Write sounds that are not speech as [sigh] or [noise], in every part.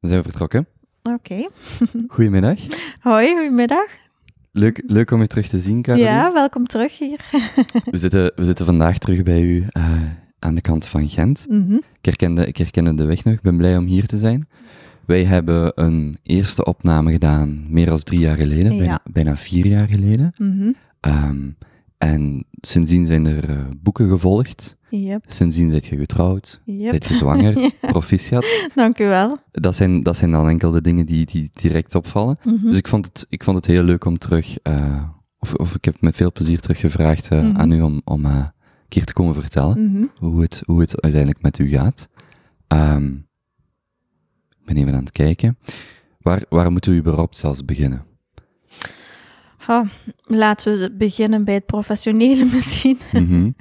Dan zijn we vertrokken. Oké. [laughs] Goedemiddag. Hoi, goedemiddag. Leuk, leuk om je terug te zien, Caroline. Ja, welkom terug hier. We zitten, we zitten vandaag terug bij u eh, aan de kant van Gent. Mhm. Ik herkende, ik herkende de weg nog. Ik ben blij om hier te zijn. Wij hebben een eerste opname gedaan, meer dan drie jaar geleden, Ja. bijna, bijna vier jaar geleden. Ehm, en sindsdien zijn er eh, boeken gevolgd. Yep. Sindsdien zijt je getrouwd, Yep. zijt je zwanger, [laughs] proficiat. Dank u wel. Dat zijn, dat zijn dan enkel de dingen die, die direct opvallen. Mhm. Dus ik vond het, ik vond het heel leuk om terug, eh, of, of ik heb met veel plezier teruggevraagd eh, Mhm. aan u om, om een keer te komen vertellen Mhm. hoe, het, hoe het uiteindelijk met u gaat. Ehm, ik ben even aan het kijken. Waar, waar moeten we überhaupt zelfs beginnen? Laten we beginnen bij het professionele [laughs] misschien. Mhm. [laughs]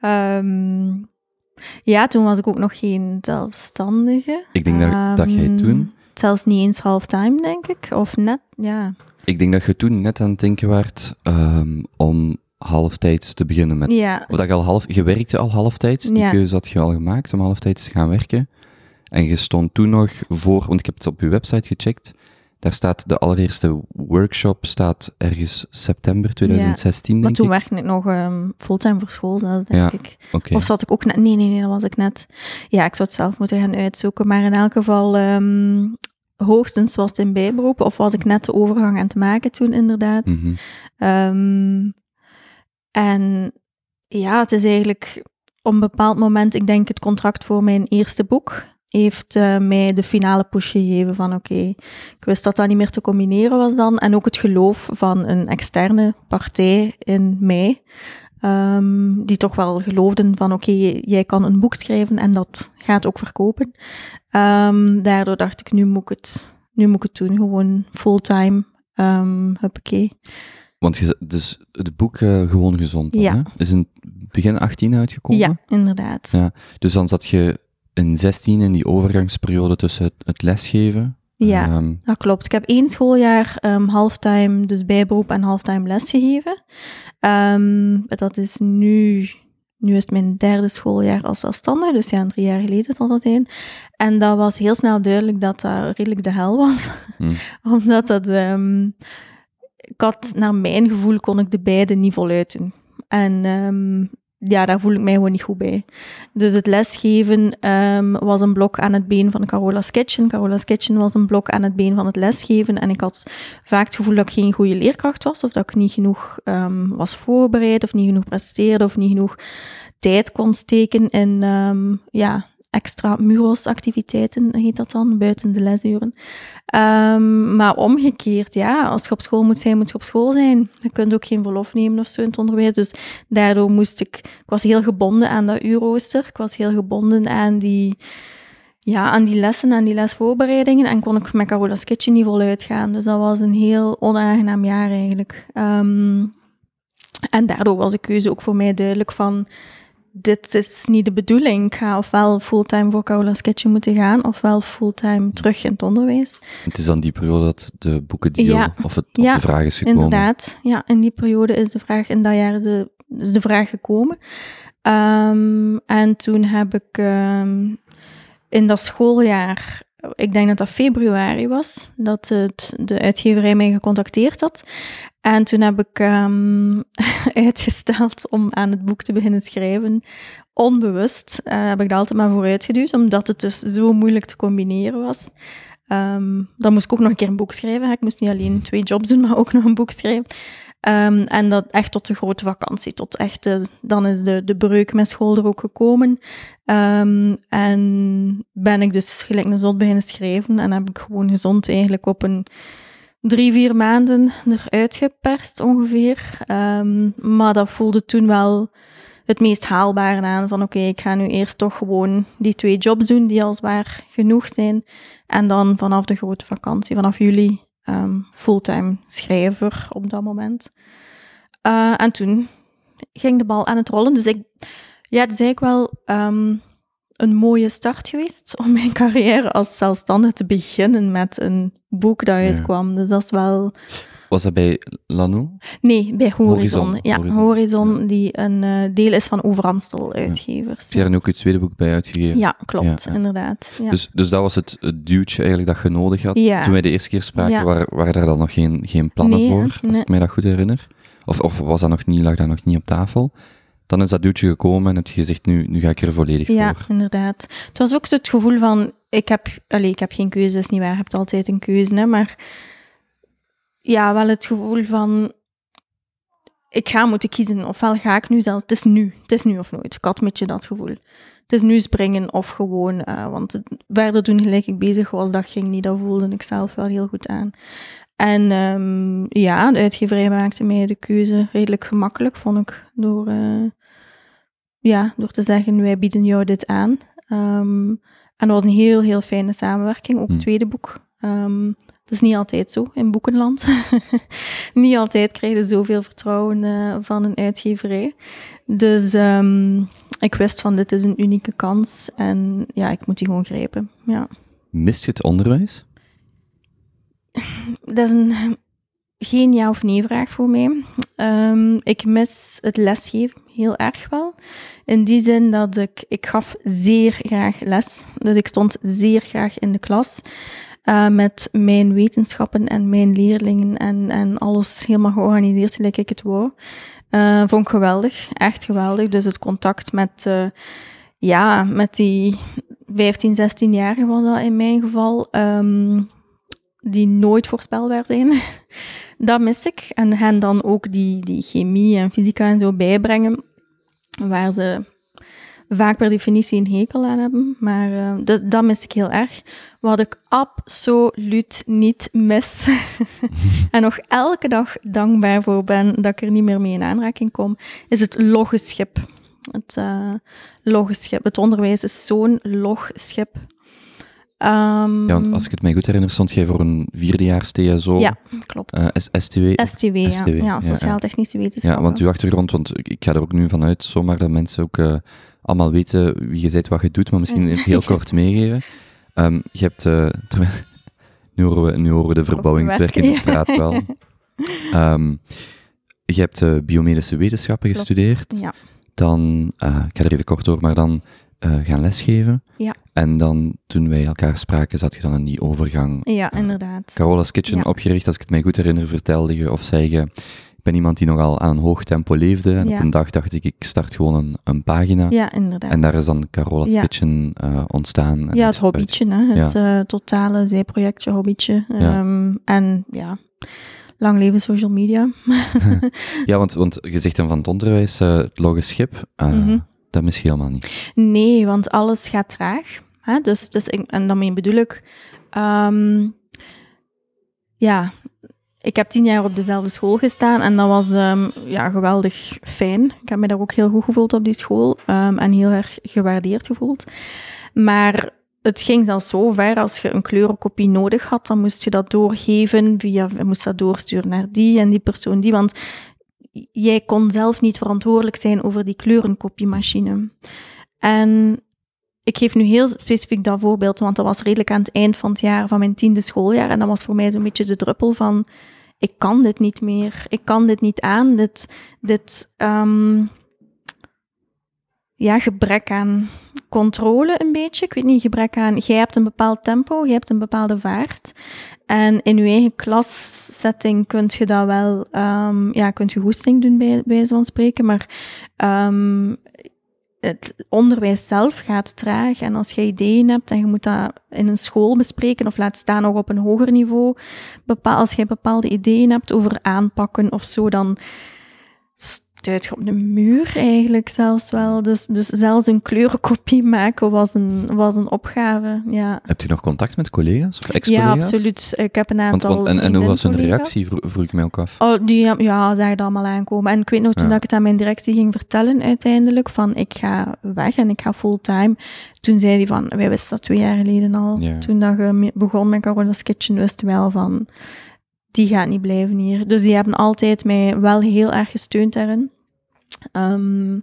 Ehm, ja, toen was ik ook nog geen zelfstandige. Ik denk dat, dat jij Ehm, toen, Zelfs niet eens halftime, denk ik. Of net, ja. ik denk dat je toen net aan het denken waart ehm, om halftijds te beginnen met Ja, Of dat je al half, je werkte al halftijds, die Ja. keuze had je al gemaakt om halftijds te gaan werken. En je stond toen nog voor, want ik heb het op je website gecheckt, daar staat de allereerste workshop, staat ergens september 2016, maar denk toen ik. werkte ik nog ehm, fulltime voor school, zelfs, denk Ja, ik. Of zat ik ook net... Nee, nee, nee, dat was ik net... Ja, ik zou het zelf moeten gaan uitzoeken. Maar in elk geval, ehm, hoogstens was het in bijberoep. Of was ik net de overgang aan het maken toen, inderdaad. Mhm. Ehm, en ja, het is eigenlijk op een bepaald moment, ik denk het contract voor mijn eerste boek, heeft eh, mij de finale push gegeven van oké, ik wist dat dat niet meer te combineren was dan. En ook het geloof van een externe partij in mij, ehm, die toch wel geloofden van oké, jij kan een boek schrijven en dat gaat ook verkopen. Ehm, daardoor dacht ik, nu moet ik het, nu moet ik het doen, gewoon fulltime. Um, huppakee. Want je, dus het boek eh, Gewoon Gezond dan, Ja. hè? is in begin 18 uitgekomen? Ja, inderdaad. Ja. Dus dan zat je in 16 in die overgangsperiode tussen het, het lesgeven. Ja. Ehm, Dat klopt. Ik heb één schooljaar ehm, halftime, dus bijberoep en halftime lesgegeven. Ehm, dat is nu, nu is het mijn derde schooljaar als zelfstandige, dus ja, drie jaar geleden zal dat zijn. En dat was heel snel duidelijk dat dat redelijk de hel was. Hmm. [laughs] Omdat dat, ehm, ik had, naar mijn gevoel kon ik de beide niet voluit doen. En ehm, ja, daar voel ik mij gewoon niet goed bij. Dus het lesgeven ehm, was een blok aan het been van Carola's Kitchen. Carola's Kitchen was een blok aan het been van het lesgeven. En ik had vaak het gevoel dat ik geen goede leerkracht was, of dat ik niet genoeg ehm, was voorbereid, of niet genoeg presteerde, of niet genoeg tijd kon steken in ehm, ja, extra muros-activiteiten, heet dat dan, buiten de lesuren. Ehm, maar omgekeerd, ja, als je op school moet zijn, moet je op school zijn. Je kunt ook geen verlof nemen of zo in het onderwijs. Dus daardoor moest ik, ik was heel gebonden aan dat uurrooster. Ik was heel gebonden aan die, ja, aan die lessen, aan die lesvoorbereidingen. En kon ik met Carola's Kitchen niet voluit gaan. Dus dat was een heel onaangenaam jaar eigenlijk. Ehm, en daardoor was de keuze ook voor mij duidelijk van dit is niet de bedoeling. Ik ga ofwel fulltime voor Carola's Kitchen moeten gaan, ofwel fulltime terug in het onderwijs. het is dan die periode dat de boekendeal, Ja. of het op Ja, de vraag is gekomen. Inderdaad, ja, in die periode is de vraag, in dat jaar is de, is de vraag gekomen. Ehm, en toen heb ik ehm, in dat schooljaar, ik denk dat dat februari was, dat het, de uitgeverij mij gecontacteerd had. En toen heb ik ehm, [laughs] uitgesteld om aan het boek te beginnen schrijven. Onbewust eh, heb ik dat altijd maar vooruitgeduwd, omdat het dus zo moeilijk te combineren was. Ehm, dan moest ik ook nog een keer een boek schrijven. Ik moest niet alleen twee jobs doen, [laughs] maar ook nog een boek schrijven. Ehm, en dat echt tot de grote vakantie. Tot echt dan is de, de breuk met school er ook gekomen. En ben ik dus gelijk een zot beginnen schrijven. En heb ik gewoon gezond eigenlijk op een drie, vier maanden eruit geperst ongeveer. Ehm, maar dat voelde toen wel het meest haalbare aan. Van oké, ik ga nu eerst toch gewoon die twee jobs doen die al zwaar genoeg zijn. En dan vanaf de grote vakantie, vanaf juli, ehm, fulltime schrijver op dat moment. Eh, en toen ging de bal aan het rollen. Dus ik, ja, het is wel ehm, een mooie start geweest om mijn carrière als zelfstandige te beginnen met een boek dat uitkwam. Dus dat is wel Was dat bij Lano? Nee, bij Horizon. Horizon, Ja, Horizon. Horizon, die een eh, deel is van Overamstel uitgevers. Heb je ook het tweede boek bij uitgegeven? Ja, klopt, Ja, ja. inderdaad. Ja. Dus, dus dat was het, het duwtje eigenlijk dat je nodig had. Ja. Toen wij de eerste keer spraken, Ja. waren, waren daar dan nog geen, geen plannen Nee, voor, als Nee. ik mij dat goed herinner. Of, of was dat nog niet, lag dat nog niet op tafel. Dan is dat duwtje gekomen en heb je gezegd, nu, nu ga ik er volledig Ja, voor. inderdaad. Het was ook zo het gevoel van, ik heb, allez, ik heb geen keuze, is niet waar, je hebt altijd een keuze, hè, maar ja, wel het gevoel van, ik ga moeten kiezen, ofwel ga ik nu zelfs, het is nu, het is nu of nooit. Ik had een beetje dat gevoel. Het is nu springen of gewoon, eh, want het, verder doen gelijk ik bezig was, dat ging niet, dat voelde ik zelf wel heel goed aan. En ehm, ja, de uitgeverij maakte mij de keuze redelijk gemakkelijk, vond ik, door, eh, ja, door te zeggen, wij bieden jou dit aan. Ehm, en dat was een heel, heel fijne samenwerking, ook Hm. het tweede boek. Ehm, dat is niet altijd zo in boekenland. [laughs] niet altijd krijg je zoveel vertrouwen eh, van een uitgeverij. Dus ehm, ik wist van, dit is een unieke kans en ja, ik moet die gewoon grijpen. Ja. Mist je het onderwijs? [laughs] Dat is een geen ja of nee vraag voor mij. Ehm, ik mis het lesgeven heel erg wel. In die zin dat ik, ik gaf zeer graag les. Dus ik stond zeer graag in de klas. eh, met mijn wetenschappen en mijn leerlingen en, en alles helemaal georganiseerd gelijk ik het wou. Eh, vond ik geweldig, echt geweldig. Dus het contact met, eh, ja, met die 15, 16-jarigen was dat in mijn geval. ehm, die nooit voorspelbaar zijn. [laughs] dat mis ik. En hen dan ook die, die chemie en fysica en zo bijbrengen, waar ze vaak per definitie een hekel aan hebben. Maar eh, dus, dat mis ik heel erg. Wat ik absoluut niet mis, [laughs] en nog elke dag dankbaar voor ben dat ik er niet meer mee in aanraking kom, is het loggeschip. Het uh, loggeschip. Het onderwijs is zo'n logschip. Um, Ja, want als ik het mij goed herinner, stond jij voor een vierdejaars TSO. Ja, klopt. Uh, STW. STW, ja. STW, ja, ja, Sociaal-Technische wetenschappen. Ja, want uw achtergrond, want ik ga er ook nu vanuit, zomaar dat mensen ook uh, allemaal weten wie je bent, wat je doet, maar misschien even heel kort [laughs] meegeven. Um, je hebt, uh, [laughs] terwijl, nu, horen we, nu horen we de verbouwingswerk in de straat wel. Um, [laughs] je hebt biomedische wetenschappen Klopt. gestudeerd. Ja. Dan, ik ga er even kort door, maar dan uh, gaan lesgeven. Ja. En dan, toen wij elkaar spraken, zat je dan in die overgang. Ja, inderdaad. Carola's Kitchen Ja. opgericht, als ik het mij goed herinner, vertelde je of zei je, ik ben iemand die nogal aan een hoog tempo leefde. En Ja. op een dag dacht ik, ik start gewoon een, een pagina. Ja, inderdaad. En daar is dan Carola's. Kitchen uh, ontstaan. En ja, het hobbytje, hè. het totale zijprojectje hobbytje. Um, en ja, lang leven social media. [laughs] Ja, want, want je zegt dan van het onderwijs, het logge schip, Mhm. Dat mis je helemaal niet. Nee, want alles gaat traag. Hè? Dus, dus en daarmee bedoel ik, ehm, ja, ik heb tien jaar op dezelfde school gestaan en dat was ehm, ja, geweldig fijn. Ik heb me daar ook heel goed gevoeld op die school ehm, en heel erg gewaardeerd gevoeld. Maar het ging dan zo ver, als je een kleurenkopie nodig had, dan moest je dat doorgeven via, moest dat doorsturen naar die en die persoon die, want jij kon zelf niet verantwoordelijk zijn over die kleurenkopiemachine. En ik geef nu heel specifiek dat voorbeeld, want dat was redelijk aan het eind van het jaar, van mijn tiende schooljaar. En dat was voor mij zo'n beetje de druppel van, ik kan dit niet meer. Ik kan dit niet aan. Dit, dit um, ja, gebrek aan controle een beetje. Ik weet niet, gebrek aan, jij hebt een bepaald tempo, jij hebt een bepaalde vaart. En in je eigen klassetting kun je dat wel, um, ja, kunt je goesting doen bij, bij van spreken, maar um, het onderwijs zelf gaat traag. En als je ideeën hebt en je moet dat in een school bespreken, of laat staan nog op een hoger niveau, bepaal, als je bepaalde ideeën hebt over aanpakken of zo, dan stuit op de muur eigenlijk zelfs wel. Dus, dus zelfs een kleurenkopie maken was een, was een opgave, ja. Heb je nog contact met collega's of ex-collega's? Ja, absoluut. Ik heb een aantal want, want, en, en hoe was hun reactie, vroeg, ik mij ook af. Oh, die ja, zagen dat allemaal aankomen. En ik weet nog, toen Ja. dat ik het aan mijn directie ging vertellen uiteindelijk, van ik ga weg en ik ga fulltime. Toen zei hij van, wij wisten dat twee jaar geleden al. Ja. Toen dat je begon met Carola's Kitchen, wisten we wel van, die gaat niet blijven hier. Dus die hebben altijd mij wel heel erg gesteund daarin. Ehm,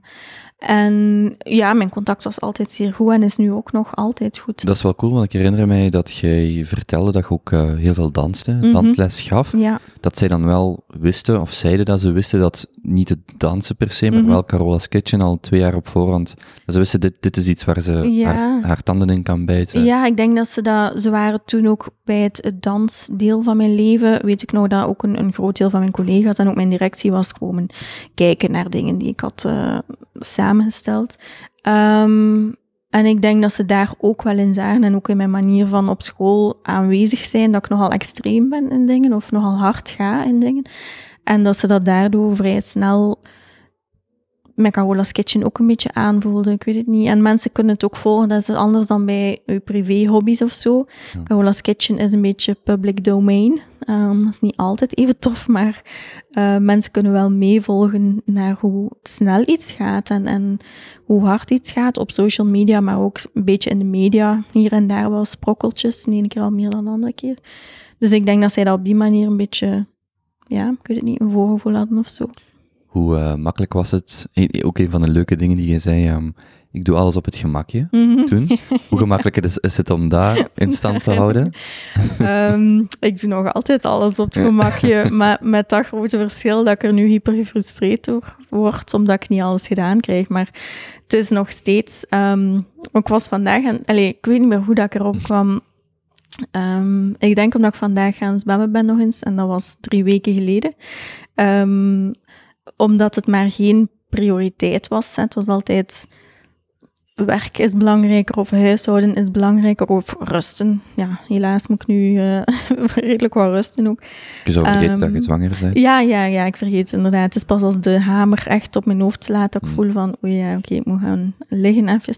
En ja, mijn contact was altijd zeer goed en is nu ook nog altijd goed. Dat is wel cool, want ik herinner mij dat jij vertelde dat je ook uh, heel veel danste, Mhm. dansles gaf. Ja, Dat zij dan wel wisten, of zeiden dat ze wisten dat niet het dansen per se, maar Mhm. wel Carola's Kitchen al twee jaar op voorhand. Dat ze wisten, dit, dit is iets waar ze Ja. haar, haar tanden in kan bijten. ja, ik denk dat ze dat... Ze waren toen ook bij het, het dansdeel van mijn leven. Weet ik nog dat ook een, een groot deel van mijn collega's en ook mijn directie was komen kijken naar dingen die ik had eh, samengesteld. Ehm, en ik denk dat ze daar ook wel in zagen en ook in mijn manier van op school aanwezig zijn, dat ik nogal extreem ben in dingen of nogal hard ga in dingen. En dat ze dat daardoor vrij snel met Carola's Kitchen ook een beetje aanvoelden. Ik weet het niet. En mensen kunnen het ook volgen. Dat is anders dan bij je privé-hobby's of zo. Ja. Carola's Kitchen is een beetje public domain. Ehm, dat is niet altijd even tof, maar eh, mensen kunnen wel meevolgen naar hoe snel iets gaat en, en hoe hard iets gaat op social media, maar ook een beetje in de media. Hier en daar wel sprokkeltjes. De ene keer al meer dan de andere keer. Dus ik denk dat zij dat op die manier een beetje, ja, ik weet het niet, een voorgevoel hadden of zo. Hoe eh, makkelijk was het? Ook een van de leuke dingen die je zei, ehm, ik doe alles op het gemakje Mhm. toen. [laughs] Hoe gemakkelijk is, is het om dat in stand te houden? [laughs] Ehm, ik doe nog altijd alles op het gemakje, [laughs] maar met dat grote verschil dat ik er nu hyper gefrustreerd door word, omdat ik niet alles gedaan krijg. Maar het is nog steeds... ehm, ik was vandaag... Allez, ik weet niet meer hoe dat ik erop kwam. Ehm, ik denk omdat ik vandaag gaan zwemmen ben nog eens, en dat was drie weken geleden. Omdat het maar geen prioriteit was. hè. Het was altijd werk is belangrijker of huishouden is belangrijker of rusten. Ja, helaas moet ik nu eh, [laughs] redelijk wat rusten ook. Je zou vergeten dat je Ehm, zwanger bent. Ja, ja, ja, ik vergeet het inderdaad. Het is pas als de hamer echt op mijn hoofd slaat dat ik Hmm. voel van, oei ja, oké, ik moet gaan liggen even.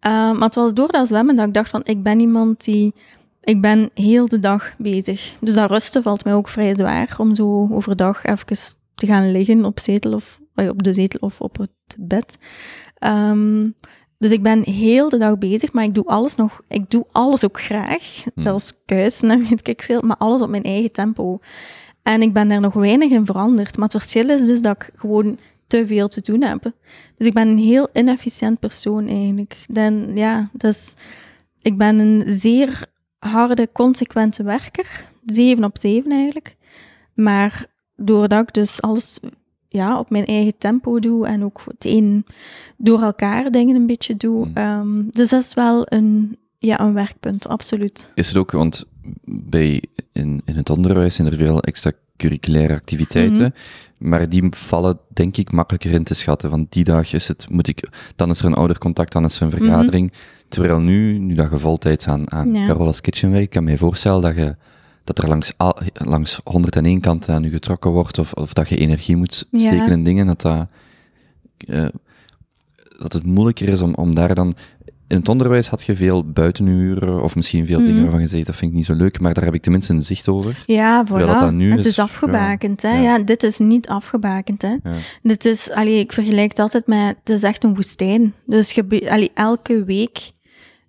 Eh, maar het was door dat zwemmen dat ik dacht van, ik ben iemand die... Ik ben heel de dag bezig. Dus dat rusten valt mij ook vrij zwaar om zo overdag even te gaan liggen op, zetel of, eh, op de zetel of op het bed. Ehm, dus ik ben heel de dag bezig, maar ik doe alles nog. Ik doe alles ook graag. Zelfs kuisen en weet ik veel, maar alles op mijn eigen tempo. En ik ben daar nog weinig in veranderd. Maar het verschil is dus dat ik gewoon te veel te doen heb. Dus ik ben een heel inefficiënt persoon eigenlijk. Dan, ja, dus ik ben een zeer harde, consequente werker. Zeven op zeven eigenlijk. Maar doordat ik dus alles ja, op mijn eigen tempo doe en ook het een door elkaar dingen een beetje doe. Mm. ehm, dus dat is wel een, ja, een werkpunt, absoluut. Is het ook, want bij, in, in het onderwijs zijn er veel extracurriculaire activiteiten, Mhm. maar die vallen denk ik makkelijker in te schatten. Van die dag is het, moet ik, dan is er een oudercontact, dan is er een vergadering. Terwijl nu, nu dat je voltijds aan, aan Mhm. Ja. Carola's Kitchen werkt, kan mij voorstellen dat je dat er langs, al, langs 101 kanten aan je getrokken wordt, of, of dat je energie moet Ja. steken in dingen, dat dat, eh, dat het moeilijker is om, om daar dan... In het onderwijs had je veel buitenuren, of misschien veel Mhm. dingen waarvan je zegt, dat vind ik niet zo leuk, maar daar heb ik tenminste een zicht over. Ja, dat voilà. dan nu het is, is afgebakend, hè. ja. Dit is niet afgebakend, hè. Dit is, allee, ik vergelijk het altijd met, het is echt een woestijn. Dus je, allee, elke week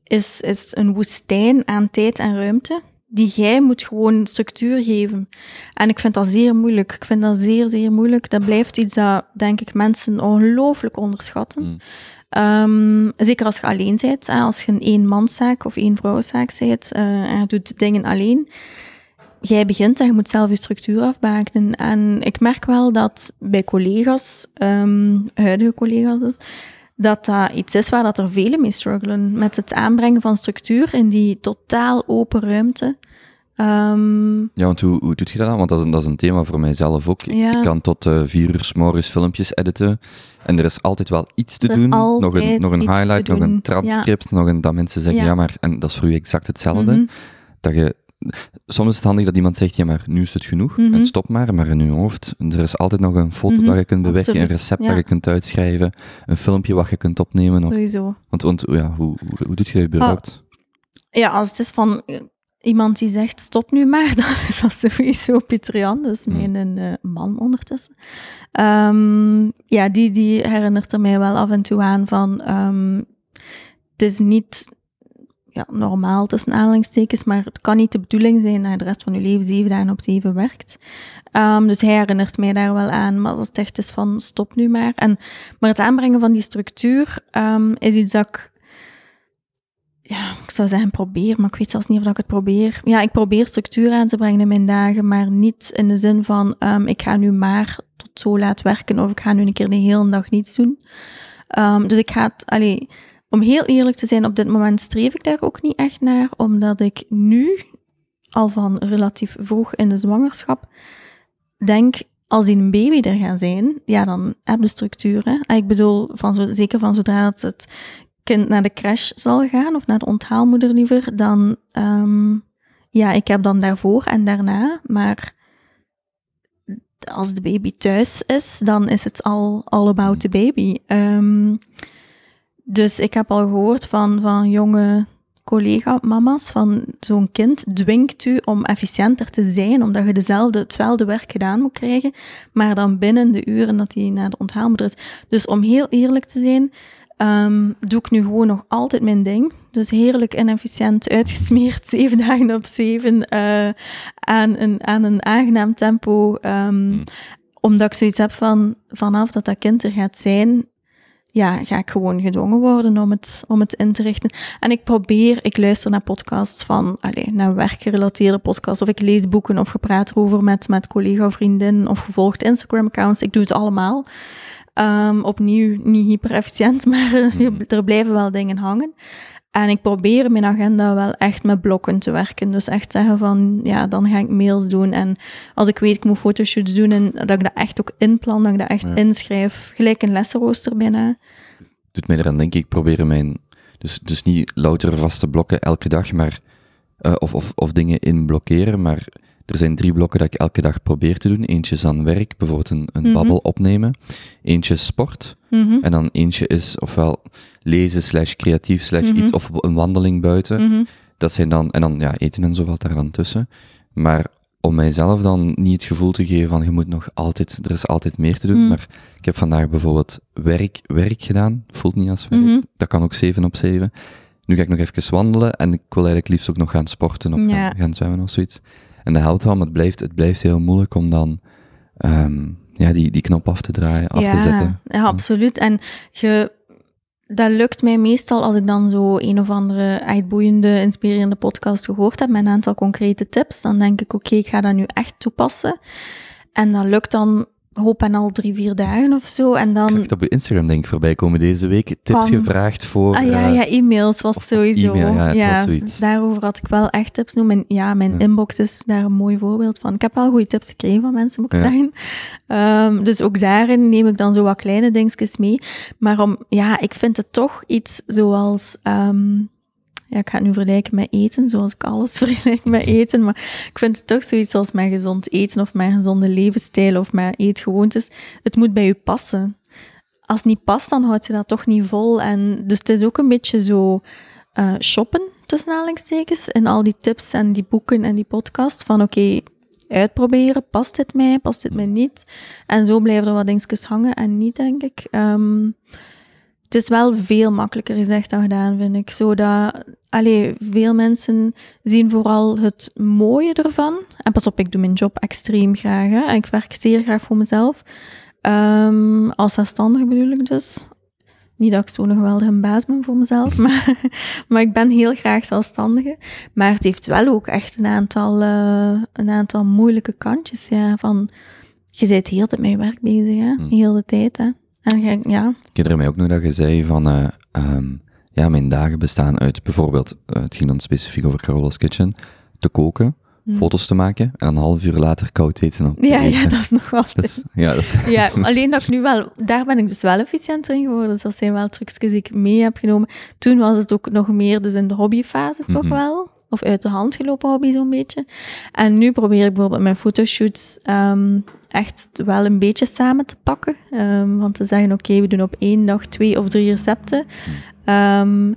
is, is een woestijn aan tijd en ruimte, die jij moet gewoon structuur geven. En ik vind dat zeer moeilijk. Ik vind dat zeer, zeer moeilijk. Dat blijft iets dat, denk ik, mensen ongelooflijk onderschatten. Mm. Ehm, zeker als je alleen bent, hè, als je een eenmanszaak of eenvrouwzaak bent eh, en je doet dingen alleen. Jij begint en je moet zelf je structuur afbakenen. En ik merk wel dat bij collega's, ehm, huidige collega's dus, dat dat iets is waar dat er velen mee struggelen. Met het aanbrengen van structuur in die totaal open ruimte. Ehm, Ja, want hoe, hoe doe je dat dan? Want dat is, een- dat is een thema voor mijzelf ook. Ik, Ja. ik kan tot eh, vier uur s morgens filmpjes editen. En er is altijd wel iets te Er doen. Nog een, nog een highlight, nog een transcript, nog een dat mensen zeggen, ja. Ja. maar... En dat is voor u exact hetzelfde. mhm. Dat je... Soms is het handig dat iemand zegt, ja, maar nu is het genoeg. Mhm. En stop maar. Maar in uw hoofd, er is altijd nog een foto Mhm, dat je kunt bewerken, een recept ja. dat je kunt uitschrijven, een filmpje wat je kunt opnemen. Of, Sowieso. want want ja, hoe, hoe, hoe doe je dat überhaupt? Ja, als het is van eh, iemand die zegt stop nu maar, [laughs] dan is dat sowieso Pieter Jan, dus Hmm. mijn eh, man ondertussen. Ehm, ja, die, die herinnert er mij wel af en toe aan van, ehm, het is niet, ja, normaal tussen aanhalingstekens, maar het kan niet de bedoeling zijn dat je de rest van je leven zeven dagen op zeven werkt. Ehm, dus hij herinnert mij daar wel aan, maar dat is echt is van stop nu maar. En, maar het aanbrengen van die structuur ehm, is iets dat ik ja, ik zou zeggen probeer, maar ik weet zelfs niet of ik het probeer. Ja, ik probeer structuur aan te brengen in mijn dagen, maar niet in de zin van um, ik ga nu maar tot zo laat werken of ik ga nu een keer de hele dag niets doen. Dus ik ga het, allee, om heel eerlijk te zijn, op dit moment streef ik daar ook niet echt naar, omdat ik nu, al van relatief vroeg in de zwangerschap, denk, als die een baby er gaat zijn, ja, dan heb je structuur. Ik bedoel, van zo, zeker van zodra het, het kind naar de crash zal gaan, of naar de onthaalmoeder liever, dan, um, ja, ik heb dan daarvoor en daarna, maar als de baby thuis is, dan is het al all about the baby. Um, dus ik heb al gehoord van, van jonge collega-mama's van zo'n kind dwingt u om efficiënter te zijn, omdat je dezelfde, hetzelfde werk gedaan moet krijgen, maar dan binnen de uren dat hij naar de onthaalmoeder is. Dus om heel eerlijk te zijn, um, doe ik nu gewoon nog altijd mijn ding. Dus heerlijk en efficiënt uitgesmeerd, [laughs] zeven dagen op zeven, uh, aan, een, aan een aangenaam tempo. Um, Omdat ik zoiets heb van, vanaf dat dat kind er gaat zijn, ja, ga ik gewoon gedwongen worden om het, om het in te richten. En ik probeer, ik luister naar podcasts van, allez, naar werkgerelateerde podcasts, of ik lees boeken of gepraat erover met, met collega of vriendin, of gevolgd Instagram-accounts. Ik doe het allemaal. Um, opnieuw niet hyper efficiënt, [laughs] maar mhm. er blijven wel dingen hangen. En ik probeer mijn agenda wel echt met blokken te werken. Dus echt zeggen van, ja, dan ga ik mails doen. En als ik weet, ik moet fotoshoots doen en dat ik dat echt ook inplan, dat ik dat echt inschrijf. Gelijk een lessenrooster bijna. Doet mij eraan denken, ik probeer mijn... Dus, dus niet louter vaste blokken elke dag, maar... Uh, of, of, of dingen inblokkeren, maar er zijn drie blokken dat ik elke dag probeer te doen. Eentje is aan werk, bijvoorbeeld een, een mm babbel opnemen. Eentje is sport. Mm En dan eentje is ofwel lezen slash creatief slash iets, mhm. of een wandeling buiten. Mhm. Dat zijn dan, en dan ja, eten en zo valt daar dan tussen. Maar om mijzelf dan niet het gevoel te geven van je moet nog altijd, er is altijd meer te doen. Mhm. Maar ik heb vandaag bijvoorbeeld werk, werk gedaan. Voelt niet als werk. Dat kan ook 7 op 7. Nu ga ik nog even wandelen en ik wil eigenlijk liefst ook nog gaan sporten of gaan, gaan zwemmen of zoiets. En dat helpt wel, maar het blijft, het blijft heel moeilijk om dan um, ja, die, die knop af te draaien, af te zetten. Ja, absoluut. En je, dat lukt mij meestal als ik dan zo een of andere uitboeiende, inspirerende podcast gehoord heb met een aantal concrete tips. Dan denk ik, oké, ik ga dat nu echt toepassen. En dat lukt dan hoop en al drie, vier dagen of zo. En dan... Ik zag het op je Instagram denk ik voorbij komen deze week. Tips gevraagd voor... Ah ja, ja e-mails was het sowieso. ja, ja. Daarover had ik wel echt tips noemen. Ja, mijn inbox is daar een mooi voorbeeld van. Ik heb wel goede tips gekregen van mensen, moet ik zeggen. Um, dus ook daarin neem ik dan zo wat kleine dingetjes mee. Maar om, ja, ik vind het toch iets zoals... Um, ja, ik ga het nu vergelijken met eten, zoals ik alles [laughs] vergelijk met eten. Maar ik vind het toch zoiets als met gezond eten of met gezonde levensstijl of met eetgewoontes. Het moet bij je passen. Als het niet past, dan houdt je dat toch niet vol. En dus het is ook een beetje zo uh, shoppen, tussen aanhalingstekens, in al die tips en die boeken en die podcast. Van oké, uitproberen, past dit mij, past dit mij niet? En zo blijven er wat dingetjes hangen en niet, denk ik. Um, het is wel veel makkelijker gezegd dan gedaan, vind ik. Zodat, allee, veel mensen zien vooral het mooie ervan. En pas op, ik doe mijn job extreem graag. Hè. Ik werk zeer graag voor mezelf. Um, als zelfstandige bedoel ik dus. Niet dat ik zo'n geweldige baas ben voor mezelf, [laughs] maar, maar ik ben heel graag zelfstandige. Maar het heeft wel ook echt een aantal, uh, een aantal moeilijke kantjes. Ja, van, je bent heel tijd met je werk bezig, hè? Hmm. heel de tijd. Hè? En ja. Ik herinner mij ook nog dat je zei van, uh, um, ja, mijn dagen bestaan uit bijvoorbeeld, uh, het ging dan specifiek over Carola's Kitchen, te koken, hmm. foto's te maken en een half uur later koud eten op ja, ja, dat is nog wel. [laughs] Dat ja, dat is... ja, alleen dat ik nu wel, daar ben ik dus wel efficiënter in geworden. Dus dat zijn wel trucjes die ik mee heb genomen. Toen was het ook nog meer dus in de hobbyfase toch mhm. wel of uit de hand gelopen hobby zo'n beetje. En nu probeer ik bijvoorbeeld mijn fotoshoots um, echt wel een beetje samen te pakken. Um, want te zeggen, oké, we doen op één dag twee of drie recepten. Um,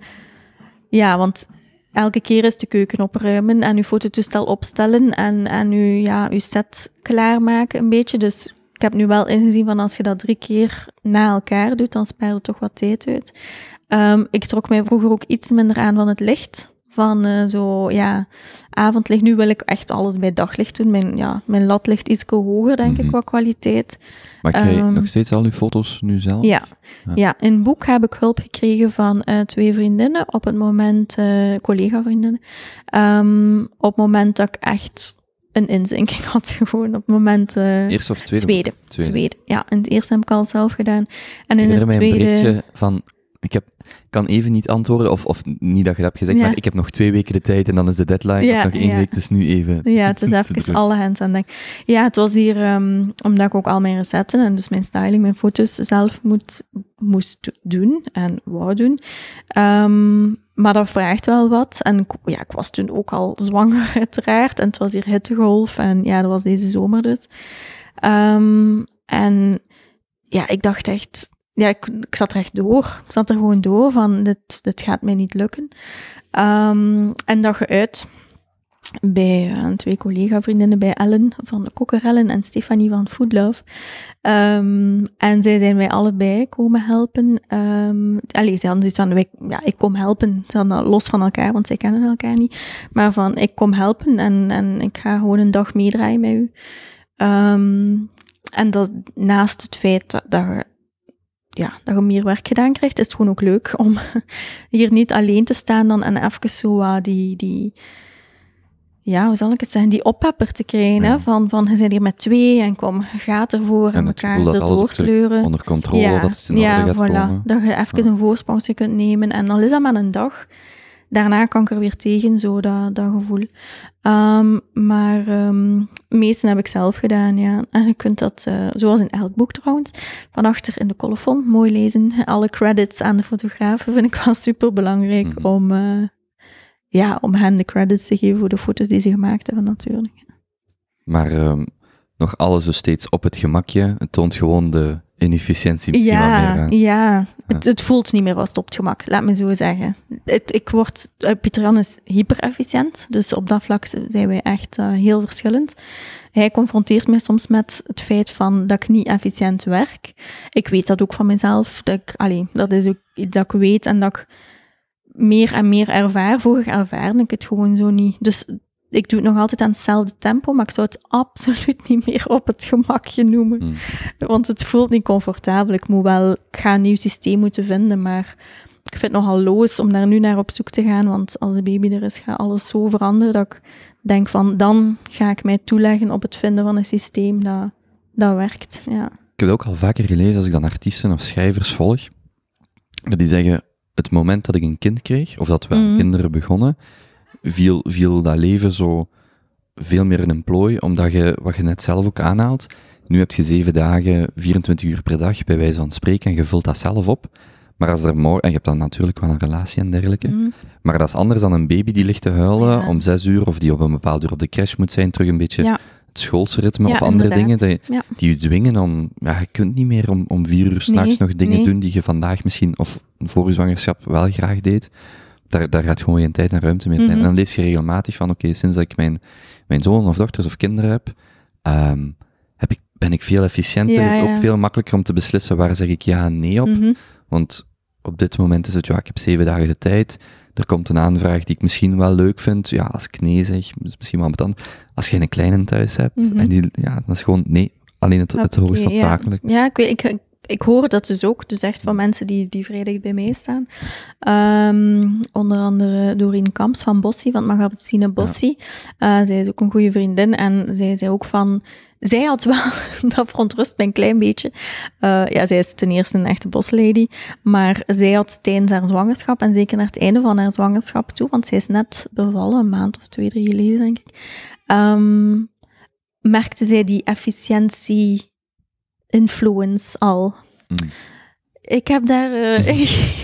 ja, want elke keer is de keuken opruimen en uw fototoestel opstellen en, en uw, ja, uw set klaarmaken een beetje. Dus ik heb nu wel ingezien van als je dat drie keer na elkaar doet, dan spaart het toch wat tijd uit. Um, ik trok mij vroeger ook iets minder aan van het licht Van eh, zo, ja, avondlicht. Nu wil ik echt alles bij daglicht doen. Mijn, ja, mijn lat ligt iets hoger, denk Mhm. ik, qua kwaliteit. Maak jij Ehm, nog steeds al uw foto's nu zelf? Ja. Ja. ja, in het boek heb ik hulp gekregen van eh, twee vriendinnen. Op het moment, eh collega-vriendinnen. Ehm, op het moment dat ik echt een inzinking [laughs] had, gewoon. Op het moment... eh, Eerste of tweede? tweede, Tweede. tweede. Ja, in het eerste heb ik al zelf gedaan. En Ik in het mij een tweede... berichtje van... Ik heb, kan even niet antwoorden, of, of niet dat je dat hebt gezegd, Ja. maar ik heb nog twee weken de tijd en dan is de deadline. Ja, nog één ja. week, dus nu even... [laughs] Ja, het is [laughs] even alle hands aan dek. Ja, het was hier, ehm, omdat ik ook al mijn recepten en dus mijn styling, mijn foto's zelf moet, moest do- doen en wou doen. Ehm, maar dat vraagt wel wat. En ik, ja, ik was toen ook al zwanger, [laughs] uiteraard. En het was hier hittegolf. En ja, dat was deze zomer dus. Ehm, en ja, ik dacht echt... Ja, ik, zat er echt door. Ik zat er gewoon door van, dit, dit gaat mij niet lukken. Ehm, en dag uit bij eh, twee collega-vriendinnen, bij Ellen van de Kokkerellen en Stefanie van Food Love. Ehm, en zij zijn mij allebei komen helpen. Ehm allee, ze hadden zoiets van, ja, ik kom helpen. Ze hadden los van elkaar, want zij kennen elkaar niet. Maar van, ik kom helpen en, en ik ga gewoon een dag meedraaien met u. En dat naast het feit dat, dat je ja, dat je meer werk gedaan krijgt, is het gewoon ook leuk om [laughs] hier niet alleen te staan dan en even zo die, die, ja, hoe zal ik het zeggen, die oppepper te krijgen. Ja. Hè? Van, van, je bent hier met twee en kom, gaat ervoor en, En elkaar erdoor sleuren. Onder controle, dat het in ja, orde gaat voilà. komen. Dat je even een voorsprongje kunt nemen. En al is dat maar een dag. Daarna kan ik er weer tegen, zo dat, dat gevoel. Ehm, maar ehm het meeste heb ik zelf gedaan, ja. En je kunt dat, eh, zoals in elk boek trouwens, van achter in de colofon mooi lezen. Alle credits aan de fotografen vind ik wel super belangrijk Mhm. om, eh, ja, om hen de credits te geven voor de foto's die ze gemaakt hebben, natuurlijk. Maar ehm, nog alles dus steeds op het gemakje. Het toont gewoon de inefficiëntie wel meer Ja, ja. Het, het voelt niet meer als het op het gemak, laat me zo zeggen. Het, ik word, uh, Pieter Jan is hyper-efficiënt, dus op dat vlak zijn wij echt eh, heel verschillend. Hij confronteert mij soms met het feit van dat ik niet efficiënt werk. Ik weet dat ook van mezelf. Dat, ik, allee, dat is ook iets dat ik weet en dat ik meer en meer ervaar. Vroeger ervaarde ik het gewoon zo niet. Dus ik doe het nog altijd aan hetzelfde tempo, maar ik zou het absoluut niet meer op het gemakje noemen. Hmm. Want het voelt niet comfortabel. Ik moet wel, ik ga een nieuw systeem moeten vinden, maar ik vind het nogal loos om daar nu naar op zoek te gaan, want als de baby er is, gaat alles zo veranderen dat ik denk van, dan ga ik mij toeleggen op het vinden van een systeem dat, dat werkt. Ja. Ik heb het ook al vaker gelezen als ik dan artiesten of schrijvers volg. Dat die zeggen, het moment dat ik een kind kreeg, of dat we aan Mhm. kinderen begonnen, viel, viel dat leven zo veel meer in een plooi, omdat je, wat je net zelf ook aanhaalt, nu heb je zeven dagen, 24 uur per dag, bij wijze van spreken, en je vult dat zelf op. Maar als er morgen, en je hebt dan natuurlijk wel een relatie en dergelijke, Mhm. maar dat is anders dan een baby die ligt te huilen Ja. om zes uur, of die op een bepaald uur op de crash moet zijn, terug een beetje Ja. het schoolsritme Ja, of andere inderdaad. dingen, die, je dwingen om, ja, je kunt niet meer om, om vier uur s'nachts Nee, nog dingen nee. doen die je vandaag misschien, of voor je zwangerschap wel graag deed. Daar, daar gaat gewoon geen tijd en ruimte meer zijn. Mhm. En dan lees je regelmatig van, oké, sinds dat ik mijn, mijn zoon of dochters of kinderen heb, ehm, heb ik, ben ik veel efficiënter, Ja, ja. ook veel makkelijker om te beslissen waar zeg ik ja en nee op. Mhm. Want op dit moment is het, ja, ik heb zeven dagen de tijd. Er komt een aanvraag die ik misschien wel leuk vind. Ja, als ik nee zeg, is misschien wel betant. Als je een kleine thuis hebt, Mhm. en die, ja, dan is gewoon nee. Alleen het, het hoogst ja. noodzakelijk. Ja, ik, weet, ik, ik hoor dat dus ook, dus echt van mensen die, die vrij dicht bij mij staan. Ehm, onder andere Doreen Kamps van Bossie, van het magazine Bossie. Eh, zij is ook een goede vriendin en zij zei ook van... Zij had wel, [laughs] dat verontrust mij een klein beetje. Eh, ja, zij is ten eerste een echte boslady, maar zij had tijdens haar zwangerschap, en zeker naar het einde van haar zwangerschap toe, want zij is net bevallen, een maand of twee, drie geleden, denk ik, ehm, merkte zij die efficiëntie influence al. Mm. Ik heb daar. eh, [laughs]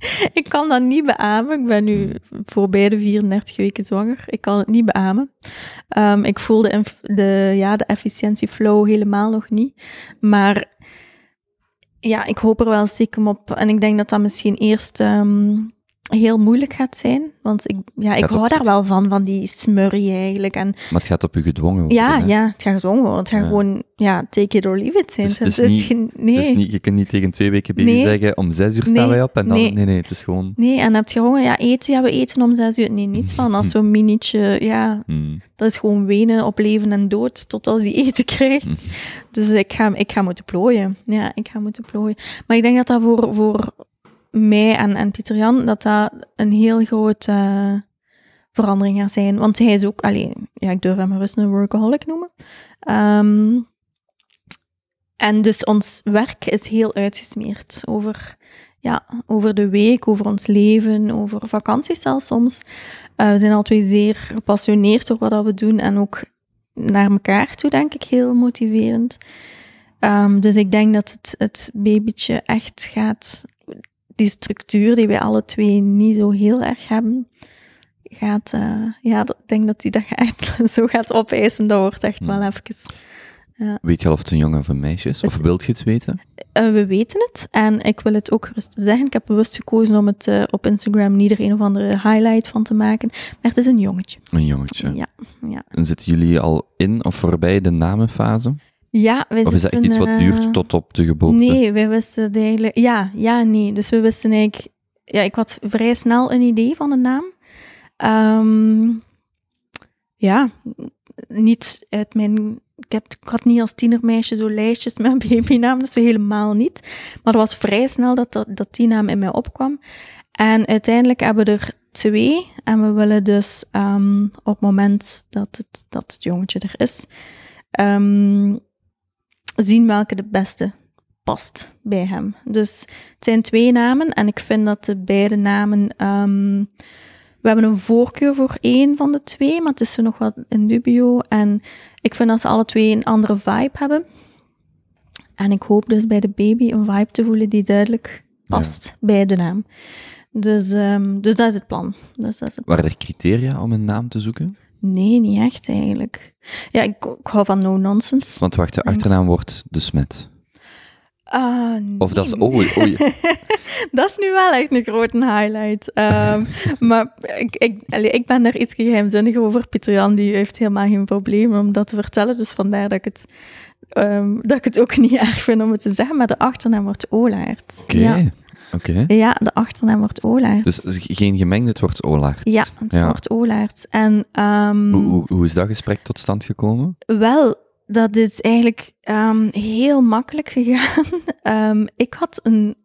[laughs] ik kan dat niet beamen. Ik ben nu voorbij de 34 weken zwanger. Ik kan het niet beamen. Ehm, ik voel de, inf- de, ja, de efficiëntieflow helemaal nog niet. Maar ja, ik hoop er wel stiekem op. En ik denk dat dat misschien eerst. ehm, heel moeilijk gaat zijn. Want ik, ja, ik Gaat hou daar het- wel van, van die smurrie eigenlijk. En Maar het gaat op u gedwongen worden. ja, hè. ja, het gaat gedwongen worden. Het gaat Ja. gewoon, ja, take it or leave it zijn. Dus is niet- nee. Dus niet, je kunt niet tegen twee weken baby Nee. zeggen, om zes uur staan wij op en dan... nee. Nee, het is gewoon... Nee, en heb je honger? Ja, eten, ja, we eten om zes uur. Nee, niets van. Als [laughs] zo'n minietje, ja, Hmm. dat is gewoon wenen op leven en dood tot als hij eten krijgt. Hm. Dus ik ga, ik ga moeten plooien. Ja, ik ga moeten plooien. Maar ik denk dat dat voor, voor mij en, en Pieter Jan, dat dat een heel grote eh, verandering gaat zijn. Want hij is ook, allee, ja, ik durf hem gerust een workaholic noemen. Ehm, en dus ons werk is heel uitgesmeerd over, ja, over de week, over ons leven, over vakanties zelfs soms. Eh, we zijn twee zeer gepassioneerd door wat we doen en ook naar elkaar toe, denk ik, heel motiverend. Ehm, dus ik denk dat het, het babytje echt gaat, die structuur die wij alle twee niet zo heel erg hebben, gaat, eh, ja, ik denk dat die dat echt [laughs] zo gaat opeisen. Dat wordt echt wel Hmm. even. Weet je al of het een jongen of een meisje is? Of wilt je het weten? Eh, we weten het en ik wil het ook gerust zeggen. Ik heb bewust gekozen om het eh, op Instagram niet er een of andere highlight van te maken. Maar het is een jongetje. Een jongetje. Ja, ja. En zitten jullie al in of voorbij de namenfase? Ja, wij Of is dat echt iets wat eh, duurt tot op de geboorte? Nee, wij wisten het eigenlijk... Ja, ja, nee. Dus we wisten eigenlijk... Ja, ik had vrij snel een idee van de naam. Ehm, ja, niet uit mijn... Ik, heb, ik had niet als tienermeisje zo lijstjes met [laughs] babynamen, zo helemaal niet. Maar het was vrij snel dat, dat, dat die naam in mij opkwam. En uiteindelijk hebben we er twee. En we willen dus ehm, op het moment dat het, dat het jongetje er is, ehm, zien welke de beste past bij hem. Dus het zijn twee namen en ik vind dat de beide namen... ehm, we hebben een voorkeur voor één van de twee, maar het is nog wat in dubio. En ik vind dat ze alle twee een andere vibe hebben. En ik hoop dus bij de baby een vibe te voelen die duidelijk past bij de naam. Dus, ehm, dus dat is het plan. Dus dat is het Waren er criteria om een naam te zoeken? Nee, niet echt eigenlijk. Ja, ik, ik hou van no nonsense. Want wacht, de achternaam wordt de Smet. Ah, Of dat is... Oh, oei. [laughs] dat is nu wel echt een grote highlight. Ehm, [laughs] maar ik, ik, allee, ik ben daar iets geheimzinniger over. Pieter Jan die heeft helemaal geen probleem om dat te vertellen. Dus vandaar dat ik het, ehm, dat ik het ook niet [laughs] erg vind om het te zeggen. Maar de achternaam wordt Olaert. Oké. Ja. Oké. ja, de achternaam wordt Olaert. Dus geen gemengd, het wordt Olaert. ja, het Ja. wordt Olaert. En ehm, Hoe, hoe, hoe is dat gesprek tot stand gekomen? Wel, dat is eigenlijk ehm, heel makkelijk gegaan. [laughs] Ehm, ik had een...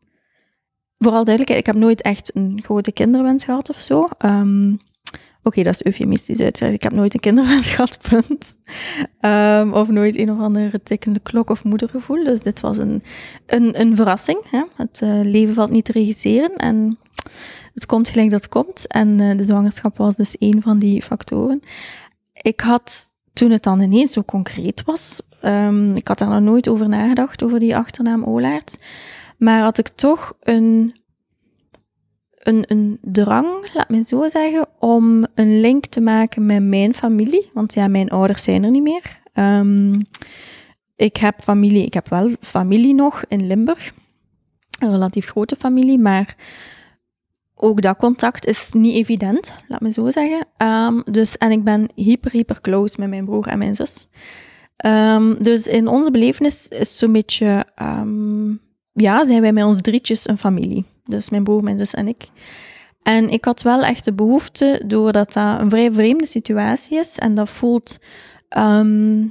Vooral duidelijkheid, ik heb nooit echt een grote kinderwens gehad of zo. Oké, dat is eufemistisch uitgezegd. Ik heb nooit een kinderwens [laughs] gehad, punt. Ehm, of nooit een of andere tikkende klok of moedergevoel. Dus dit was een, een, een verrassing. Hè? Het eh, leven valt niet te regisseren en het komt gelijk dat het komt. En eh, de zwangerschap was dus één van die factoren. Ik had toen het dan ineens zo concreet was, ehm, ik had daar nog nooit over nagedacht, over die achternaam Olaert, maar had ik toch een, een, een drang, laat me zo zeggen, om een link te maken met mijn familie, want ja, mijn ouders zijn er niet meer. Ehm, ik heb familie, ik heb wel familie nog in Limburg, een relatief grote familie, maar ook dat contact is niet evident, laat me zo zeggen. Ehm, dus, en ik ben hyper, hyper close met mijn broer en mijn zus. Ehm, dus in onze belevenis is zo'n beetje, ja, zijn wij met ons drietjes een familie. Dus mijn broer, mijn zus en ik. En ik had wel echt de behoefte, doordat dat een vrij vreemde situatie is, en dat voelt, ehm,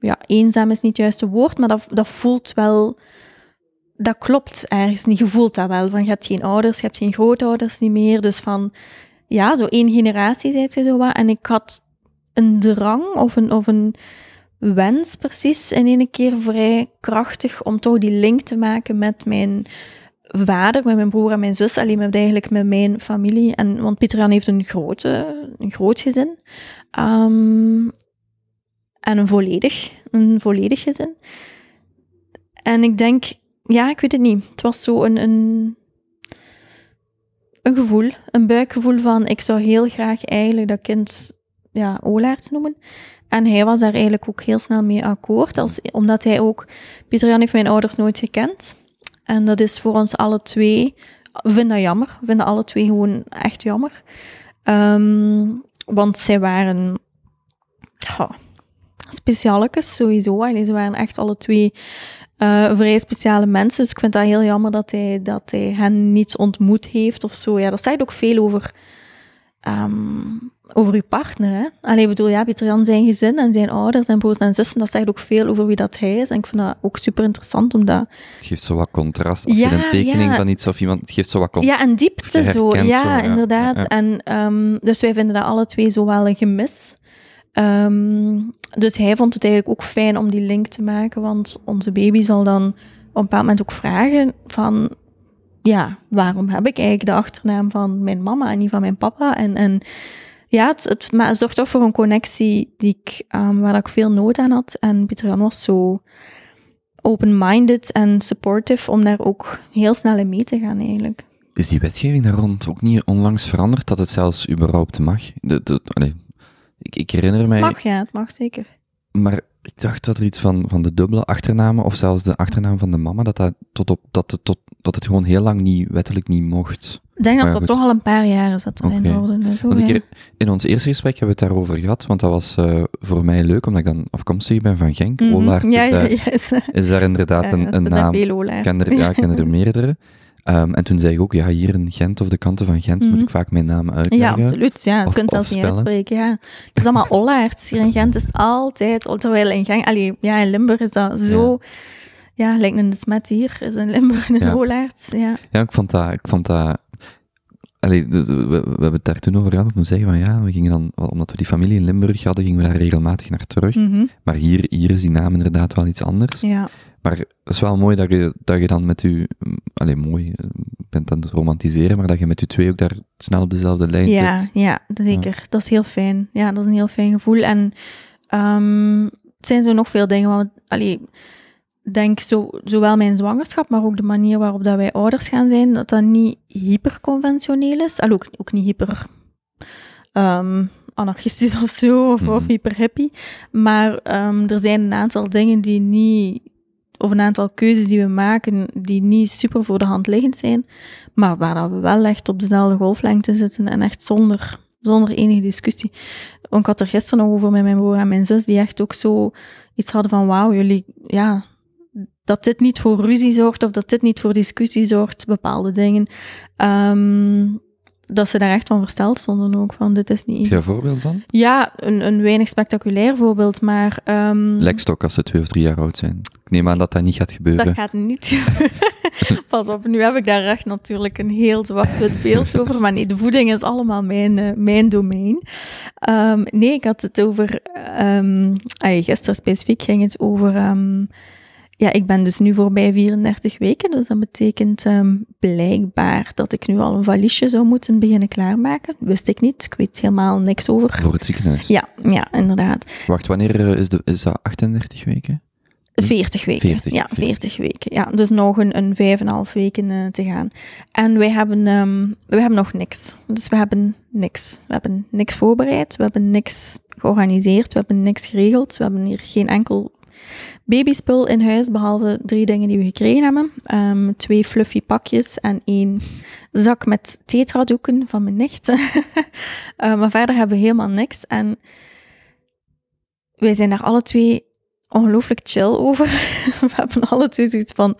ja, eenzaam is niet het juiste woord, maar dat, dat voelt wel dat klopt ergens niet. Je voelt dat wel. Van, je hebt geen ouders, je hebt geen grootouders niet meer. Dus van, ja, zo één generatie zijt je zo wat. En ik had een drang of een, of een wens precies in één keer vrij krachtig om toch die link te maken met mijn vader, met mijn broer en mijn zus. Alleen met eigenlijk met mijn familie. En, want Pieter Jan heeft een, grote, een groot gezin. Ehm, en een volledig, een volledig gezin. En ik denk, ja, ik weet het niet. Het was zo een, een, een gevoel, een buikgevoel van ik zou heel graag eigenlijk dat kind ja, Olaerts noemen. En hij was daar eigenlijk ook heel snel mee akkoord, als, omdat hij ook... Pieter Jan heeft mijn ouders nooit gekend. En dat is voor ons alle twee we vinden dat jammer. We vinden alle twee gewoon echt jammer. Ehm, want zij waren specialetjes sowieso. Allee, ze waren echt alle twee eh, vrij speciale mensen. Dus ik vind dat heel jammer dat hij, dat hij hen niet ontmoet heeft of zo. Ja, dat zegt ook veel over, ehm, over uw partner. Hè? Allee, bedoel, ja, Pieter Jan zijn gezin en zijn ouders en broers en zussen, dat zegt ook veel over wie dat hij is. En ik vind dat ook super interessant, omdat... Het geeft zo wat contrast. Als Ja, je een tekening ja. van iets of iemand... Het geeft zo wat contrast. Ja, een diepte zo. Ja, zo, ja. inderdaad. En dus dus wij vinden dat alle twee zo wel een gemis. Ehm, dus hij vond het eigenlijk ook fijn om die link te maken, want onze baby zal dan op een bepaald moment ook vragen van, ja, waarom heb ik eigenlijk de achternaam van mijn mama en niet van mijn papa? En, en ja, het, het, maar het zorgt toch voor een connectie die ik, ehm, waar ik veel nood aan had. En Pieter Jan was zo open-minded en supportive om daar ook heel snel in mee te gaan eigenlijk. Is die wetgeving daar rond ook niet onlangs veranderd, dat het zelfs überhaupt mag? De, de, allee, ik, ik herinner mij... Mag ja, het mag zeker. Maar ik dacht dat er iets van, van de dubbele achternamen, of zelfs de achternaam van de mama, dat, dat, tot op, dat, het, tot, dat het gewoon heel lang niet, wettelijk niet mocht. Ik denk dat Maar dat goed. toch al een paar jaar is dat er in orde is. Want hoor, ik, ja. her- in ons eerste gesprek hebben we het daarover gehad, want dat was eh, voor mij leuk, omdat ik dan afkomstig ben van Genk. Olaert ja, is, ja, daar- ja, is, is daar inderdaad ja, een, naam. ken er, ja, ik ken er [laughs] meerdere. Ehm, en toen zei ik ook, ja, hier in Gent of de kanten van Gent moet Mhm. ik vaak mijn naam Ja, uitleggen. absoluut. Ja, je kunt zelfs niet uitspreken. Ja. Het is allemaal [laughs] Ollaerts. Hier in Gent is het altijd... Terwijl in Genk... Allee, ja, in Limburg is dat zo... Ja, lijkt een de smet hier. Is in Limburg een Ja. Ollaerts. Ja. Ja, ik vond dat... Ik vond dat Allee, we, we hebben het daar toen over gehad. Toen zeggen van ja, we gingen dan, omdat we die familie in Limburg hadden, gingen we daar regelmatig naar terug. Mhm. Maar hier, hier is die naam inderdaad wel iets anders. ja. Maar het is wel mooi dat je, dat je dan met je... Allee, mooi, eh, je bent aan het romantiseren, maar dat je met je twee ook daar snel op dezelfde lijn Ja, zit. ja, zeker. Dat is heel fijn. Ja, dat is een heel fijn gevoel. En ehm, het zijn zo nog veel dingen. Want, allee, denk zo, zowel mijn zwangerschap, maar ook de manier waarop dat wij ouders gaan zijn, dat dat niet hyperconventioneel is. Allee, ook, ook niet hyper ehm, anarchistisch [laughs] of zo, of, of Mhm. hyper hippie. Maar ehm, er zijn een aantal dingen die niet, of een aantal keuzes die we maken, die niet super voor de hand liggend zijn. Maar waar dat we wel echt op dezelfde golflengte zitten en echt zonder, zonder enige discussie. Ik had er gisteren nog over met mijn broer en mijn zus, die echt ook zo iets hadden van wauw, jullie, ja, dat dit niet voor ruzie zorgt of dat dit niet voor discussie zorgt, bepaalde dingen. Ehm, dat ze daar echt van versteld stonden ook, van dit is niet... Heb je een voorbeeld van? Ja, een, een weinig spectaculair voorbeeld, maar... ehm, Lekstok als ze twee of drie jaar oud zijn. Ik neem aan dat dat niet gaat gebeuren. Dat gaat niet gebeuren. [laughs] Pas op, nu heb ik daar echt natuurlijk een heel zwart-wit beeld over. Maar nee, de voeding is allemaal mijn, eh, mijn domein. Ehm, nee, ik had het over... ehm, ah, gisteren specifiek ging het over... ja, ik ben dus nu voorbij 34 weken. Dus dat betekent ehm, blijkbaar dat ik nu al een valiesje zou moeten beginnen klaarmaken. Wist ik niet. Ik weet helemaal niks over. Voor het ziekenhuis. Ja, ja, inderdaad. Wacht, wanneer eh, is, de, is dat 38 weken? 40 weken. 40, ja, 40. 40 weken. Ja, dus nog een, een vijf en een half weken eh, te gaan. En wij hebben, ehm, we hebben nog niks. Dus we hebben niks. We hebben niks voorbereid. We hebben niks georganiseerd. We hebben niks geregeld. We hebben hier geen enkel babyspul in huis, behalve drie dingen die we gekregen hebben. Ehm, twee fluffy pakjes en één zak met tetradoeken van mijn nicht. [laughs] Eh, maar verder hebben we helemaal niks. En wij zijn daar alle twee ongelooflijk chill over. [laughs] We hebben alle twee zoiets van,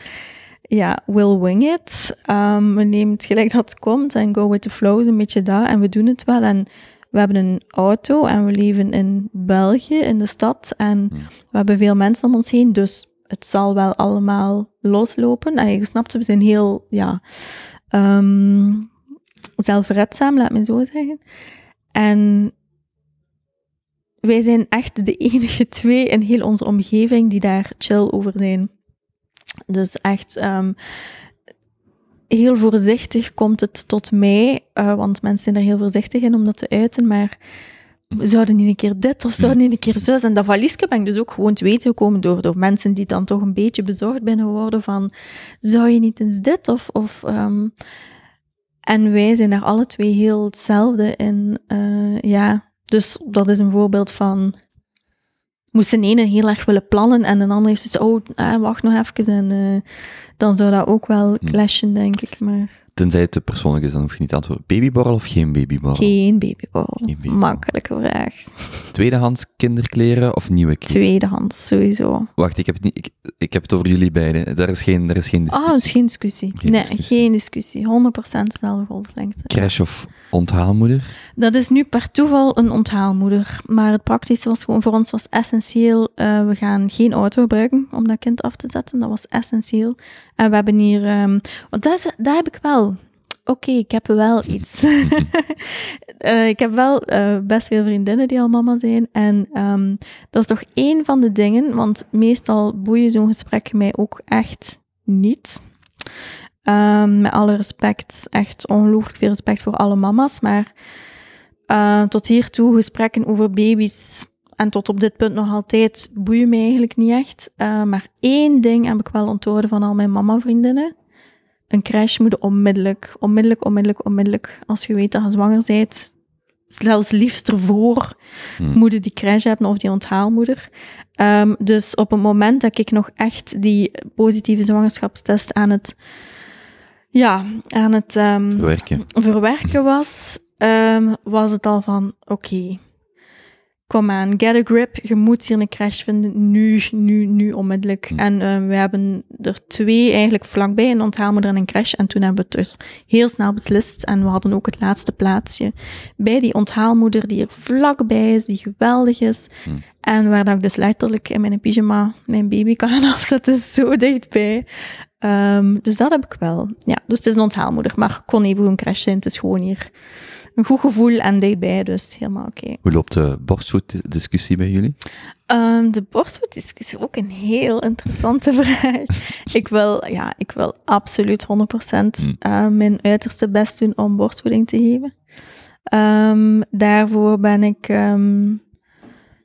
ja, we'll wing it. Ehm, we nemen het gelijk dat het komt en go with the flow, een beetje dat. En we doen het wel. En we hebben een auto en we leven in België, in de stad. En we hebben veel mensen om ons heen, dus het zal wel allemaal loslopen. En je snapt, we zijn heel, ja, ehm, zelfredzaam, laat me zo zeggen. En wij zijn echt de enige twee in heel onze omgeving die daar chill over zijn. Dus echt ehm, heel voorzichtig komt het tot mij, eh, want mensen zijn er heel voorzichtig in om dat te uiten, maar zouden niet een keer dit of zouden niet een keer zus. En dat valiesje ben ik dus ook gewoon te weten gekomen door, door mensen die dan toch een beetje bezorgd binnen worden van, zou je niet eens dit of... of ehm, en wij zijn daar alle twee heel hetzelfde in. eh, ja, dus dat is een voorbeeld van. Moest de ene heel erg willen plannen en de andere is dus, oh, ah, wacht nog even. En eh, dan zou dat ook wel clashen, denk ik. Maar Tenzij het te persoonlijk is, dan hoef je niet te antwoorden. Babyborrel of geen babyborrel? Geen babyborrel. Geen babyborrel. Makkelijke vraag. Tweedehands kinderkleren of nieuwe kleren? Tweedehands, sowieso. Wacht, ik heb, het niet, ik, ik heb het over jullie beiden. Daar is geen, daar is geen discussie. Ah, dat is geen discussie. Geen nee, discussie. geen discussie. 100% dezelfde golflengte. Crash of onthaalmoeder? Dat is nu per toeval een onthaalmoeder. Maar het praktische was gewoon voor ons was essentieel. eh, we gaan geen auto gebruiken om dat kind af te zetten. Dat was essentieel. En we hebben hier... ehm, want dat heb ik wel. Oké, ik heb wel iets. [laughs] Eh, ik heb wel eh, best veel vriendinnen die al mama zijn. En ehm, dat is toch één van de dingen, want meestal boeien zo'n gesprek mij ook echt niet. Ehm, met alle respect, echt ongelooflijk veel respect voor alle mama's. Maar eh, tot hiertoe gesprekken over baby's en tot op dit punt nog altijd boeien mij eigenlijk niet echt. Eh, maar één ding heb ik wel onthouden van al mijn mama-vriendinnen. Een crash moet onmiddellijk, onmiddellijk, onmiddellijk, onmiddellijk. Als je weet dat je zwanger bent, zelfs liefst ervoor, Hmm. moet die crash hebben of die onthaalmoeder. Ehm, dus op het moment dat ik nog echt die positieve zwangerschapstest aan het, ja, aan het ehm, Verwerken. verwerken was, ehm, was het al van, oké, kom aan, get a grip, je moet hier een crash vinden, nu, nu, nu, onmiddellijk. Hm. En eh, we hebben er twee eigenlijk vlakbij, een onthaalmoeder en een crash, en toen hebben we het dus heel snel beslist, en we hadden ook het laatste plaatsje bij die onthaalmoeder die er vlakbij is, die geweldig is, Hm. en waar dat ik dus letterlijk in mijn pyjama mijn baby kan gaan [laughs] afzetten, zo dichtbij. Ehm, dus dat heb ik wel. Ja, dus het is een onthaalmoeder, maar kon even een crash zijn. Het is gewoon hier een goed gevoel en dichtbij, dus helemaal oké. Hoe loopt de borstvoetdiscussie bij jullie? Ehm, de borstvoetdiscussie, ook een heel interessante [laughs] vraag. ik, wil, ja, ik wil absoluut 100% Hmm. eh, mijn uiterste best doen om borstvoeding te geven. Ehm, daarvoor ben ik ehm,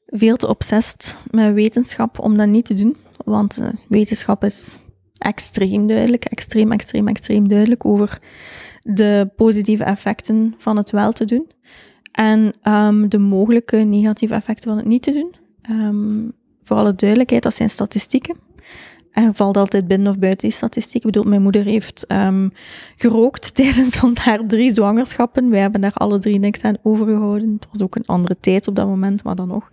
veel te obsessed met wetenschap om dat niet te doen. Want eh, wetenschap is extreem duidelijk, extreem, extreem, extreem duidelijk over de positieve effecten van het wel te doen. En ehm, de mogelijke negatieve effecten van het niet te doen. Ehm, voor alle duidelijkheid, dat zijn statistieken. En valt altijd binnen of buiten die statistiek. Ik bedoel, mijn moeder heeft ehm, gerookt [laughs] tijdens haar drie zwangerschappen. Wij hebben daar alle drie niks aan overgehouden. Het was ook een andere tijd op dat moment, maar dan nog.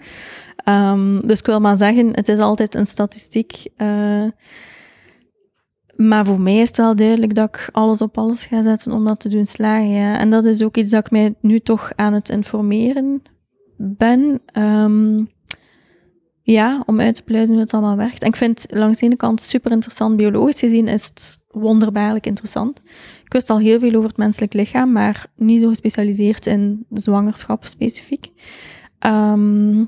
Dus ik wil maar zeggen, het is altijd een statistiek. eh, maar voor mij is het wel duidelijk dat ik alles op alles ga zetten om dat te doen slagen. En dat is ook iets dat ik mij nu toch aan het informeren ben. Ehm, ja, om uit te pluizen hoe het allemaal werkt. En ik vind langs de ene kant super interessant. Biologisch gezien is het wonderbaarlijk interessant. Ik wist al heel veel over het menselijk lichaam, maar niet zo gespecialiseerd in zwangerschap specifiek. Ehm,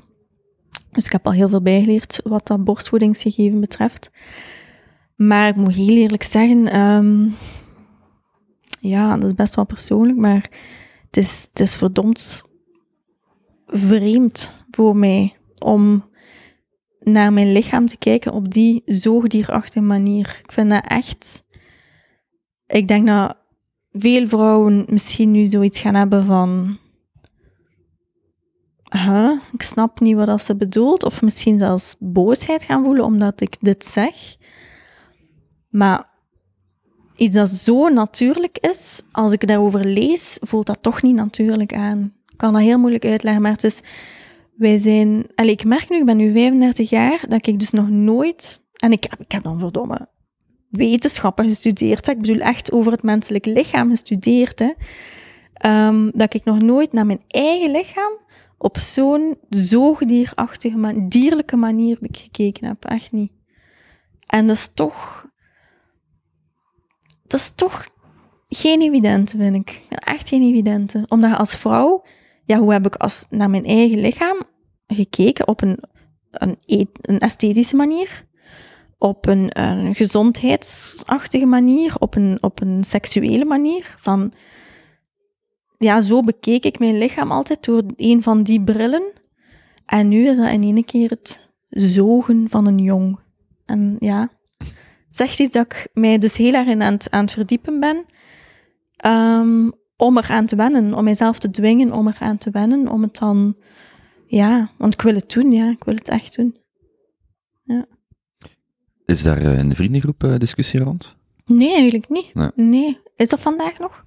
dus ik heb al heel veel bijgeleerd wat dat borstvoedingsgegeven betreft. Maar ik moet heel eerlijk zeggen, ehm, ja, dat is best wel persoonlijk, maar het is, het is verdomd vreemd voor mij om naar mijn lichaam te kijken op die zoogdierachtige manier. Ik vind dat echt... Ik denk dat veel vrouwen misschien nu zoiets gaan hebben van... Ik snap niet wat dat ze bedoelt. Of misschien zelfs boosheid gaan voelen omdat ik dit zeg. Maar iets dat zo natuurlijk is, als ik daarover lees, voelt dat toch niet natuurlijk aan. Ik kan dat heel moeilijk uitleggen, maar het is... Wij zijn... Ik merk nu, ik ben nu 35 jaar, dat ik dus nog nooit... En ik ik heb dan verdomme wetenschappen gestudeerd. Hè. Ik bedoel echt over het menselijk lichaam gestudeerd. Hè. Ehm, dat ik nog nooit naar mijn eigen lichaam op zo'n zoogdierachtige, dierlijke manier gekeken heb. Echt niet. En dat is toch... Dat is toch geen evidente, vind ik. Echt geen evidente. Omdat als vrouw... Ja, hoe heb ik als, naar mijn eigen lichaam gekeken op een, een, e- esthetische manier? Op een, een gezondheidsachtige manier? Op een, op een seksuele manier? Van... Ja, zo bekeek ik mijn lichaam altijd door een van die brillen. En nu is dat in één keer het zogen van een jong. En ja, zegt iets dat ik mij dus heel erg in aan het, aan het verdiepen ben. ehm, om er aan te wennen, om mijzelf te dwingen om er aan te wennen, om het dan, ja, want ik wil het doen, ja, ik wil het echt doen. Is daar eh, in de vriendengroep eh, discussie rond? Nee, eigenlijk niet. Nee. Nee. Is dat vandaag nog?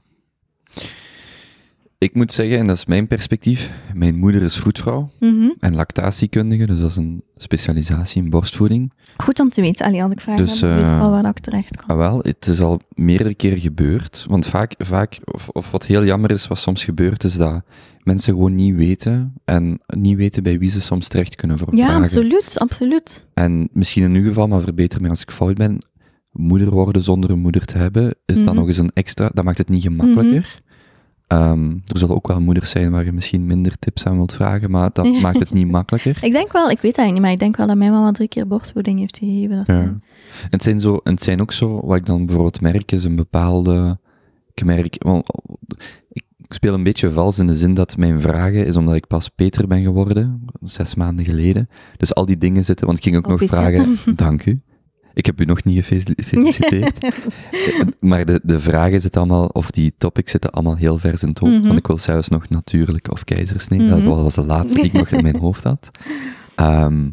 Ik moet zeggen, en dat is mijn perspectief, mijn moeder is voetvrouw Mhm. en lactatiekundige, dus dat is een specialisatie in borstvoeding. Goed om te weten. Allee, als ik vraag Dus, heb, weet ik eh, wel waar ik terecht kan. Ah, wel, het is al meerdere keren gebeurd. Want vaak, vaak of, of wat heel jammer is, wat soms gebeurt, is dat mensen gewoon niet weten en niet weten bij wie ze soms terecht kunnen voor Ja, vragen. absoluut, absoluut. En misschien in uw geval, maar verbeter me als ik fout ben, moeder worden zonder een moeder te hebben, is dan Mhm. nog eens een extra, dat maakt het niet gemakkelijker. Ehm, er zullen ook wel moeders zijn waar je misschien minder tips aan wilt vragen, maar dat Ja. maakt het niet makkelijker. [laughs] Ik denk wel, ik weet eigenlijk niet, maar ik denk wel dat mijn mama drie keer borstvoeding heeft gegeven. Dat Ja. En het zijn, zo, het zijn ook zo, wat ik dan bijvoorbeeld merk, is een bepaalde. Ik merk. ik speel een beetje vals in de zin dat mijn vragen is omdat ik pas Peter ben geworden, zes maanden geleden. Dus al die dingen zitten, want ik ging ook nog vragen. [laughs] Dank u. Ik heb u nog niet gefeli- gefeliciteerd. [laughs] maar de, de vragen zitten allemaal, of die topics zitten allemaal heel vers in het hoofd. Mhm. Want ik wil zelfs nog natuurlijk of keizersnee. Dat Mhm. was de laatste die ik nog in mijn [laughs] hoofd had. Ehm,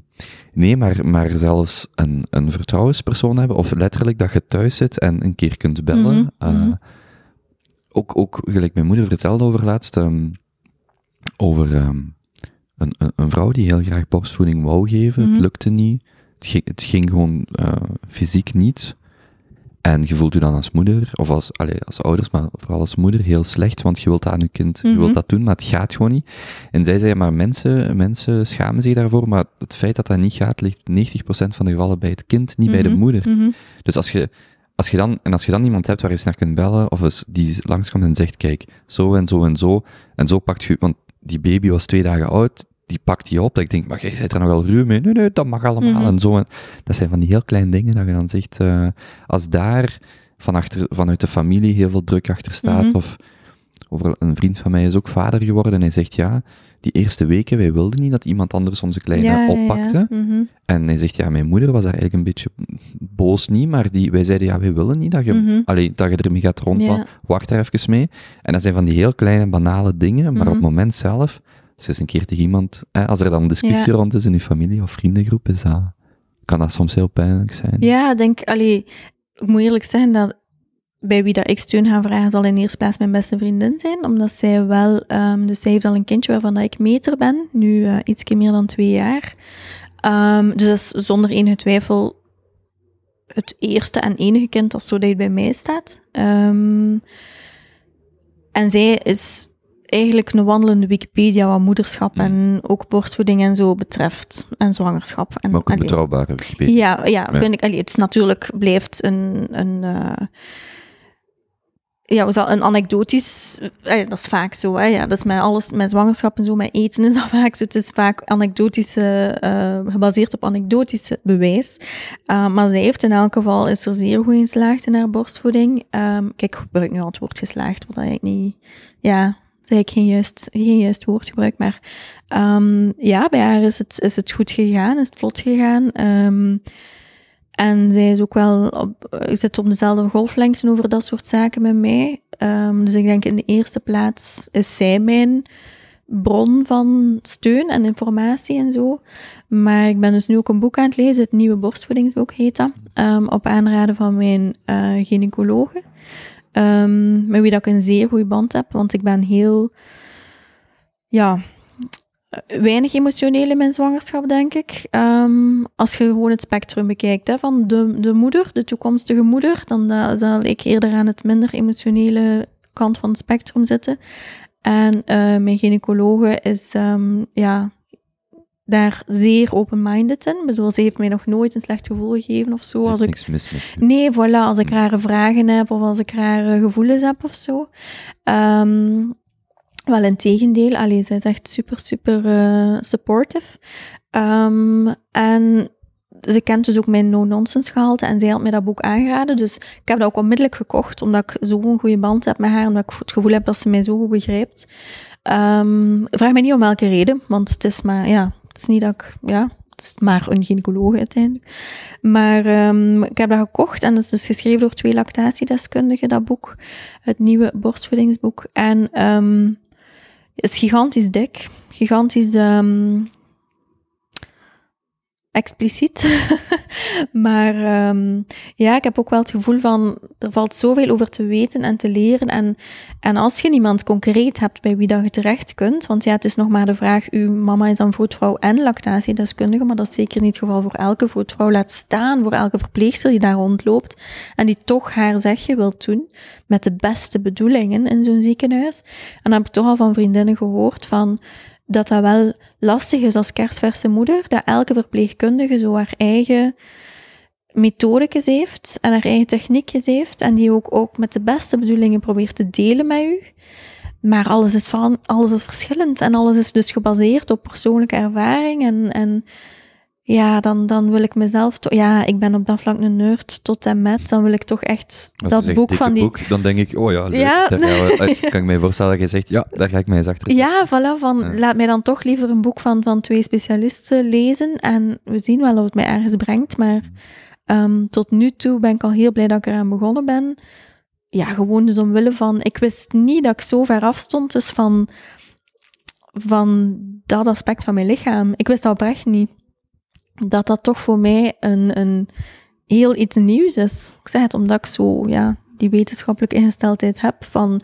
nee, maar, maar zelfs een, een vertrouwenspersoon hebben, of letterlijk dat je thuis zit en een keer kunt bellen. Mhm, eh, ook, ook, gelijk mijn moeder vertelde over laatst, ehm, over ehm, een, een, een vrouw die heel graag borstvoeding wou geven. Het lukte niet. Het ging, het ging gewoon eh, fysiek niet. En je voelt je dan als moeder, of als, allee, als ouders, maar vooral als moeder, heel slecht, want je wilt dat aan je kind, je Mhm. wilt dat doen, maar het gaat gewoon niet. En zij zei, maar mensen, mensen schamen zich daarvoor, maar het feit dat dat niet gaat, ligt 90% van de gevallen bij het kind, niet bij de Mhm, moeder. mhm. Dus als je, als je dan, en als je dan iemand hebt waar je eens naar kunt bellen, of eens die langskomt en zegt, kijk, zo en zo en zo, en zo pakt je, want die baby was twee dagen oud, die pakt die op, dat ik denk, maar jij zit er nogal ruw mee, nee, nee, dat mag allemaal, Mhm. en zo. En dat zijn van die heel kleine dingen, dat je dan zegt, eh, als daar van achter, vanuit de familie heel veel druk achter staat, Mhm. of over een vriend van mij is ook vader geworden, en hij zegt, ja, die eerste weken, wij wilden niet dat iemand anders onze kleine Ja, ja, ja. oppakte, Mhm. en hij zegt, ja, mijn moeder was daar eigenlijk een beetje boos niet, maar die, wij zeiden, ja, wij willen niet dat je, allee, dat je ermee gaat rond, wacht daar even mee. En dat zijn van die heel kleine, banale dingen, maar op het moment zelf, eens een keer tegen iemand, hè, als er dan een discussie Ja. rond is in je familie of vriendengroep, is dat, kan dat soms heel pijnlijk zijn. Ja, ik denk, allee, ik moet eerlijk zeggen dat bij wie dat ik steun ga vragen, zal in eerste plaats mijn beste vriendin zijn, omdat zij wel, ehm, dus zij heeft al een kindje waarvan dat ik meter ben, nu eh iets meer dan twee jaar. Ehm, dus dat is zonder enige twijfel het eerste en enige kind als zo dat het bij mij staat. Ehm, en zij is eigenlijk een wandelende Wikipedia wat moederschap Mm. en ook borstvoeding en zo betreft. En zwangerschap. En, Maar ook een allee. betrouwbare Wikipedia. Ja, ja, Ja. vind ik. Allee, het is natuurlijk blijft een, een eh, ja, een anekdotisch, eh, dat is vaak zo, hè, ja, dat is met alles, met zwangerschap en zo, met eten is [laughs] dat vaak zo. Het is vaak anekdotische, eh, gebaseerd op anekdotische bewijs. Uh, maar zij heeft in elk geval, is er zeer goed in geslaagd in haar borstvoeding. Um, kijk, ik gebruik nu al het woord geslaagd, wat eigenlijk niet, ja, zei ik geen juist, geen juist woord gebruik, maar um, ja, bij haar is het, is het goed gegaan, is het vlot gegaan. Um, en zij is ook wel op, zit op dezelfde golflengte over dat soort zaken met mij. Um, dus ik denk in de eerste plaats is zij mijn bron van steun en informatie en zo. Maar ik ben dus nu ook een boek aan het lezen, het nieuwe borstvoedingsboek heet dat, op aanraden van mijn uh, gynaecologe. Um, met wie dat ik een zeer goede band heb, want ik ben heel, ja, weinig emotioneel in mijn zwangerschap, denk ik. Um, als je gewoon het spectrum bekijkt hè, van de, de moeder, de toekomstige moeder, dan uh, zal ik eerder aan het minder emotionele kant van het spectrum zitten. En uh, mijn gynaecologe is, um, ja, daar zeer open-minded in. Ik bedoel, ze heeft mij nog nooit een slecht gevoel gegeven of zo. Als ik... niks mis met Nee, voilà, als ik rare vragen heb of als ik rare gevoelens heb of zo. Um, wel in tegendeel, allee, zij is echt super, super uh, supportive. Um, en ze kent dus ook mijn no-nonsense gehalte en zij had mij dat boek aangeraden. Dus ik heb dat ook onmiddellijk gekocht, omdat ik zo'n goede band heb met haar, omdat ik het gevoel heb dat ze mij zo goed begrijpt. Um, vraag mij niet om welke reden, want het is maar, ja, is niet dat ik, ja, het is maar een gynaecoloog uiteindelijk. Maar um, ik heb dat gekocht en dat is dus geschreven door twee lactatiedeskundigen, dat boek. Het nieuwe borstvoedingsboek. En um, het is gigantisch dik. Gigantisch... Um, expliciet. [laughs] maar ehm, ja, ik heb ook wel het gevoel van, er valt zoveel over te weten en te leren. En, en als je niemand concreet hebt bij wie dat je terecht kunt, want ja, het is nog maar de vraag, uw mama is dan vroedvrouw en lactatiedeskundige, maar dat is zeker niet het geval voor elke vroedvrouw. Laat staan voor elke verpleegster die daar rondloopt en die toch haar zegje wil doen, met de beste bedoelingen in zo'n ziekenhuis. En dan heb ik toch al van vriendinnen gehoord van, dat dat wel lastig is als kerstverse moeder, dat elke verpleegkundige zo haar eigen methodekes heeft en haar eigen techniekjes heeft en die ook, ook met de beste bedoelingen probeert te delen met u. Maar alles is, van, alles is verschillend en alles is dus gebaseerd op persoonlijke ervaring en, en ja, dan, dan wil ik mezelf... Ja, ik ben op dat vlak een nerd tot en met. Dan wil ik toch echt dat boek van die... Boek, dan denk ik, oh ja, ja. Daar we, [laughs] kan ik me voorstellen dat je zegt, ja, daar ga ik mij eens achter. Ja, voilà, van laat mij dan toch liever een boek van, van twee specialisten lezen en we zien wel of het mij ergens brengt, maar um, tot nu toe ben ik al heel blij dat ik eraan begonnen ben. Ja, gewoon dus omwille van... Ik wist niet dat ik zo ver afstond dus van, van dat aspect van mijn lichaam. Ik wist dat oprecht niet dat dat toch voor mij een, een heel iets nieuws is. Ik zeg het omdat ik zo ja, die wetenschappelijke ingesteldheid heb van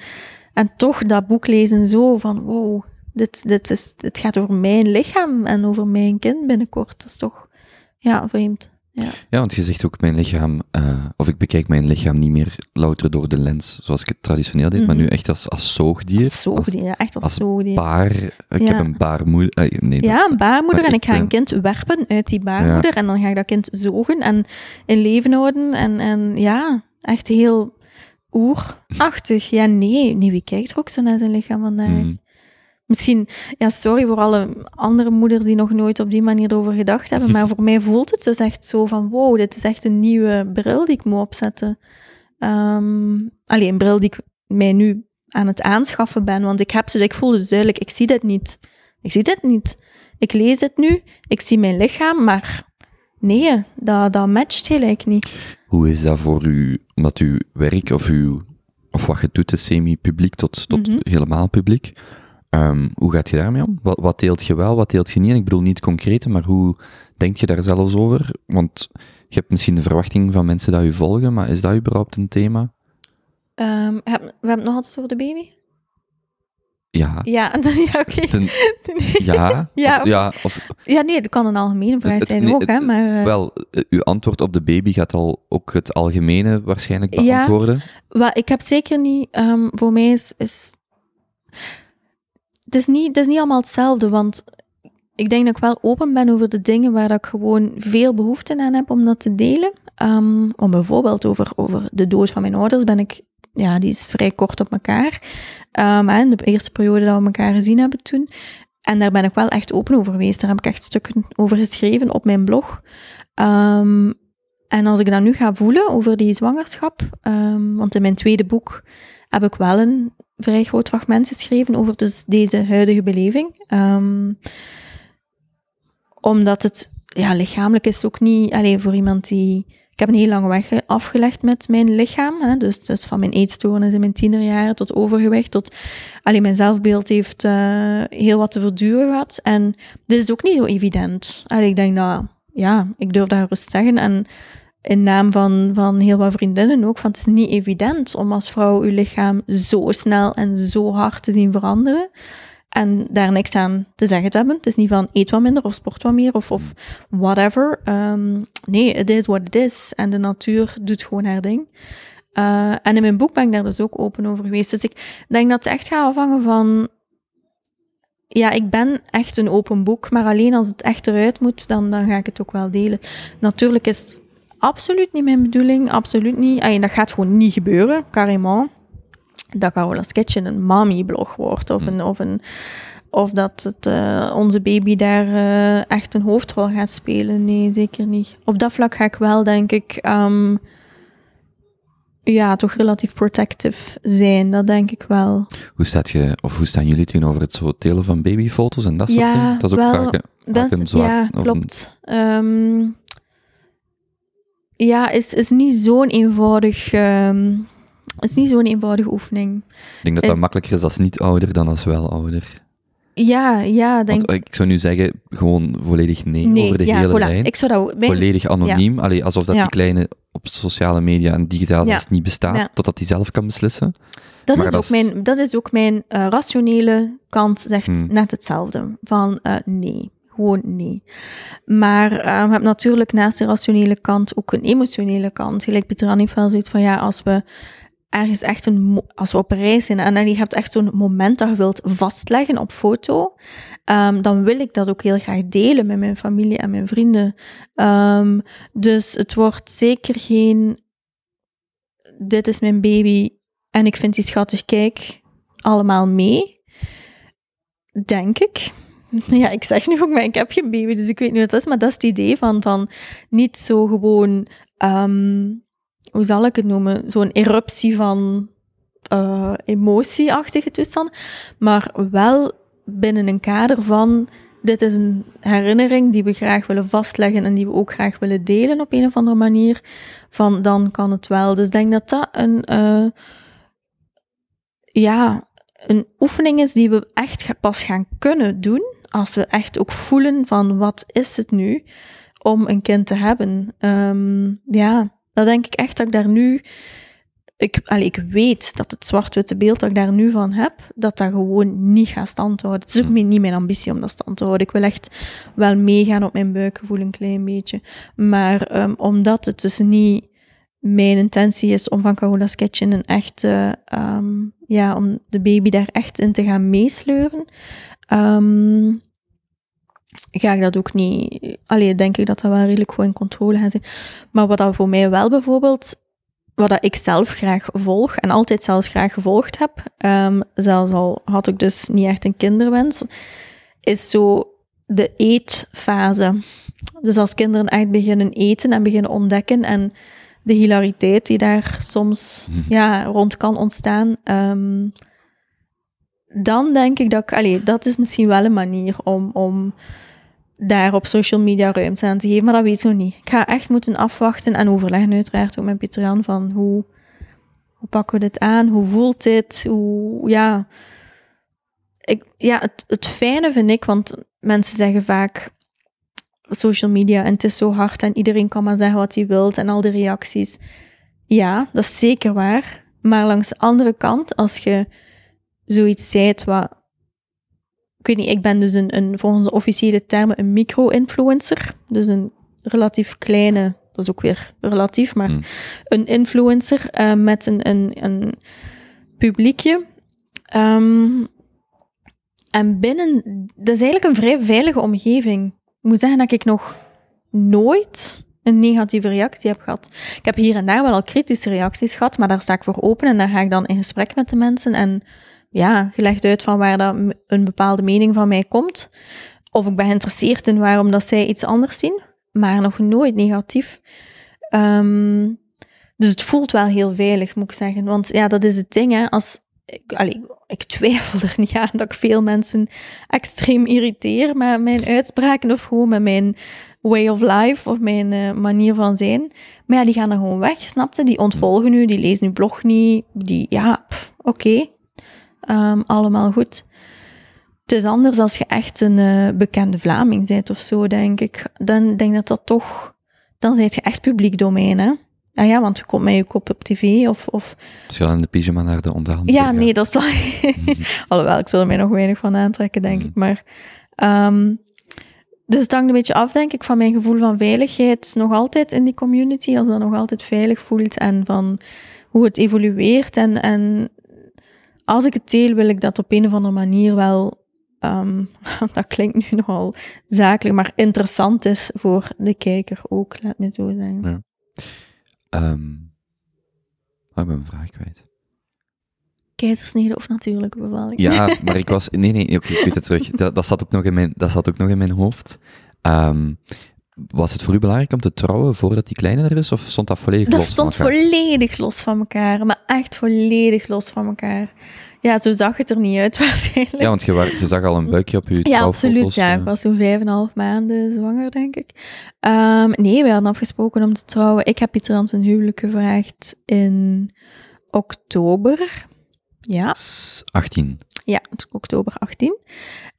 en toch dat boek lezen zo van wow, dit, dit, is, dit gaat over mijn lichaam en over mijn kind binnenkort. Dat is toch ja, vreemd. Ja. ja, want je zegt ook mijn lichaam, uh, of ik bekijk mijn lichaam niet meer louter door de lens, zoals ik het traditioneel deed, maar nu mhm. echt als, als zoogdier. Als zoogdier, ja, echt als, als zoogdier. baar. Ik heb een baarmoeder. Uh, nee, ja, een baarmoeder en ik ga een kind werpen uit die baarmoeder en dan ga ik dat kind zogen en in leven houden. En, en ja, echt heel oerachtig. Ja, nee, nee, wie kijkt er ook zo naar zijn lichaam vandaag? Mm. Misschien, ja, sorry voor alle andere moeders die nog nooit op die manier erover gedacht hebben, maar [laughs] voor mij voelt het dus echt zo van, wow, dit is echt een nieuwe bril die ik moet opzetten. Um, alleen een bril die ik mij nu aan het aanschaffen ben, want ik heb ze, ik voel dus duidelijk, ik zie dit niet. Ik zie dit niet. Ik lees het nu, ik zie mijn lichaam, maar nee, dat, dat matcht gelijk niet. Hoe is dat voor u, omdat uw werk of uw, of wat je doet, is semi-publiek tot, tot mhm. helemaal publiek? Um, hoe gaat je daarmee om? Wat, wat deelt je wel, wat deelt je niet? ik bedoel niet concreet, maar hoe denk je daar zelfs over? Want je hebt misschien de verwachting van mensen dat je volgen, maar is dat überhaupt een thema? Um, we hebben het nog altijd over de baby? Ja. Ja, [laughs] ja oké. [laughs] Ja, [laughs] ja, of, ja, of, ja, nee, dat kan een algemene vraag zijn ook, hè, maar... Uh, wel, uh, uw antwoord op de baby gaat al ook het algemene waarschijnlijk beantwoorden. Ja, wel, ik heb zeker niet... Um, voor mij is, is het is, niet, het is niet allemaal hetzelfde, want ik denk dat ik wel open ben over de dingen waar ik gewoon veel behoefte aan heb om dat te delen. Um, bijvoorbeeld over, over de dood van mijn ouders ben ik, ja, die is vrij kort op elkaar. Um, en de eerste periode dat we elkaar gezien hebben toen. En daar ben ik wel echt open over geweest. Daar heb ik echt stukken over geschreven op mijn blog. Um, en als ik dan nu ga voelen over die zwangerschap, want in mijn tweede boek heb ik wel een vrij groot fragment geschreven over dus deze huidige beleving. Um, omdat het ja, lichamelijk is ook niet alleen voor iemand die. Ik heb een heel lange weg afgelegd met mijn lichaam. Hè, dus, dus van mijn eetstoornis in mijn tienerjaren tot overgewicht. Tot alleen mijn zelfbeeld heeft uh, heel wat te verduren gehad. En dit is ook niet zo evident. Allee, ik denk, nou ja, ik durf dat gerust zeggen. En in naam van, van heel wat vriendinnen ook, van het is niet evident om als vrouw je lichaam zo snel en zo hard te zien veranderen. En daar niks aan te zeggen te hebben. Het is niet van eet wat minder of sport wat meer of, of whatever. Um, nee, it is what it is. En de natuur doet gewoon haar ding. Uh, en in mijn boek ben ik daar dus ook open over geweest. Dus ik denk dat het echt gaat afhangen van ja, ik ben echt een open boek, maar alleen als het echt eruit moet, dan, dan ga ik het ook wel delen. Natuurlijk is het absoluut niet mijn bedoeling. Absoluut niet. Ay, dat gaat gewoon niet gebeuren, carrément. Dat wel een sketch in een mami-blog wordt. Of, een, of, een, of dat het, uh, onze baby daar uh, echt een hoofdrol gaat spelen. Nee, zeker niet. Op dat vlak ga ik wel, denk ik... Um, ja, toch relatief protective zijn, dat denk ik wel. Hoe, staat je, of hoe staan jullie tegenover het zo delen van babyfoto's en dat soort dingen? Dat is ook wel, vaak, vaak een zwaar... Ja, klopt. Um, ja, is, is niet zo'n eenvoudig... Um, is niet zo'n eenvoudige oefening. Ik denk dat dat makkelijker is als niet ouder dan als wel ouder. Ja, ja, denk Want ik zou nu zeggen, gewoon volledig nee, Nee, over de ja, hele voilà. lijn. Ik zou dat ook... mijn- Volledig anoniem. Allee, alsof dat Ja. die kleine op sociale media en digitaal is niet bestaat, totdat hij zelf kan beslissen. Dat Maar is, dat ook is- mijn, dat is ook mijn eh, rationele kant, zegt Hmm. net hetzelfde. Van eh, nee, gewoon nee. Maar we hebben natuurlijk naast de rationele kant ook een emotionele kant. Gelijk Pieter wel zoiets van, ja, als we ergens echt een, als we op reis zijn en je hebt echt zo'n moment dat je wilt vastleggen op foto, ehm, dan wil ik dat ook heel graag delen met mijn familie en mijn vrienden. Ehm, dus het wordt zeker geen, dit is mijn baby en ik vind die schattig, kijk, allemaal mee. Denk ik. [laughs] Ja, ik zeg nu ook, maar ik heb geen baby, dus ik weet niet wat dat is. Maar dat is het idee van, van niet zo gewoon, ehm, hoe zal ik het noemen, zo'n eruptie van eh, emotieachtige toestand, maar wel binnen een kader van, dit is een herinnering die we graag willen vastleggen en die we ook graag willen delen op een of andere manier, van dan kan het wel. Dus ik denk dat dat een, eh, ja, een oefening is die we echt pas gaan kunnen doen als we echt ook voelen van wat is het nu om een kind te hebben. Ehm, ja, dat denk ik echt dat ik daar nu... Ik, allee, ik weet dat het zwart-witte beeld dat ik daar nu van heb, dat dat gewoon niet gaat standhouden. Het is ook Hm. mijn- niet mijn ambitie om dat stand te houden. Ik wil echt wel meegaan op mijn buikgevoel een klein beetje. Maar ehm, omdat het dus niet mijn intentie is om van Carola's Kitchen een echte, ehm, ja, om de baby daar echt in te gaan meesleuren, ehm, ga ik dat ook niet. Allee, denk ik dat dat wel redelijk goed in controle gaat zijn. Maar wat dat voor mij wel bijvoorbeeld, wat dat ik zelf graag volg en altijd zelfs graag gevolgd heb, ehm, zelfs al had ik dus niet echt een kinderwens, is zo de eetfase. Dus als kinderen echt beginnen eten en beginnen ontdekken en de hilariteit die daar soms Mhm. ja, rond kan ontstaan, ehm, dan denk ik dat ik, allee, dat is misschien wel een manier om, om daar op social media ruimte aan te geven, maar dat weet ik niet. Ik ga echt moeten afwachten en overleggen uiteraard ook met Pieter Jan van hoe, hoe pakken we dit aan, hoe voelt dit, hoe, ja... Ik, ja, het, het fijne vind ik, want mensen zeggen vaak social media en het is zo hard en iedereen kan maar zeggen wat hij wil en al die reacties. Ja, dat is zeker waar. Maar langs de andere kant, als je zoiets zijt wat... Ik weet niet, ik ben dus een, een volgens de officiële termen een micro-influencer. Dus een relatief kleine, dat is ook weer relatief, maar Hmm. een influencer eh, met een, een, een publiekje. Ehm, en binnen, dat is eigenlijk een vrij veilige omgeving. Ik moet zeggen dat ik nog nooit een negatieve reactie heb gehad. Ik heb hier en daar wel al kritische reacties gehad, maar daar sta ik voor open en daar ga ik dan in gesprek met de mensen en ja, gelegd uit van waar dat een bepaalde mening van mij komt. Of ik ben geïnteresseerd in waarom dat zij iets anders zien, maar nog nooit negatief. Ehm, dus het voelt wel heel veilig, moet ik zeggen. Want ja, dat is het ding, hè. Als, ik, allee, ik twijfel er niet aan dat ik veel mensen extreem irriteer met mijn uitspraken of gewoon met mijn way of life of mijn eh, manier van zijn. Maar ja, die gaan dan gewoon weg, snapte? Die ontvolgen u, die lezen uw blog niet. Die, ja, oké. Ehm, allemaal goed. Het is anders als je echt een eh, bekende Vlaming bent of zo, denk ik. Dan denk ik dat dat toch... Dan zijt je echt publiek domein, hè? Ah ja, want je komt met je kop op tv of... of je dan in de pyjama naar de onderhandeling ja, nee, dat zal... [laughs] Alhoewel, ik zal er mij nog weinig van aantrekken, denk ik. Maar... ehm, dus het hangt een beetje af, denk ik, van mijn gevoel van veiligheid nog altijd in die community, als dat nog altijd veilig voelt en van hoe het evolueert. En, en als ik het deel, wil ik dat op een of andere manier wel, ehm, [laughs] dat klinkt nu nogal zakelijk, maar interessant is voor de kijker ook, laat me zo zeggen. Ja. Ehm, oh, ik ben mijn vraag kwijt. Keizersnede of natuurlijke bevalling? Ja, [laughs] maar ik was... Nee, nee, oké, ik weet het terug. Dat, dat, zat ook nog in mijn, dat zat ook nog in mijn hoofd. Ehm, was het voor u belangrijk om te trouwen voordat die kleine er is, of stond dat volledig Dat los van stond elkaar? volledig los van elkaar, maar echt volledig los van elkaar. Ja, zo zag het er niet uit [laughs] waarschijnlijk. Ja, want je, zag al een buikje op je Ja, absoluut. Ja, ik was zo'n vijf en een half maanden zwanger, denk ik. Ehm, nee, we hadden afgesproken om te trouwen. Ik heb Pieter aan zijn huwelijk gevraagd in oktober. Ja, S- 18. Ja, oktober 18.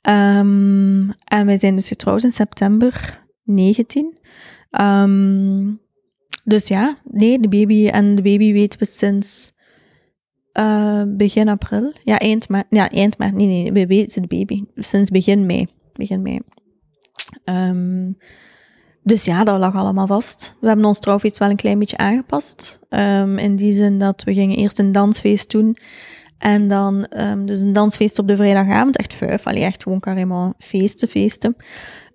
Ehm, en wij zijn dus getrouwd in september 19. Ehm, dus ja, nee, de baby en de baby weten we sinds uh, begin april. Ja, eind maart. Ja, eind maart. Nee, nee, we weten de baby sinds begin mei. Begin mei. Um, dus ja, dat lag allemaal vast. We hebben ons trouwfeest wel een klein beetje aangepast. Um, in die zin dat we gingen eerst een dansfeest doen. En dan dus een dansfeest op de vrijdagavond. Echt vijf. Allee, echt gewoon carrément feesten, feesten.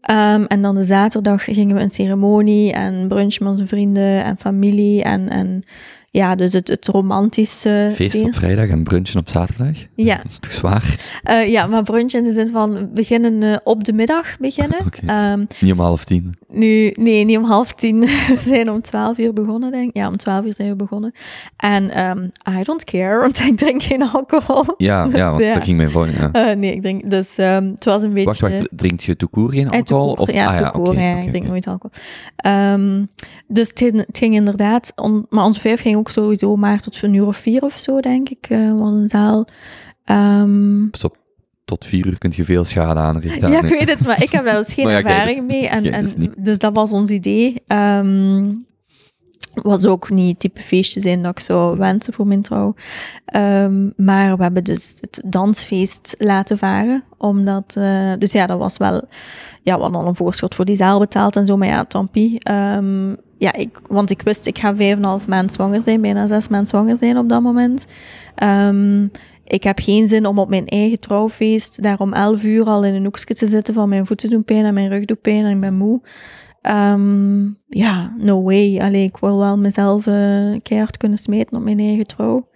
Um, en dan de zaterdag gingen we een ceremonie en brunch met onze vrienden en familie. En, en ja, dus het, het romantische. Feest op vrijdag en brunchen op zaterdag? Ja. Dat is toch zwaar? Uh, ja, maar brunch in de zin van beginnen uh, op de middag beginnen. [laughs] Okay. Um, niet om half tien? Nu, nee, niet om half tien. [laughs] we zijn om twaalf uur begonnen, denk ik. Ja, om twaalf uur zijn we begonnen. En um, I don't care, want [laughs] ik drink geen alcohol. Ja, dus, ja want ja. dat ging mij voor. Ja. Uh, nee, ik drink, dus um, het was een beetje... Wacht, wacht, drinkt je toekoor geen alcohol? Of, ja, ah, ja, toekoor, okay, ja, okay, ik drink nooit alcohol. Dus het, het, ging inderdaad, on, maar onze vijf ging ook sowieso maar tot een uur of vier of zo, denk ik, uh, was een zaal. Um, Stop tot vier uur kun je veel schade aanrichten. Ja, ik weet het, maar ik heb daar dus [laughs] geen ja, ervaring [laughs] mee. En, en, dus, dus, dat was ons idee. Um, was ook niet het type feestje zijn dat ik zou wensen voor mijn trouw. Um, maar we hebben dus het dansfeest laten varen. Omdat, uh, dus ja, dat was wel, ja, we hadden al een voorschot voor die zaal betaald en zo. Maar ja, tampie. Um, ja, ik, want ik wist, ik ga vijf en half maand zwanger zijn, bijna zes maanden zwanger zijn op dat moment. Um, ik heb geen zin om op mijn eigen trouwfeest daar om elf uur al in een hoekje te zitten van mijn voeten doen pijn en mijn rug doet pijn en ik ben moe. Um, ja, no way. Allee, ik wil wel mezelf uh, keihard kunnen smeten op mijn eigen trouw.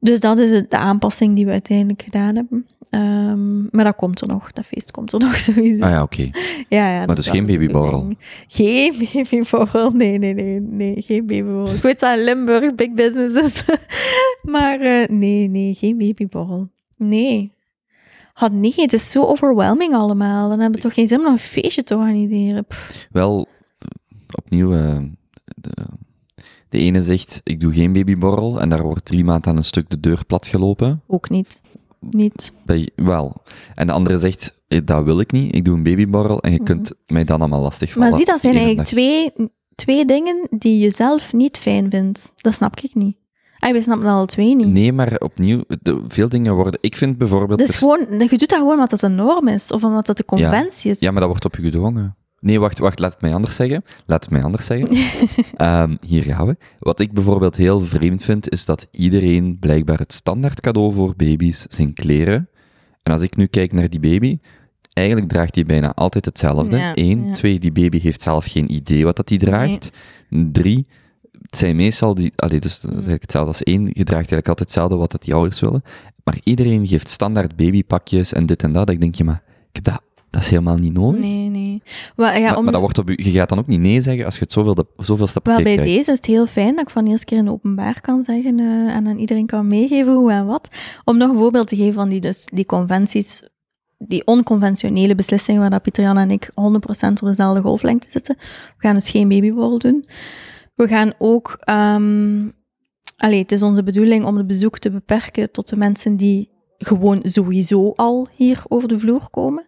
Dus dat is de aanpassing die we uiteindelijk gedaan hebben. Um, maar dat komt er nog. Dat feest komt er nog [laughs] sowieso. Ah ja, oké. Ja, ja, maar dus geen babyborrel? Geen babyborrel. Nee, nee, nee, nee. Geen babyborrel. Ik weet dat Limburg big business is. [laughs] maar uh, nee, nee, geen babyborrel. Nee. Had nee, het is zo overwhelming allemaal. Dan hebben we toch geen zin om een feestje te organiseren. Pff. Wel, opnieuw... Uh, de, de ene zegt, ik doe geen babyborrel en daar wordt drie maanden aan een stuk de deur platgelopen. Ook niet. Niet. Bij, wel. En de andere zegt, dat wil ik niet, ik doe een babyborrel en je mm -hmm. kunt mij dan allemaal lastigvallen. Maar zie, dat zijn eigenlijk twee, twee dingen die je zelf niet fijn vindt. Dat snap ik niet. Ah, wij snappen alle twee niet. Nee, maar opnieuw, de, veel dingen worden... Ik vind bijvoorbeeld... Dus gewoon, je doet dat gewoon omdat dat een norm is, of omdat dat de conventie ja. is. Ja, maar dat wordt op je gedwongen. Nee, wacht, wacht, laat het mij anders zeggen. Laat het mij anders zeggen. um, [laughs] hier gaan we. Wat ik bijvoorbeeld heel vreemd vind, is dat iedereen blijkbaar het standaard cadeau voor baby's zijn kleren. En als ik nu kijk naar die baby, eigenlijk draagt hij bijna altijd hetzelfde. Ja, Eén. ja. Twee, die baby heeft zelf geen idee wat dat hij draagt. Drie, het zijn meestal die... Allee, dus is eigenlijk hetzelfde als één. Je draagt eigenlijk altijd hetzelfde wat dat die ouders willen. Maar iedereen geeft standaard babypakjes en dit en dat. Ik denk, je, maar ik heb dat dat is helemaal niet nodig. Nee, nee. Maar, ja, om, maar dat wordt op, je gaat dan ook niet nee zeggen als je het zoveel, de, zoveel stappen wel, bij krijgt. deze is het heel fijn dat ik van de eerste keer in openbaar kan zeggen uh, en aan iedereen kan meegeven hoe en wat. Om nog een voorbeeld te geven van die, dus, die conventies, die onconventionele beslissingen waar dat Pieter Jan en ik 100% op dezelfde golflengte zitten. We gaan dus geen babyborrel doen. We gaan ook... Um, allee, het is onze bedoeling om het bezoek te beperken tot de mensen die gewoon sowieso al hier over de vloer komen.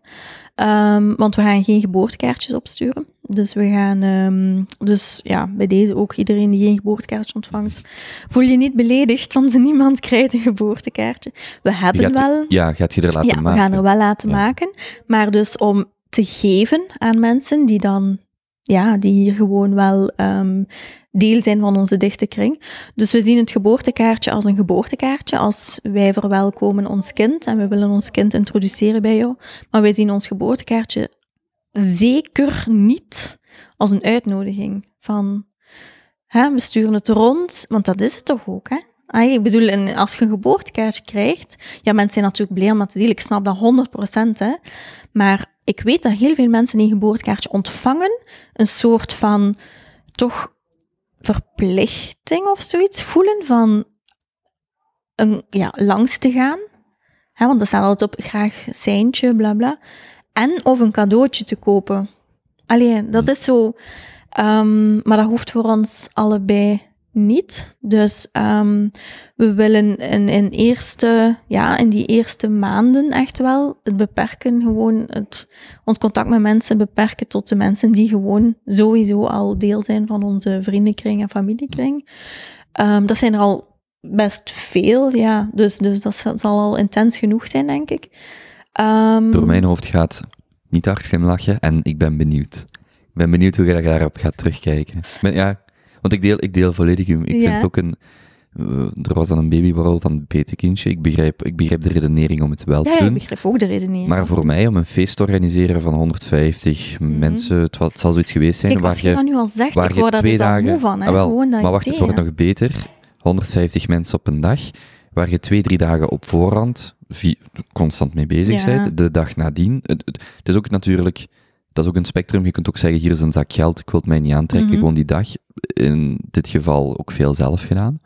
Um, want we gaan geen geboortekaartjes opsturen. Dus we gaan, um, dus ja, bij deze ook iedereen die geen geboortekaartje ontvangt, voel je niet beledigd, want niemand krijgt een geboortekaartje. We hebben gaat, wel... Ja, gaat je er laten ja, maken? we gaan er wel laten Ja. maken. Maar dus om te geven aan mensen die dan, ja, die hier gewoon wel um, deel zijn van onze dichte kring. Dus we zien het geboortekaartje als een geboortekaartje, als wij verwelkomen ons kind en we willen ons kind introduceren bij jou. Maar wij zien ons geboortekaartje zeker niet als een uitnodiging van, hè, we sturen het rond, want dat is het toch ook, hè? Ik bedoel, als je een geboortekaartje krijgt, ja, mensen zijn natuurlijk blij om dat te delen, ik snap dat 100%, hè. Maar ik weet dat heel veel mensen een geboortekaartje ontvangen, een soort van, toch, verplichting of zoiets voelen van een, ja, langs te gaan. Hè, want er staat altijd op graag seintje, bla bla. En of een cadeautje te kopen. Allee, dat is zo. Um, maar dat hoeft voor ons allebei niet. Dus ehm, we willen in, in, eerste, ja, in die eerste maanden echt wel het beperken, gewoon het, ons contact met mensen beperken tot de mensen die gewoon sowieso al deel zijn van onze vriendenkring en familiekring. Um, dat zijn er al best veel, ja. Dus, dus dat zal al intens genoeg zijn, denk ik. Um, Door mijn hoofd gaat niet hard glimlachen en ik ben benieuwd. Ik ben benieuwd hoe je daarop gaat terugkijken. Maar ja, want ik deel, ik deel volledig Ik vind ook een... Uh, er was dan een babyborrel van het petekindje. Ik begrijp, ik begrijp de redenering om het wel te doen. Ja, ik begrijp ook de redenering. Maar voor mij, om een feest te organiseren van 150 mhm. mensen, het, het, zal zoiets geweest zijn Kijk, waar je, nu al zegt, waar ik je twee dagen, van. Hè? Ah, wel, maar wacht, het wordt nog beter. 150 mensen op een dag, waar je twee, drie dagen op voorhand constant mee bezig bent. De dag nadien. Het, het is ook natuurlijk dat is ook een spectrum. Je kunt ook zeggen, hier is een zak geld, ik wil het mij niet aantrekken, mhm. gewoon die dag. In dit geval ook veel zelf gedaan.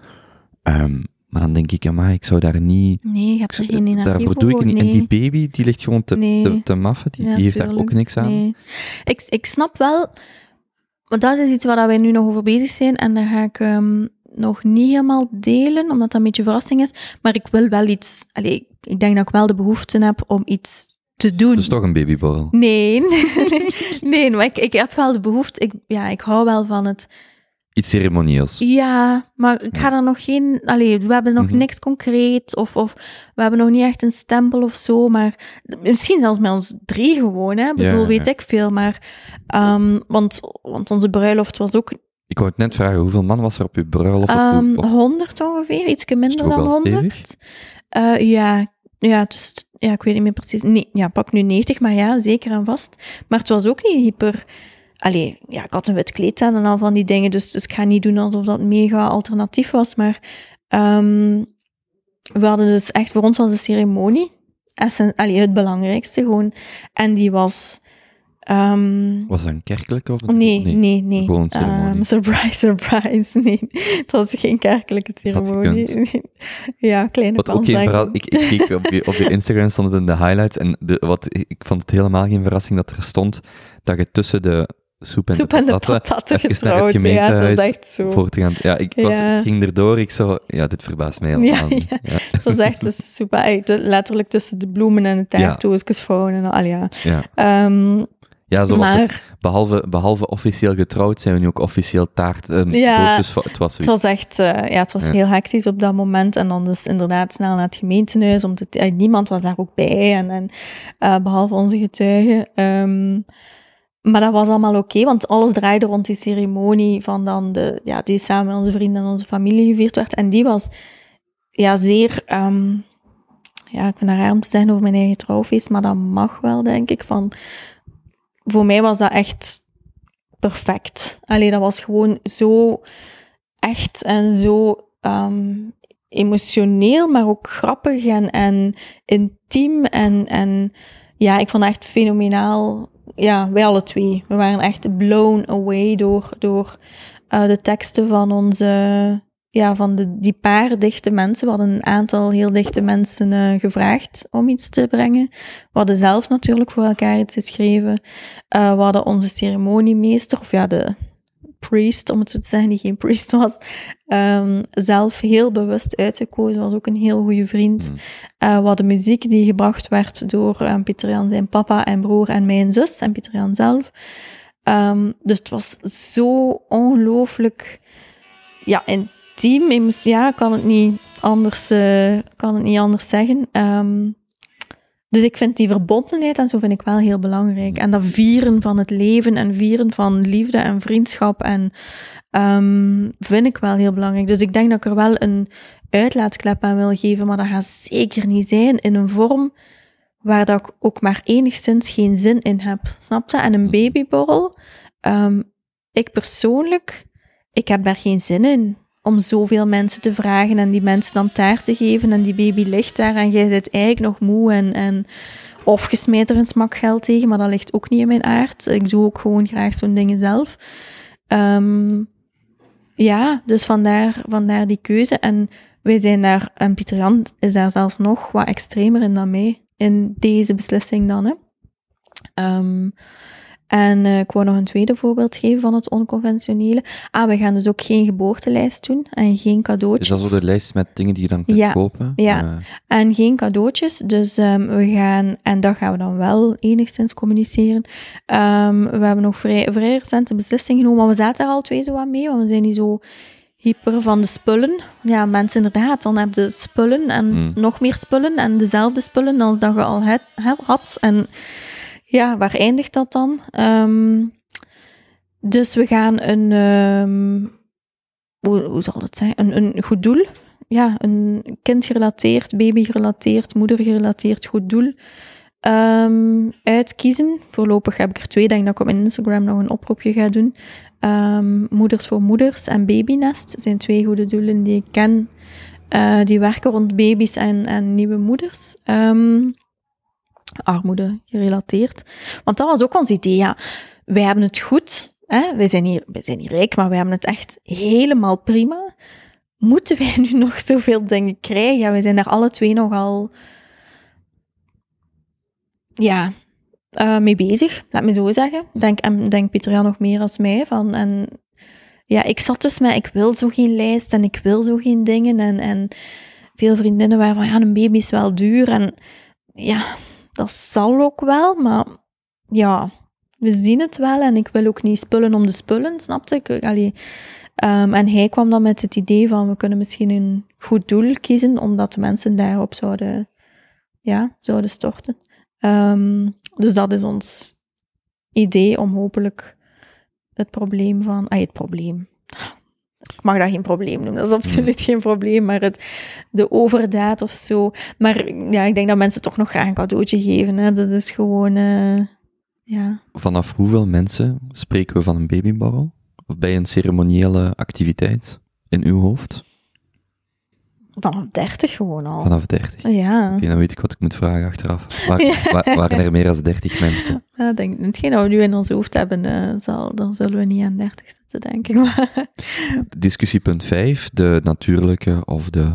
Um, maar dan denk ik, maar ik zou daar niet... Nee, je hebt er geen energie Daarvoor doe ik niet. En die baby, die ligt gewoon te, te, te maffen, die, die heeft daar ook niks aan. Nee. Ik, ik snap wel, want dat is iets waar wij nu nog over bezig zijn, en daar ga ik um, nog niet helemaal delen, omdat dat een beetje verrassing is. Maar ik wil wel iets... Allez, ik denk dat ik wel de behoefte heb om iets te doen. Dus toch een babyborrel? Nee, [laughs] nee, maar ik, ik heb wel de behoefte, ik, ja, ik hou wel van het... Iets ceremonieels. Ja, maar ik ga er nog geen... Allee, we hebben nog mhm. niks concreet, of, of we hebben nog niet echt een stempel of zo, maar misschien zelfs met ons drie gewoon, hè. Ik bedoel, weet ik veel, maar... Um, want, want onze bruiloft was ook ik wou het net vragen, hoeveel man was er op je bruiloft? Um, 100 ongeveer, iets minder dan 100. Uh, ja, ja, dus ja, ik weet niet meer precies. Nee, ja, pak nu 90, maar ja, zeker en vast. Maar het was ook niet hyper. Allee, ja, ik had een wit kleed aan en al van die dingen, dus, dus ik ga niet doen alsof dat mega alternatief was. Maar um, we hadden dus echt, voor ons was de ceremonie allee, het belangrijkste gewoon. En die was Um, was dat een kerkelijke of een Nee, nee, nee. Gewoon um, surprise, surprise. [laughs] Nee, het was geen kerkelijke ceremonie. [laughs] ja, kleine wat ook geen ik, ik keek op je, op je [laughs] Instagram stond het in de highlights en de, wat, ik vond het helemaal geen verrassing dat er stond dat je tussen de soep en, soep de, patatten, en de patatten getrouwd. Ja, dat is echt zo. Ja, ik was, ja. ging erdoor, ik zo, ja, dit verbaast mij helemaal. Ja, ja. ja. dat is echt dus super, letterlijk tussen de bloemen en de taarttoosjes ja. en al, ja. ja. Um, ja, zo was het. Behalve, behalve officieel getrouwd zijn we nu ook officieel taart. Um, ja, het was, het was echt uh, ja, het was heel hectisch op dat moment. En dan dus inderdaad snel naar het gemeentehuis. Om te, uh, niemand was daar ook bij. En, en uh, behalve onze getuigen. Um, maar dat was allemaal oké, want alles draaide rond die ceremonie van dan de, ja, die samen met onze vrienden en onze familie gevierd werd. En die was ja, zeer, um, ja, ik vind het raar om te zeggen over mijn eigen trouwfeest, maar dat mag wel, denk ik, van voor mij was dat echt perfect. Alleen dat was gewoon zo echt en zo um, emotioneel, maar ook grappig en, en intiem. En, en ja, ik vond het echt fenomenaal. Ja, wij alle twee. We waren echt blown away door, door uh, de teksten van onze ja, van de, die paar dichte mensen. We hadden een aantal heel dichte mensen uh, gevraagd om iets te brengen. We hadden zelf natuurlijk voor elkaar iets geschreven. Uh, we hadden onze ceremoniemeester, of ja, de priest, om het zo te zeggen, die geen priest was, um, zelf heel bewust uitgekozen. Was ook een heel goede vriend. Mm. Uh, we hadden muziek die gebracht werd door um, Pieter Jan zijn papa en broer en mijn zus en Pieter Jan zelf. Um, dus het was zo ongelooflijk ja, in team. Ja, kan het niet anders, uh, kan het niet anders zeggen. Um, dus ik vind die verbondenheid en zo vind ik wel heel belangrijk. En dat vieren van het leven en vieren van liefde en vriendschap en um, vind ik wel heel belangrijk. Dus ik denk dat ik er wel een uitlaatklep aan wil geven, maar dat gaat zeker niet zijn in een vorm waar dat ik ook maar enigszins geen zin in heb. Snap je? En een babyborrel, um, ik persoonlijk, ik heb daar geen zin in om zoveel mensen te vragen en die mensen dan taart te geven en die baby ligt daar en jij zit eigenlijk nog moe en, en of smijt er een smak geld tegen, maar dat ligt ook niet in mijn aard. Ik doe ook gewoon graag zo'n dingen zelf. Um, ja, dus vandaar, vandaar die keuze. En wij zijn daar, en Pieter Jan is daar zelfs nog wat extremer in dan mij, in deze beslissing dan. Hè. Um, En uh, ik wou nog een tweede voorbeeld geven van het onconventionele. Ah, we gaan dus ook geen geboortelijst doen en geen cadeautjes. Is dat zo de lijst met dingen die je dan kunt ja, kopen? Ja, uh. en geen cadeautjes. Dus um, we gaan, en dat gaan we dan wel enigszins communiceren. Um, we hebben nog vrij, vrij recente beslissing genomen, maar we zaten er al twee zo aan mee, want we zijn niet zo hyper van de spullen. Ja, mensen inderdaad, dan heb je spullen en mm. nog meer spullen en dezelfde spullen als dat je al het, had. En ja, waar eindigt dat dan? Um, dus we gaan een, um, hoe, zal het zijn? Een, een goed doel. Ja, een kindgerelateerd, babygerelateerd, moedergerelateerd goed doel um, uitkiezen. Voorlopig heb ik er twee. denk dat ik op mijn Instagram nog een oproepje ga doen. Moeders voor Moeders en Babynest zijn twee goede doelen die ik ken. Uh, die werken rond baby's en, en nieuwe moeders. Um, armoede gerelateerd. Want dat was ook ons idee. Ja. Wij hebben het goed. Hè? Wij, zijn hier, wij zijn hier rijk, maar wij hebben het echt helemaal prima. Moeten wij nu [laughs] nog zoveel dingen krijgen? Ja, wij zijn daar alle twee nogal ja, uh, mee bezig, laat me zo zeggen. Denk, en denk Pieter Jan nog meer als mij. Van, en ja, ik zat dus met, ik wil zo geen lijst en ik wil zo geen dingen. En, en veel vriendinnen waren van, ja, een baby is wel duur. En ja, dat zal ook wel, maar ja, we zien het wel. En ik wil ook niet spullen om de spullen, snapte ik? Allee, um, en hij kwam dan met het idee van, we kunnen misschien een goed doel kiezen, omdat de mensen daarop zouden, ja, zouden storten. Um, dus dat is ons idee om hopelijk het probleem van... Ah, het probleem. Ik mag dat geen probleem noemen, dat is absoluut geen probleem, maar het, de overdaad of zo. Maar ja, ik denk dat mensen toch nog graag een cadeautje geven. Hè. Dat is gewoon... Uh, ja. Vanaf hoeveel mensen spreken we van een babyborrel? Of bij een ceremoniële activiteit in uw hoofd? Vanaf 30 gewoon al. Vanaf 30? Ja. Oké, dan weet ik wat ik moet vragen achteraf. Waar, [laughs] ja. waren er meer dan 30 mensen? [laughs] Ja, denk, hetgeen dat we nu in ons hoofd hebben, uh, zal, dan zullen we niet aan 30 zitten, denk ik. [laughs] Maar... Discussiepunt 5, de natuurlijke of de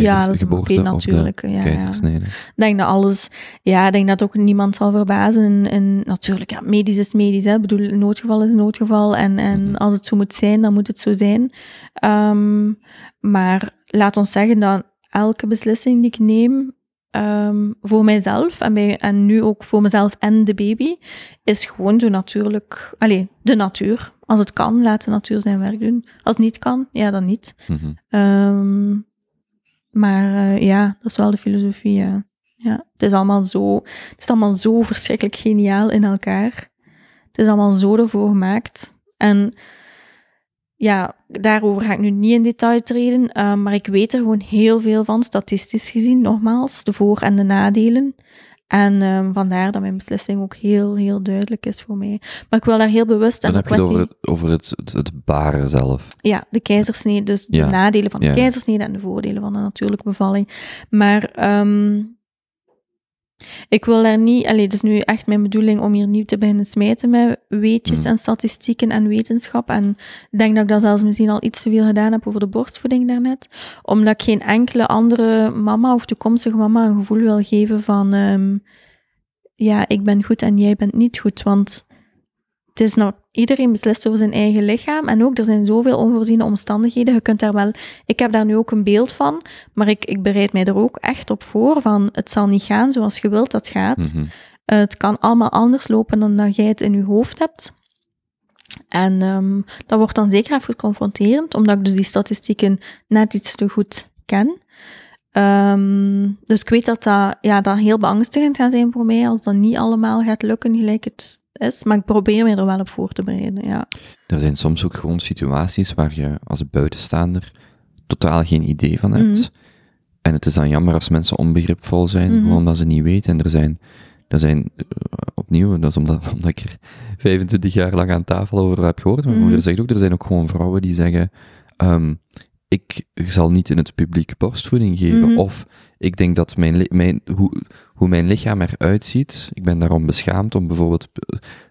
ja, dat is. Ja. Ik denk dat alles, ja, ik denk dat ook niemand zal verbazen. En, natuurlijk, ja, medisch is medisch. Hè. Ik bedoel, een noodgeval is een noodgeval. En, en mm -hmm. als het zo moet zijn, dan moet het zo zijn. Um, maar laat ons zeggen dat elke beslissing die ik neem, um, voor mijzelf en, bij, en nu ook voor mezelf en de baby, is gewoon zo natuurlijk, allez, de natuur. Als het kan, laat de natuur zijn werk doen. Als het niet kan, ja, dan niet. Mm -hmm. um, maar uh, ja, dat is wel de filosofie. Ja. ja. Het, is allemaal zo, het is allemaal zo verschrikkelijk geniaal in elkaar. Het is allemaal zo ervoor gemaakt. En ja, daarover ga ik nu niet in detail treden, uh, maar ik weet er gewoon heel veel van, statistisch gezien, nogmaals, de voor- en de nadelen. En um, vandaar dat mijn beslissing ook heel, heel duidelijk is voor mij. Maar ik wil daar heel bewust... Dan heb je het over, het, over het, het, het, baren zelf. Ja, de keizersnede, dus de nadelen van de ja. keizersnede en de voordelen van de natuurlijke bevalling. Maar um, ik wil daar niet, allee, het is nu echt mijn bedoeling om hier niet te beginnen smijten met weetjes mm. en statistieken en wetenschap. En ik denk dat ik dat zelfs misschien al iets te veel gedaan heb over de borstvoeding daarnet. Omdat ik geen enkele andere mama of toekomstige mama een gevoel wil geven van, um, ja, ik ben goed en jij bent niet goed. Want het is nou, iedereen beslist over zijn eigen lichaam. En ook, er zijn zoveel onvoorziene omstandigheden. Je kunt daar wel, ik heb daar nu ook een beeld van, maar ik, ik bereid mij er ook echt op voor van, het zal niet gaan zoals je wilt dat gaat. Mm -hmm. uh, het kan allemaal anders lopen dan dat jij het in je hoofd hebt. En um, dat wordt dan zeker even confronterend, omdat ik dus die statistieken net iets te goed ken. Um, dus ik weet dat dat, ja, dat heel beangstigend gaat zijn voor mij als dat niet allemaal gaat lukken gelijk het is. Maar ik probeer me er wel op voor te bereiden, ja. Er zijn soms ook gewoon situaties waar je als buitenstaander totaal geen idee van hebt. Mm. En het is dan jammer als mensen onbegripvol zijn, mm -hmm. gewoon omdat ze niet weten. En er zijn, er zijn uh, opnieuw, dat is omdat, [laughs] omdat ik er 25 jaar lang aan tafel over heb gehoord. Mijn mm. moeder zegt ook, er zijn ook gewoon vrouwen die zeggen, um, ik zal niet in het publiek borstvoeding geven. Mm -hmm. Of ik denk dat mijn, mijn, hoe, hoe mijn lichaam eruit ziet, ik ben daarom beschaamd om bijvoorbeeld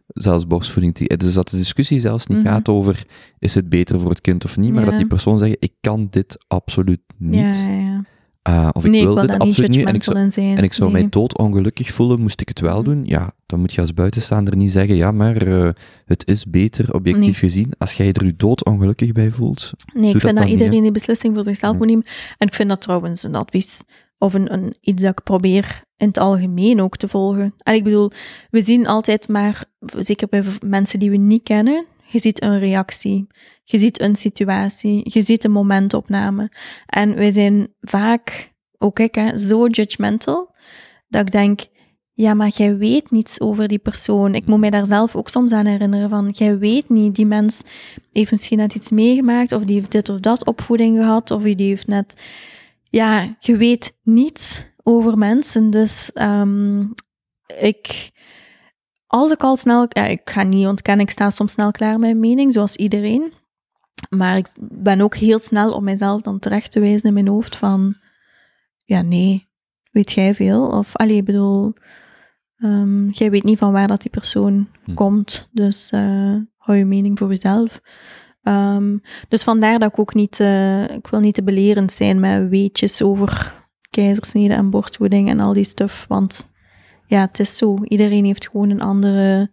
zelfs borstvoeding te Dus dat de discussie zelfs niet mm -hmm. gaat over is het beter voor het kind of niet, maar ja. dat die persoon zegt, ik kan dit absoluut niet. Ja, ja, Uh, of ik nee, wil ik wil dit absoluut niet. En ik zou, en ik zou nee. mij doodongelukkig voelen, moest ik het wel Mhm. doen. Ja, dan moet je als buitenstaander niet zeggen, ja, maar eh, het is beter, objectief Nee. gezien. Als jij er je doodongelukkig bij voelt. Nee, ik dat vind dat niet, iedereen die beslissing voor zichzelf Ja. moet nemen. En ik vind dat trouwens een advies of een, een, iets dat ik probeer in het algemeen ook te volgen. En ik bedoel, we zien altijd maar, zeker bij mensen die we niet kennen, je ziet een reactie, je ziet een situatie, je ziet een momentopname. En wij zijn vaak, ook ik, zo judgmental, dat ik denk, ja, maar jij weet niets over die persoon. Ik moet mij daar zelf ook soms aan herinneren van, jij weet niet, die mens heeft misschien net iets meegemaakt, of die heeft dit of dat opvoeding gehad, of die heeft net... Ja, je weet niets over mensen, dus ehm, ik... Als ik al snel... Ja, ik ga niet ontkennen, ik sta soms snel klaar met mijn mening, zoals iedereen. Maar ik ben ook heel snel om mijzelf dan terecht te wijzen in mijn hoofd van... Ja, nee, weet jij veel? Of, allee, ik bedoel... ehm, jij weet niet van waar dat die persoon Hm. komt, dus eh, hou je mening voor jezelf. Ehm, dus vandaar dat ik ook niet, eh, ik wil niet te belerend zijn met weetjes over keizersnede en borstvoeding en al die stuff, want ja, het is zo. Iedereen heeft gewoon een andere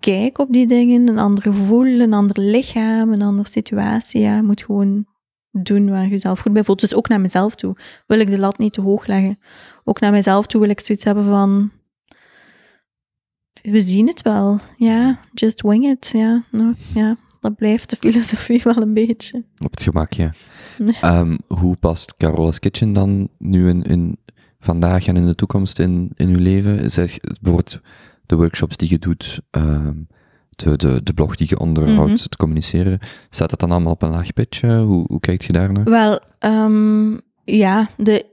kijk op die dingen, een ander gevoel, een ander lichaam, een andere situatie. Ja, je moet gewoon doen waar je jezelf goed bij voelt. Dus ook naar mezelf toe wil ik de lat niet te hoog leggen. Ook naar mezelf toe wil ik zoiets hebben van... We zien het wel. Ja, just wing it. Ja, nou, ja dat blijft de filosofie wel een beetje. Op het gemak, ja. Ehm, hoe past Carola's Kitchen dan nu in, in vandaag en in de toekomst in, in uw leven? Zeg, bijvoorbeeld de workshops die je doet, ehm, de, de, de blog die je onderhoudt, Mhm. het communiceren, staat dat dan allemaal op een laag pitje? Hoe, hoe kijkt je daar naar? Wel, ehm, ja, de,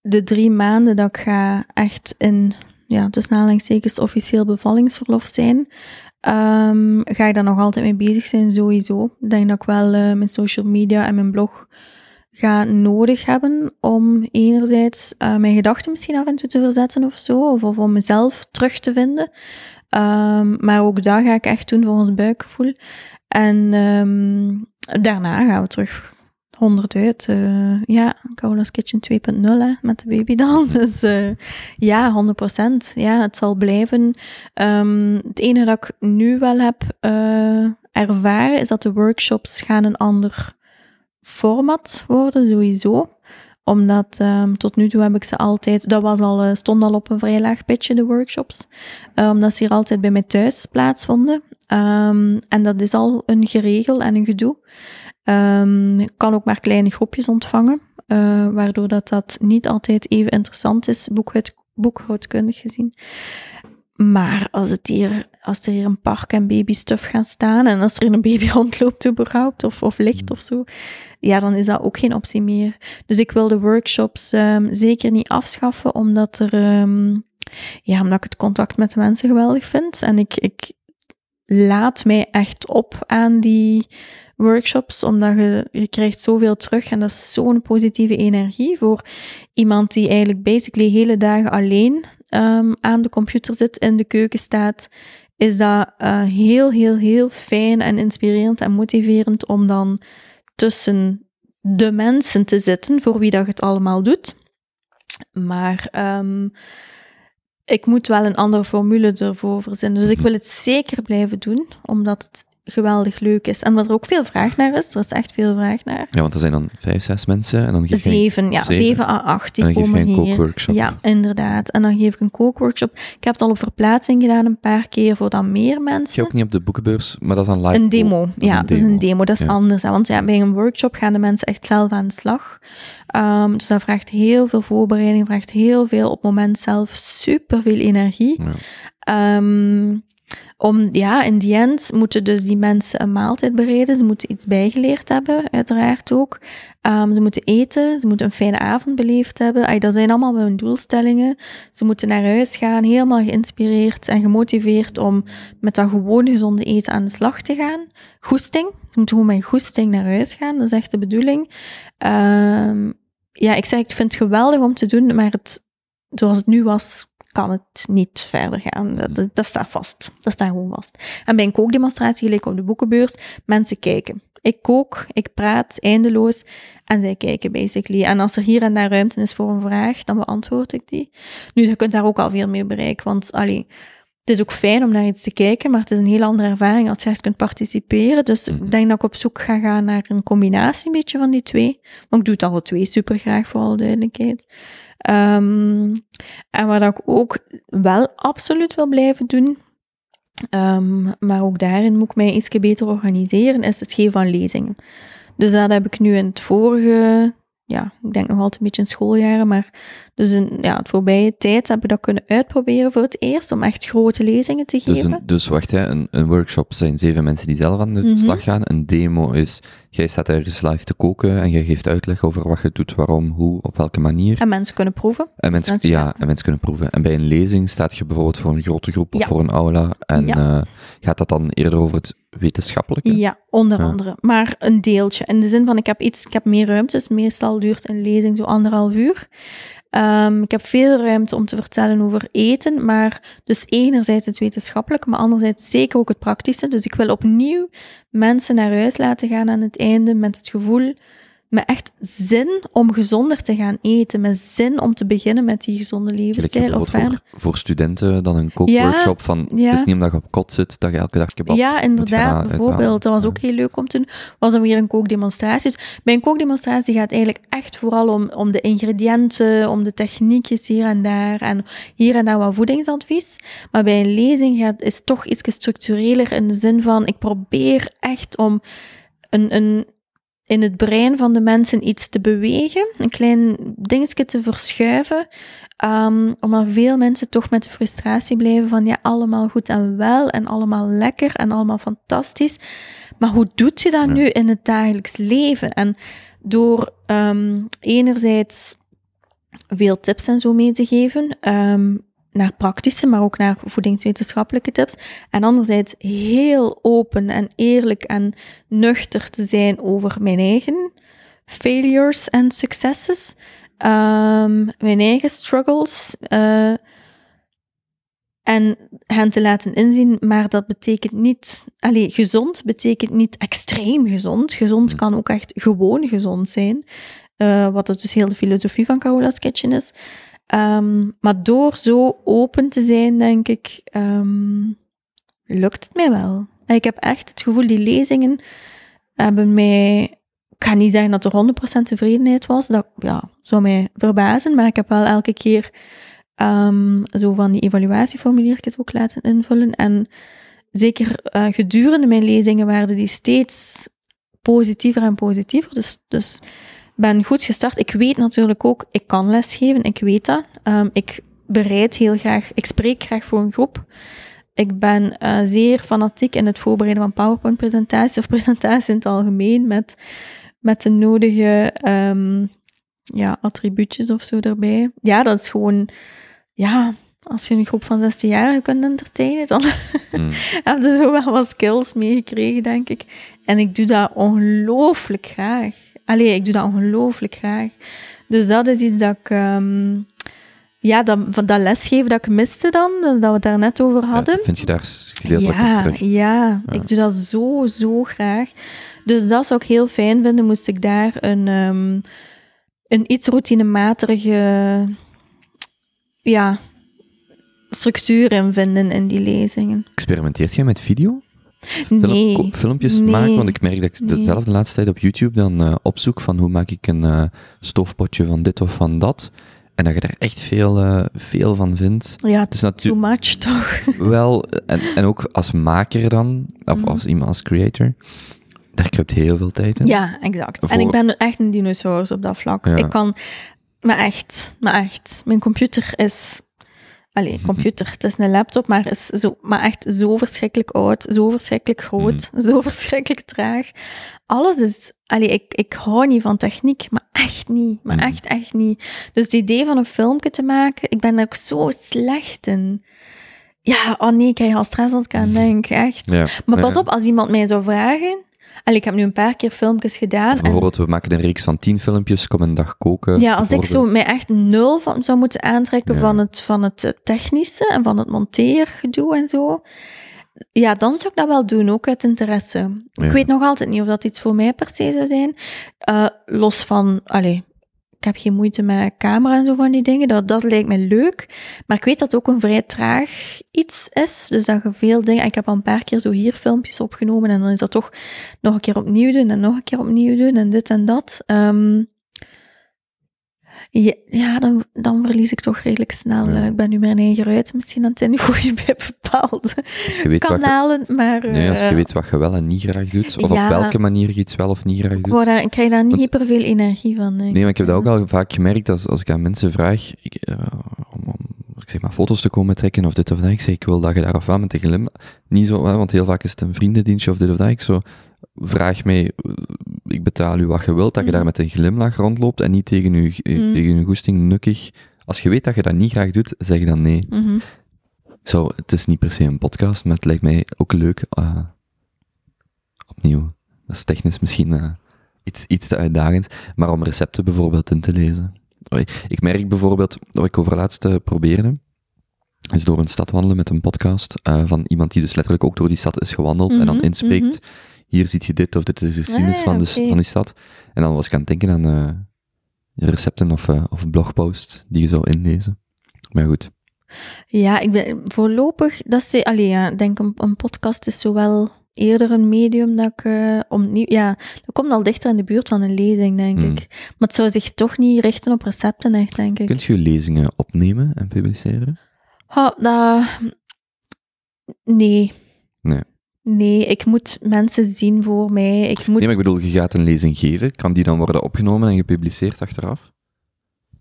de drie maanden dat ik ga echt in, ja, tussen aanhalingstekens officieel bevallingsverlof zijn, ehm, ga ik daar nog altijd mee bezig zijn, sowieso. Ik denk dat ik wel eh, mijn social media en mijn blog ga nodig hebben om enerzijds eh, mijn gedachten misschien af en toe te verzetten of zo, of, om mezelf terug te vinden. Ehm, maar ook dat ga ik echt doen volgens buikgevoel. En ehm, daarna gaan we terug 100 uit. eh, ja, Carola's Kitchen 2.0 hè, met de baby dan. [laughs] Dus eh, ja, 100% Ja, het zal blijven. Ehm, het enige dat ik nu wel heb eh, ervaren, is dat de workshops gaan een ander format worden, sowieso omdat ehm, tot nu toe heb ik ze altijd, dat was al, stond al op een vrij laag de workshops, omdat ze hier altijd bij mij thuis plaatsvonden. Ehm, en dat is al een geregel en een gedoe. Ehm, ik kan ook maar kleine groepjes ontvangen, eh, waardoor dat, dat niet altijd even interessant is, boekhoud, boekhoudkundig gezien. Maar als, het hier, als er hier een park en babystuff gaan staan en als er een baby [laughs] rondloopt überhaupt, of, of ligt of zo, ja, dan is dat ook geen optie meer. Dus ik wil de workshops ehm, zeker niet afschaffen, omdat er, ehm, ja, omdat ik het contact met de mensen geweldig vind. En ik, ik laat mij echt op aan die workshops, omdat je, je krijgt zoveel terug en dat is zo'n positieve energie voor iemand die eigenlijk basically hele dagen alleen ehm, aan de computer zit, in de keuken staat, is dat eh, heel, heel, heel fijn en inspirerend en motiverend om dan tussen de mensen te zitten voor wie dat het allemaal doet. Maar ehm, ik moet wel een andere formule ervoor verzinnen. Dus ik wil het zeker blijven doen, omdat het geweldig leuk is. En wat er ook veel vraag naar is, er is echt veel vraag naar. Ja, want er zijn dan vijf, zes mensen en dan geef je een- Zeven, ja, zeven. zeven à acht, die En dan geef je komen een hier. kookworkshop. Ja, inderdaad. En dan geef ik een kookworkshop. Ik heb het al op verplaatsing gedaan een paar keer voor dan meer mensen. je ook niet op de boekenbeurs, maar dat is een live. Een demo, ja, een dat is een demo. Dat is Ja. anders. Hè? Want ja, bij een workshop gaan de mensen echt zelf aan de slag. Ehm, dus dat vraagt heel veel voorbereiding, vraagt heel veel op het moment zelf super veel energie. Ja. Ehm, om, ja, in die end moeten dus die mensen een maaltijd bereiden. Ze moeten iets bijgeleerd hebben, uiteraard ook. Ehm, ze moeten eten, ze moeten een fijne avond beleefd hebben. Dat zijn allemaal hun doelstellingen. Ze moeten naar huis gaan, helemaal geïnspireerd en gemotiveerd om met dat gewone gezonde eten aan de slag te gaan. Goesting. Ze moeten gewoon met goesting naar huis gaan, dat is echt de bedoeling. Ehm, ja, ik zeg, ik vind het geweldig om te doen, maar het, zoals het nu was, kan het niet verder gaan. Dat, dat, dat staat vast. Dat staat gewoon vast. En bij een kookdemonstratie, gelijk op de boekenbeurs, mensen kijken. Ik kook, ik praat eindeloos en zij kijken basically. En als er hier en daar ruimte is voor een vraag, dan beantwoord ik die. Nu, je kunt daar ook al veel mee bereiken, want allee, het is ook fijn om naar iets te kijken, maar het is een heel andere ervaring als je echt kunt participeren. Dus Mhm. ik denk dat ik op zoek ga gaan naar een combinatie een beetje van die twee. Maar ik doe het alle twee super graag, voor alle duidelijkheid. Ehm, en wat ik ook wel absoluut wil blijven doen, ehm, maar ook daarin moet ik mij iets beter organiseren, is het geven van lezingen. Dus dat heb ik nu in het vorige, ja, ik denk nog altijd een beetje in schooljaren, maar dus in ja, het voorbije tijd heb ik dat kunnen uitproberen voor het eerst, om echt grote lezingen te Dus, geven. een, dus wacht, hè, een, een workshop zijn zeven mensen die zelf aan de Mhm. slag gaan. Een demo is, jij staat ergens live te koken en jij geeft uitleg over wat je doet, waarom, hoe, op welke manier. En mensen kunnen proeven. En mensen, mensen ja, kunnen- en mensen kunnen proeven. En bij een lezing staat je bijvoorbeeld voor een grote groep of voor een aula. En Ja. eh, gaat dat dan eerder over het wetenschappelijke? Ja, onder Ja. andere. Maar een deeltje. In de zin van, ik heb iets, ik heb meer ruimte. Dus meestal duurt een lezing zo anderhalf uur. Ehm, ik heb veel ruimte om te vertellen over eten, maar dus enerzijds het wetenschappelijke, maar anderzijds zeker ook het praktische. Dus ik wil opnieuw mensen naar huis laten gaan aan het einde met het gevoel, met echt zin om gezonder te gaan eten, met zin om te beginnen met die gezonde levensstijl. Of voor, voor studenten dan een kookworkshop van, ja. het is niet omdat je op kot zit dat je elke dag kebab Ja, inderdaad. Bijvoorbeeld, dat was ook heel leuk om te doen. Was dan weer een kookdemonstratie. Dus bij een kookdemonstratie gaat het eigenlijk echt vooral om, om de ingrediënten, om de techniekjes hier en daar en hier en daar wat voedingsadvies. Maar bij een lezing gaat, is het toch iets structureler in de zin van, ik probeer echt om een, een, in het brein van de mensen iets te bewegen, een klein dingetje te verschuiven, Ehm, omdat veel mensen toch met de frustratie blijven van ja, allemaal goed en wel en allemaal lekker en allemaal fantastisch. Maar hoe doet je dat Ja. nu in het dagelijks leven? En door ehm, enerzijds veel tips en zo mee te geven, ehm, naar praktische, maar ook naar voedingswetenschappelijke tips. En anderzijds heel open en eerlijk en nuchter te zijn over mijn eigen failures en successes. Ehm, mijn eigen struggles. eh, en hen te laten inzien, maar dat betekent niet... Allee, gezond betekent niet extreem gezond. Gezond Hm. kan ook echt gewoon gezond zijn. Eh, wat het dus heel de filosofie van Carola's Kitchen is. Ehm, maar door zo open te zijn, denk ik, ehm, lukt het mij wel. Ik heb echt het gevoel, die lezingen hebben mij... Ik ga niet zeggen dat er 100% tevredenheid was. Dat ja, zou mij verbazen, maar ik heb wel elke keer ehm, zo van die evaluatieformuliertjes ook laten invullen. En zeker eh, gedurende mijn lezingen waren die steeds positiever en positiever. Dus, dus ben goed gestart. Ik weet natuurlijk ook, ik kan lesgeven, ik weet dat. Ehm, ik bereid heel graag, ik spreek graag voor een groep. Ik ben eh, zeer fanatiek in het voorbereiden van PowerPoint-presentaties of presentaties in het algemeen met, met de nodige ehm, ja, attribuutjes of zo erbij. Ja, dat is gewoon, ja, als je een groep van 16-jarigen kunt entertainen, dan Mm. heb je zo wel wat skills meegekregen, denk ik. En ik doe dat ongelooflijk graag. Allee, ik doe dat ongelooflijk graag. Dus dat is iets dat ik... ehm, ja, dat, van dat lesgeven dat ik miste dan, dat we het daar net over hadden. Ja, vind je daar gedeeltelijk Ja, terug? ja, ik doe dat zo, zo graag. Dus dat zou ik heel fijn vinden, moest ik daar een, ehm, een iets routinematige ja, structuur in vinden in die lezingen. Experimenteert jij met video? Nee. filmpjes Nee. maken? Want ik merk dat ik Nee. dezelfde laatste tijd op YouTube dan eh, opzoek van hoe maak ik een eh, stoofpotje van dit of van dat. En dat je daar echt veel, eh, veel van vindt. Ja, too much toch? [laughs] wel, en, en ook als maker dan, of Mhm. als iemand als creator, daar kruipt heel veel tijd in. Ja, exact. En ik ben echt een dinosaurus op dat vlak. Ja. Ik kan, maar echt, maar echt. Mijn computer is, allee, computer, het is een laptop, maar is zo, maar echt zo verschrikkelijk oud, zo verschrikkelijk groot, [laughs] zo verschrikkelijk traag. Alles is, allee, ik, ik hou niet van techniek, maar echt niet, maar Mhm. echt, echt niet. Dus het idee van een filmpje te maken, ik ben daar ook zo slecht in. Ja, oh nee, ik krijg al stress als ik aan denk, echt. Ja. Maar Ja. pas op, als iemand mij zou vragen... Allee, ik heb nu een paar keer filmpjes gedaan. Bijvoorbeeld, we maken een reeks van tien filmpjes, kom een dag koken. ja, als ik zo mij echt nul van zou moeten aantrekken Ja. van, het, van het eh, technische en van het monteergedoe en zo... ja, dan zou ik dat wel doen, ook uit interesse. Ja. Ik weet nog altijd niet of dat iets voor mij per se zou zijn. Eh, los van, allee, ik heb geen moeite met camera en zo van die dingen. Dat, dat lijkt me leuk. Maar ik weet dat het ook een vrij traag iets is. Dus dat je veel dingen... Ik heb al een paar keer zo hier filmpjes opgenomen en dan is dat toch nog een keer opnieuw doen en nog een keer opnieuw doen en dit en dat. Ehm, ja, ja, dan, dan verlies ik toch redelijk snel. Ja. eh, Ik ben nu mijn eigen ruit misschien aan het ingooien bij bepaalde je kanalen, maar... nee, als je eh, weet wat je wel en niet graag doet, of ja. op welke manier je iets wel of niet graag doet. daar, ik krijg daar niet hyperveel energie van. Nee, maar ik heb dat ook Ja. al vaak gemerkt als, als ik aan mensen vraag ik, eh, om, om ik zeg maar, foto's te komen trekken of dit of dat. Ik zeg, ik wil dat je daar afaan met een glimlach. Niet zo, hè, want heel vaak is het een vriendendienstje of dit of dat. Ik zo, vraag mij, ik betaal u wat je wilt, dat je Mhm. daar met een glimlach rondloopt en niet tegen je, eh, Mhm. tegen je goesting nukkig. Als je weet dat je dat niet graag doet, zeg je dan nee. Mhm. Zo, het is niet per se een podcast, maar het lijkt mij ook leuk. eh, opnieuw, dat is technisch misschien eh, iets, iets te uitdagend, maar om recepten bijvoorbeeld in te lezen. Ik merk bijvoorbeeld, wat ik over laatst eh, probeerde, is door een stad wandelen met een podcast van iemand die dus letterlijk ook door die stad is gewandeld en dan inspreekt, hier ziet je dit of dit is de geschiedenis Ah, van, de, van die stad. En dan was ik aan het denken aan eh, recepten of, eh, of blogposts die je zou inlezen. Maar goed. Ja, ik ben voorlopig, dat is, allee, ja, denk een, een podcast is zowel eerder een medium dat ik opnieuw, ja, dat komt al dichter in de buurt van een lezing, denk Hmm. ik. Maar het zou zich toch niet richten op recepten, echt, denk ik. Kunt je lezingen opnemen en publiceren? Nee. Nee. Nee, ik moet mensen zien voor mij. Ik moet Nee, maar ik bedoel, je gaat een lezing geven. Kan die dan worden opgenomen en gepubliceerd achteraf?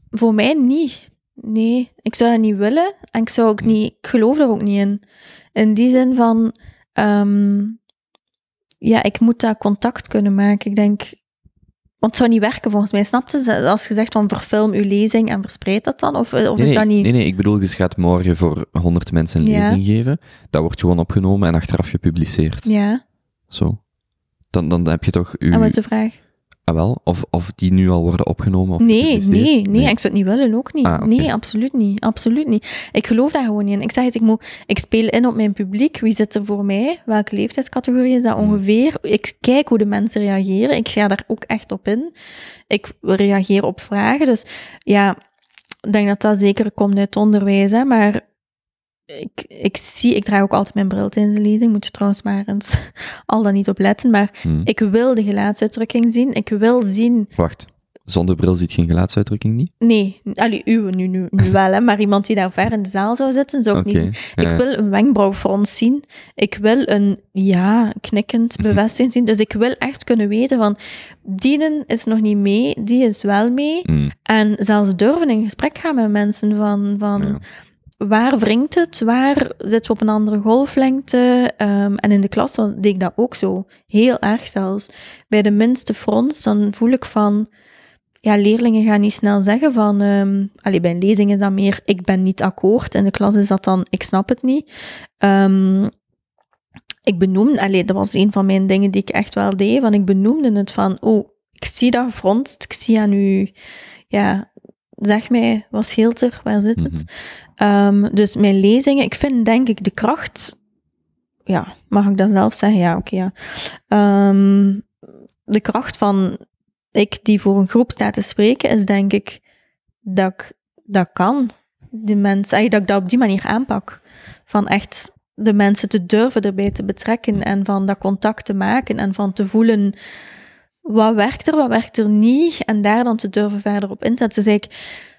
Voor mij niet. Nee, ik zou dat niet willen. En ik zou ook Hm. niet, ik geloof er ook niet in. In die zin van, ehm, ja, ik moet dat contact kunnen maken. Ik denk, want het zou niet werken volgens mij. Snap je? Als je zegt van verfilm uw lezing en verspreid dat dan? Of, of nee, is nee, dat niet? nee, nee, ik bedoel, je gaat morgen voor 100 mensen een Ja. lezing geven. Dat wordt gewoon opgenomen en achteraf gepubliceerd. Ja, Zo. Dan, dan heb je toch uw... en wat is de vraag? Ah, wel? Of, of die nu al worden opgenomen of Nee, gepubliceerd? nee, nee, ik zou het niet willen, ook niet. Ah. Nee, absoluut niet, absoluut niet. Ik geloof daar gewoon niet in. Ik zeg het, ik, moet, ik speel in op mijn publiek. Wie zit er voor mij? Welke leeftijdscategorie is dat Hmm. ongeveer? Ik kijk hoe de mensen reageren. Ik ga daar ook echt op in. Ik reageer op vragen. Dus ja, ik denk dat dat zeker komt uit onderwijs, hè, maar... Ik, ik zie, ik draag ook altijd mijn bril tijdens de lezing, moet je trouwens maar eens [laughs] al dan niet op letten, maar Hm. ik wil de gelaatsuitdrukking zien. Ik wil zien Wacht. Zonder bril ziet geen gelaatsuitdrukking niet? Nee, allee, uw nu, nu, nu wel, hè, maar iemand die daar ver in de zaal zou zitten, zou ik niet zien. Ik ja. wil een wenkbrauwfrons zien. Ik wil een ja, knikkend Mhm. bevestiging zien. Dus ik wil echt kunnen weten van, dienen is nog niet mee, die is wel mee. Hm, En zelfs durven in gesprek gaan met mensen van, van ja. Waar wringt het? Waar zitten we op een andere golflengte? Ehm, en in de klas deed ik dat ook zo. Heel erg zelfs. Bij de minste frons, dan voel ik van... Ja, leerlingen gaan niet snel zeggen van... allee, bij een lezing is dat meer, ik ben niet akkoord. In de klas is dat dan, ik snap het niet. Ehm, ik benoemde... Allee, dat was een van mijn dingen die ik echt wel deed. Van ik benoemde het van... Oh, ik zie dat fronst. Ik zie aan u... Ja, zeg mij, wat scheelt er? Waar zit het? Mhm. Ehm, dus mijn lezingen, ik vind denk ik de kracht, ja, mag ik dat zelf zeggen? Ja, oké, ja. Ehm, de kracht van ik die voor een groep sta te spreken, is denk ik dat ik dat kan. De mensen, dat ik dat op die manier aanpak. Van echt de mensen te durven erbij te betrekken en van dat contact te maken en van te voelen wat werkt er, wat werkt er niet en daar dan te durven verder op in te zetten. Dus ik,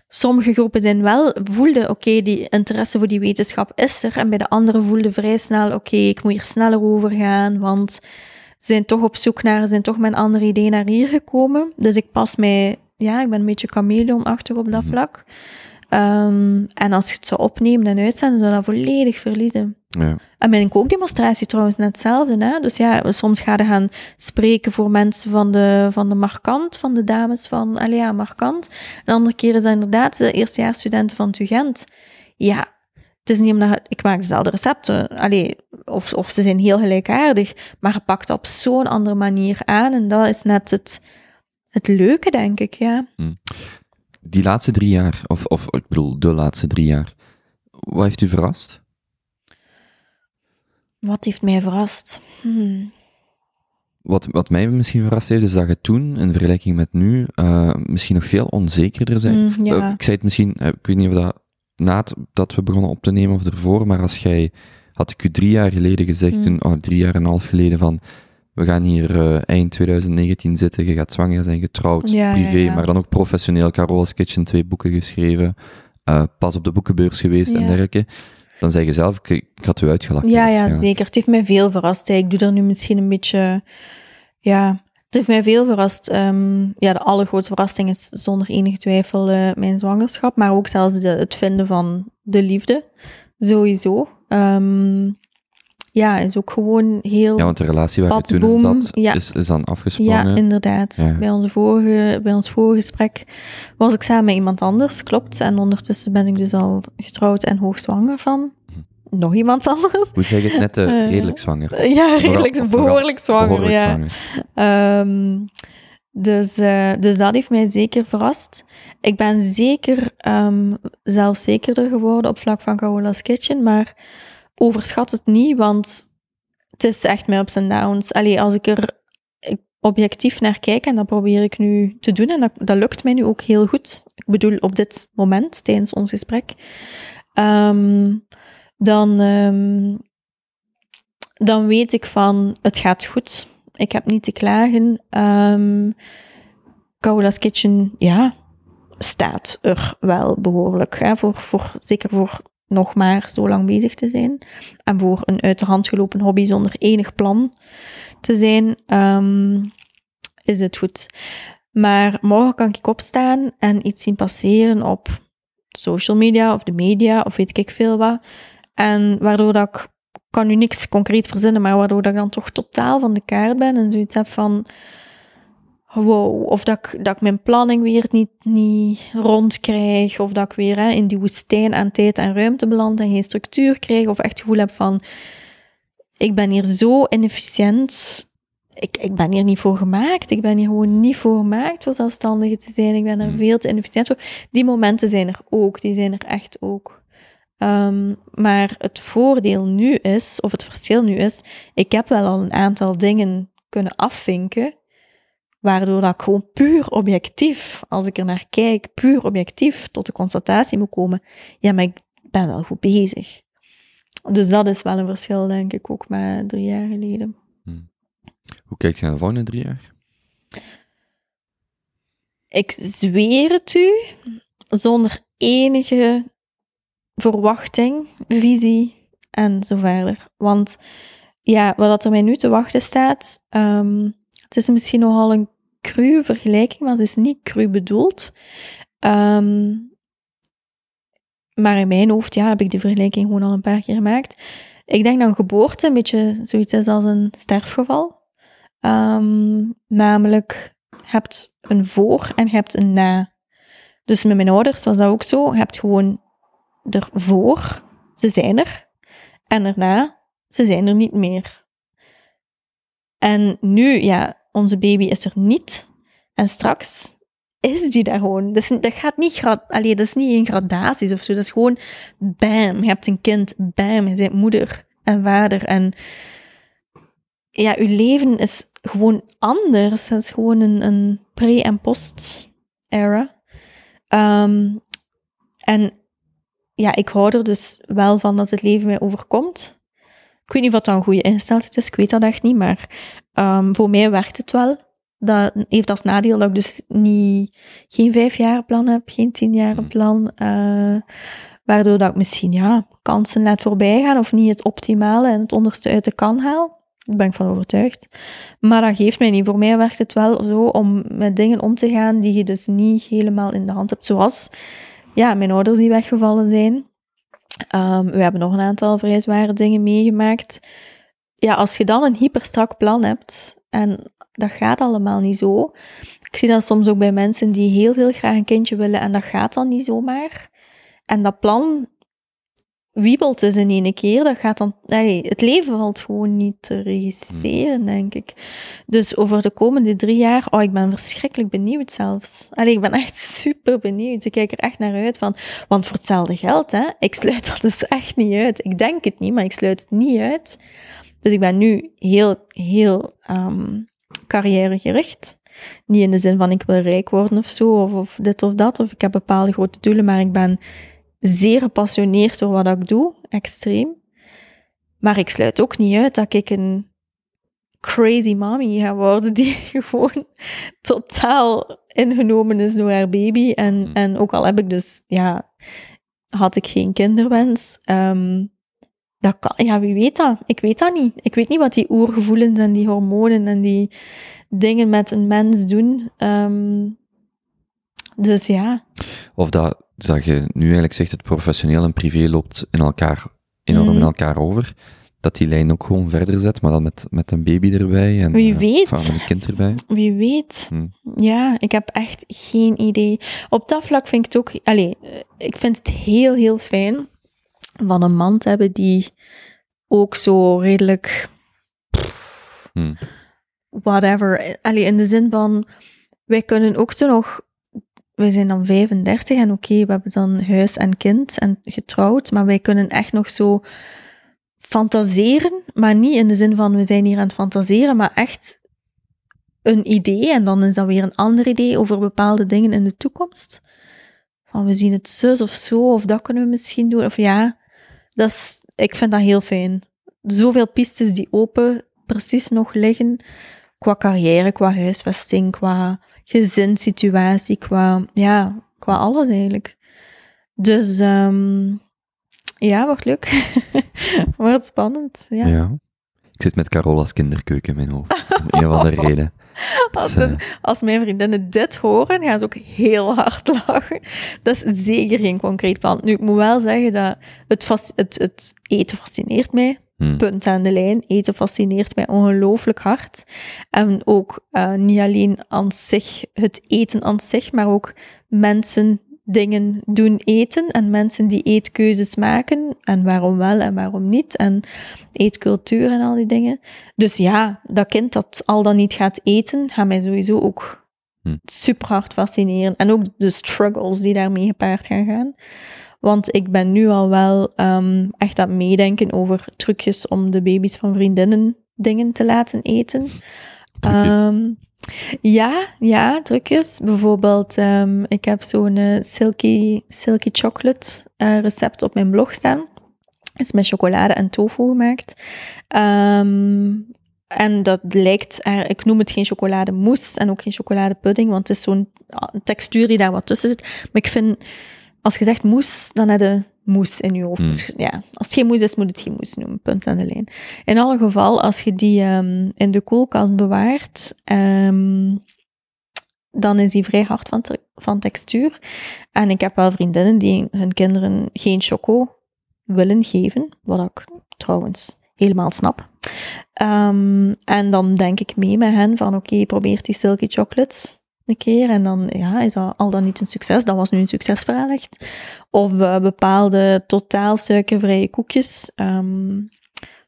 sommige groepen zijn wel, voelden, oké, die interesse voor die wetenschap is er. En bij de andere voelden vrij snel, oké, ik moet hier sneller over gaan, want ze zijn toch op zoek naar, ze zijn toch met een ander idee naar hier gekomen. Dus ik pas mij, ja, ik ben een beetje chameleonachtig op dat Mhm. vlak. Ehm, en als je het zou opnemen en uitzenden, zou dat volledig verliezen. Ja. En mijn kookdemonstratie trouwens net hetzelfde. Hè? Dus ja, soms ga je gaan spreken voor mensen van de, van de Markant, van de dames van Alea Markant. En andere keren zijn inderdaad de eerstejaarsstudenten van Tugent. Ja, het is niet omdat ik maak dezelfde recepten, allee, of, of ze zijn heel gelijkaardig, maar je pakt op zo'n andere manier aan. En dat is net het, het leuke, denk ik, ja. Die laatste drie jaar, of, of ik bedoel, de laatste drie jaar, wat heeft u verrast? Wat heeft mij verrast? Hmm. Wat, wat mij misschien verrast heeft, is dat je toen, in vergelijking met nu, uh, misschien nog veel onzekerder zijn. Mm, ja. Uh, ik zei het misschien, uh, ik weet niet of dat na dat we begonnen op te nemen of ervoor, maar als jij, had ik u drie jaar geleden gezegd, Mm. toen, oh, drie jaar en een half geleden, van we gaan hier uh, eind 2019 zitten, je gaat zwanger zijn, getrouwd, Ja, privé, ja, ja. maar dan ook professioneel, Carola's Kitchen, twee boeken geschreven, uh, pas op de boekenbeurs geweest en dergelijke. Dan zeg je zelf, ik, ik had u uitgelachen. Ja, ja, zeker. Het heeft mij veel verrast. Ik doe er nu misschien een beetje... Ja, het heeft mij veel verrast. Ehm, ja, de allergrootste verrassing is zonder enige twijfel eh, mijn zwangerschap. Maar ook zelfs de, het vinden van de liefde. Sowieso. Ehm, ja, is ook gewoon heel... Ja, want de relatie waar je toen in zat, ja. is, is dan afgesprongen. Ja, inderdaad. Ja. Bij, onze vorige, bij ons vorige gesprek was ik samen met iemand anders, klopt. En ondertussen ben ik dus al getrouwd en hoogzwanger van nog iemand anders. Hoe zeg je het? Net eh, Eh, redelijk zwanger. Ja, redelijk, nogal- behoorlijk zwanger. Behoorlijk ja. zwanger. Ehm, dus, eh, dus dat heeft mij zeker verrast. Ik ben zeker um, zelfzekerder geworden op vlak van Carola's Kitchen, maar overschat het niet, want het is echt mijn ups en downs. Allee, als ik er objectief naar kijk, en dat probeer ik nu te doen, en dat, dat lukt mij nu ook heel goed. Ik bedoel, op dit moment, tijdens ons gesprek, um, dan, um, dan weet ik van, het gaat goed. Ik heb niet te klagen. Um, Kitchen, ja, staat er wel behoorlijk. Hè, voor, voor, zeker voor nog maar zo lang bezig te zijn. En voor een uit de hand gelopen hobby zonder enig plan te zijn, um, is het goed. Maar morgen kan ik opstaan en iets zien passeren op social media of de media of weet ik veel wat. En waardoor dat ik, kan nu niks concreet verzinnen, maar waardoor dat ik dan toch totaal van de kaart ben en zoiets heb van wow, of dat ik, dat ik mijn planning weer niet, niet rond krijg, of dat ik weer hè, in die woestijn aan tijd en ruimte beland en geen structuur krijg, of echt het gevoel heb van, ik ben hier zo inefficiënt, ik, ik ben hier niet voor gemaakt, ik ben hier gewoon niet voor gemaakt voor zelfstandige te zijn, ik ben er veel te inefficiënt voor. Die momenten zijn er ook, die zijn er echt ook. Um, maar het voordeel nu is, of het verschil nu is, ik heb wel al een aantal dingen kunnen afvinken, waardoor dat ik gewoon puur objectief, als ik er naar kijk, puur objectief tot de constatatie moet komen, ja, maar ik ben wel goed bezig. Dus dat is wel een verschil, denk ik, ook met drie jaar geleden. Hmm. Hoe kijk je naar de volgende drie jaar? Ik zweer het u, zonder enige verwachting, visie en zo verder. Want ja, wat er mij nu te wachten staat, um, het is misschien nogal een cru vergelijking, maar het is niet cru bedoeld. Um, maar in mijn hoofd ja, heb ik die vergelijking gewoon al een paar keer gemaakt. Ik denk dat een geboorte een beetje zoiets is als een sterfgeval. Um, namelijk, hebt een voor en hebt een na. Dus met mijn ouders was dat ook zo. Je hebt gewoon ervoor, ze zijn er. En erna, ze zijn er niet meer. En nu, ja, onze baby is er niet. En straks is die daar gewoon. Dus dat gaat niet, allee, dat is niet in gradaties of zo. Dat is gewoon bam, je hebt een kind, bam, je bent moeder en vader. En ja, je leven is gewoon anders. Het is gewoon een, een pre- en post-era. Um, en ja, ik hou er dus wel van dat het leven mij overkomt. Ik weet niet wat dan een goede ingesteldheid is, ik weet dat echt niet, maar um, voor mij werkt het wel. Dat heeft als nadeel dat ik dus niet, geen vijfjarenplan heb, geen tienjarenplan, uh, waardoor dat ik misschien ja, kansen laat voorbij gaan of niet het optimale en het onderste uit de kan haal. Daar ben ik van overtuigd. Maar dat geeft mij niet. Voor mij werkt het wel zo om met dingen om te gaan die je dus niet helemaal in de hand hebt. Zoals ja, mijn ouders die weggevallen zijn. Um, we hebben nog een aantal vrij zware dingen meegemaakt. Ja, als je dan een hyperstrak plan hebt en dat gaat allemaal niet zo. Ik zie dat soms ook bij mensen die heel, heel graag een kindje willen en dat gaat dan niet zomaar. En dat plan wiebelt dus in één keer, dat gaat dan, allee, het leven valt gewoon niet te regisseren, Hmm. denk ik. Dus over de komende drie jaar, oh, ik ben verschrikkelijk benieuwd zelfs. Allee, ik ben echt [laughs] super benieuwd. Ik kijk er echt naar uit van, want voor hetzelfde geld, hè, ik sluit dat dus echt niet uit. Ik denk het niet, maar ik sluit het niet uit. Dus ik ben nu heel, heel ehm, carrièregericht. Niet in de zin van ik wil rijk worden of zo, of, of dit of dat, of ik heb bepaalde grote doelen, maar ik ben zeer gepassioneerd door wat ik doe, extreem. Maar ik sluit ook niet uit dat ik een crazy mommy ga worden die [laughs] gewoon totaal ingenomen is door haar baby. En, Mm. en ook al heb ik dus, ja, had ik geen kinderwens. ehm, dat kan, ja, wie weet dat? Ik weet dat niet. Ik weet niet wat die oergevoelens en die hormonen en die dingen met een mens doen. Ehm, dus ja. Of dat, dat je nu eigenlijk zegt, het professioneel en privé loopt in elkaar, enorm Mhm. in elkaar over. Dat die lijn ook gewoon verder zet, maar dan met, met een baby erbij. En, Wie eh, weet. Een kind erbij. Wie weet. Hm. Ja, ik heb echt geen idee. Op dat vlak vind ik het ook... Allee, eh, ik vind het heel, heel fijn van een man te hebben die ook zo redelijk... Hm. Whatever. Allee, in de zin van... Wij kunnen ook zo nog... Wij zijn dan 35 en oké, we hebben dan huis en kind en getrouwd, maar wij kunnen echt nog zo fantaseren, maar niet in de zin van we zijn hier aan het fantaseren, maar echt een idee en dan is dat weer een ander idee over bepaalde dingen in de toekomst. Van we zien het zus of zo, of dat kunnen we misschien doen. Of ja, dat is, ik vind dat heel fijn. Zoveel pistes die open precies nog liggen, qua carrière, qua huisvesting, qua gezinssituatie, qua, ja, qua alles eigenlijk. Dus dus ja, wordt leuk. [laughs] wordt spannend. Ja. Ja. Ik zit met Carola's kinderkeuken in mijn hoofd. Om een of andere [laughs] reden. Als, eh, een- als mijn vriendinnen dit horen, gaan ze ook heel hard [laughs] lachen. Dat is zeker geen concreet plan. Nu, ik moet wel zeggen dat het, het, het eten fascineert mij. hm. Punt aan de lijn. Eten fascineert mij ongelooflijk hard. En ook eh, niet alleen aan zich, het eten aan zich, maar ook mensen dingen doen eten en mensen die eetkeuzes maken en waarom wel en waarom niet en eetcultuur en al die dingen. Dus ja, dat kind dat al dan niet gaat eten, gaat mij sowieso ook Hm. super hard fascineren. En ook de struggles die daarmee gepaard gaan gaan. Want ik ben nu al wel ehm, echt aan het meedenken over trucjes om de baby's van vriendinnen dingen te laten eten. Trucjes. Ja, ja, trucjes. Bijvoorbeeld, ehm, ik heb zo'n eh, silky, silky chocolate eh, recept op mijn blog staan. is met chocolade en tofu gemaakt. Ehm, en dat lijkt, er- ik noem het geen chocolademousse en ook geen chocoladepudding, want het is zo'n ah, textuur die daar wat tussen zit. Maar ik vind, als je zegt mousse, dan heb je mousse in je hoofd. Mm. Dus ja, als het geen mousse is, moet het geen mousse noemen. Punt aan de lijn. In alle geval, als je die ehm, in de koelkast bewaart, ehm, dan is die vrij hard van, te- van textuur. En ik heb wel vriendinnen die hun kinderen geen choco willen geven, wat ik trouwens helemaal snap. Ehm, en dan denk ik mee met hen van oké, probeer die silky chocolates een keer en dan ja, is dat al dan niet een succes. Dat was nu een succesverhaal echt. Of eh, bepaalde totaal suikervrije koekjes. ehm,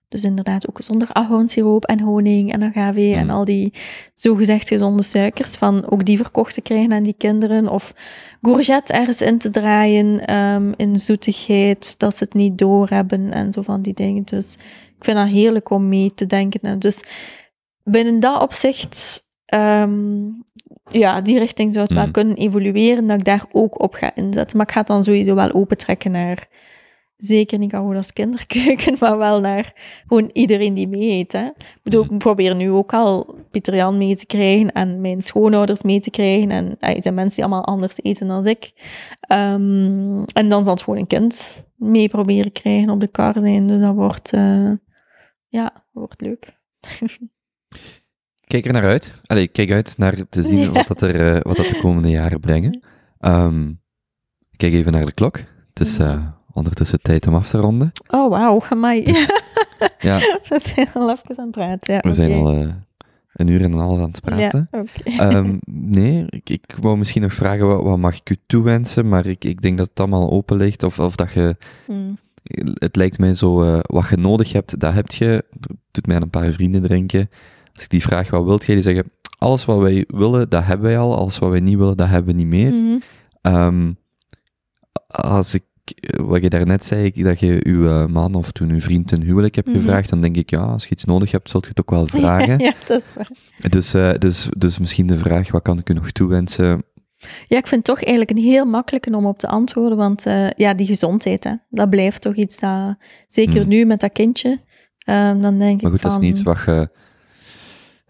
dus inderdaad ook zonder ahornsiroop en honing en agave en Mm. al die zogezegd gezonde suikers. Van ook die verkocht te krijgen aan die kinderen. Of courgette ergens in te draaien ehm, in zoetigheid, dat ze het niet doorhebben en zo van die dingen. Dus ik vind dat heerlijk om mee te denken. En dus binnen dat opzicht, ehm, ja, die richting zou het wel Mm. kunnen evolueren, dat ik daar ook op ga inzetten. Maar ik ga het dan sowieso wel opentrekken naar, zeker niet Carola's kinderkeuken, [laughs] maar wel naar gewoon iedereen die mee eet. Hè. Ik bedoel, ik probeer nu ook al Pieter Jan mee te krijgen en mijn schoonouders mee te krijgen. En eh, het zijn mensen die allemaal anders eten dan ik. Ehm, en dan zal het gewoon een kind mee proberen krijgen op de kar zijn. Dus dat wordt, eh, ja, wordt leuk. [laughs] Kijk er naar uit. Allee, ik kijk uit naar te zien Ja. wat, dat er, eh, wat dat de komende jaren brengen. Ehm, kijk even naar de klok. Het is eh, ondertussen tijd om af te ronden. Oh, wauw, amai. [laughs] Ja, We zijn al even aan het praten. Ja, we zijn al eh, een uur en een half aan het praten. Ja. [laughs] Ehm, nee, ik, ik wou misschien nog vragen, wat, wat mag ik u toewensen? Maar ik, ik denk dat het allemaal open ligt. Of, of dat je... Hmm. het lijkt mij zo, wat je nodig hebt, dat heb je. Dat doet mij aan een paar vrienden denken. Als ik die vraag, wat wilt jij? Die zeggen, alles wat wij willen, dat hebben wij al. Alles wat wij niet willen, dat hebben we niet meer. Mhm. Ehm, als ik, wat je daarnet zei, dat je uw eh, man of toen uw vriend een huwelijk hebt Mhm. gevraagd, dan denk ik, ja, als je iets nodig hebt, zult je het ook wel [laughs] vragen. ja, dat is waar. Dus, eh, dus, dus misschien de vraag, wat kan ik u nog toewensen? Ja, ik vind het toch eigenlijk een heel makkelijke om op te antwoorden, want eh, ja, die gezondheid, hè, dat blijft toch iets dat, zeker Hmm. nu met dat kindje, ehm, dan denk Maar ik goed, dat is van, niet iets wat je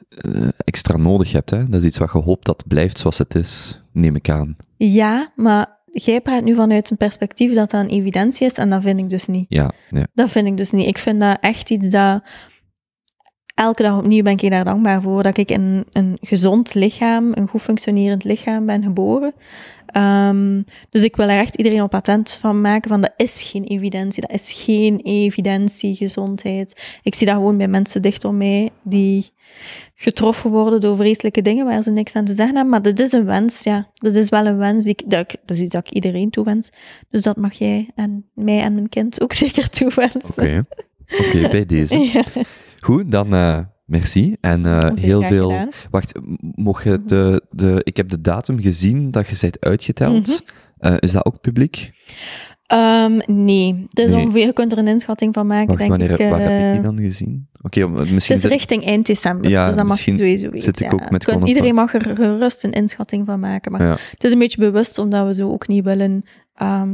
eh, extra nodig hebt. Hè? Dat is iets wat je hoopt dat blijft zoals het is, neem ik aan. Ja, maar jij praat nu vanuit een perspectief dat dat een evidentie is, en dat vind ik dus niet. Ja, ja. Dat vind ik dus niet. Ik vind dat echt iets dat... Elke dag opnieuw ben ik daar dankbaar voor. Dat ik in een gezond lichaam, een goed functionerend lichaam ben geboren. Ehm, dus ik wil er echt iedereen op attent van maken van dat is geen evidentie. Dat is geen evidentie, gezondheid. Ik zie dat gewoon bij mensen dicht om mij die getroffen worden door vreselijke dingen waar ze niks aan te zeggen hebben. Maar dat is een wens, ja. Dat is wel een wens. Die ik, dat, ik- dat is iets dat ik iedereen toewens. Dus dat mag jij en mij en mijn kind ook [laughs] zeker toewensen. Oké. Oké, bij deze. [laughs] Ja, Goed, dan eh, merci. En eh, heel veel... gedaan. Wacht, mocht je de, de... Ik heb de datum gezien dat je bent uitgeteld. Mhm. Eh, is dat ook publiek? Ehm, nee, dus Nee. ongeveer, je kunt er een inschatting van maken, Wacht, denk wanneer, ik. waar heb ik eh, die dan gezien? Oké, het misschien... is zit- richting eind december, Ja, dus dat mag je sowieso weten. zit ik ook ja. met Iedereen mag er gerust een inschatting van maken, maar Ja. het is een beetje bewust, omdat we zo ook niet willen... ehm,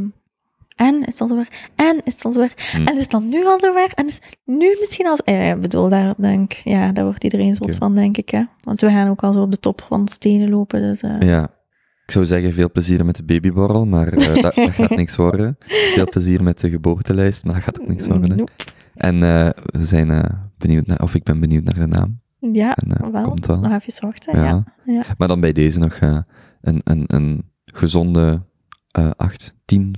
en is het al zover? En is het al zover? Hm. En is het dan nu al zover? En is nu misschien al zo... Ja, ik bedoel, daar, denk, ja, daar wordt iedereen zot van, denk ik. Hè? Want we gaan ook al zo op de top van stenen lopen. Dus, eh, Ja. Ik zou zeggen, veel plezier met de babyborrel, maar eh, [laughs] dat, dat gaat niks worden. Veel plezier met de geboortelijst, maar dat gaat ook niks worden. nope. En eh, we zijn benieuwd naar, of ik ben benieuwd naar de naam. Ja, En, wel. komt wel. Nog even wachten. Ja. Ja. ja. Maar dan bij deze nog een, een, een gezonde acht, tien,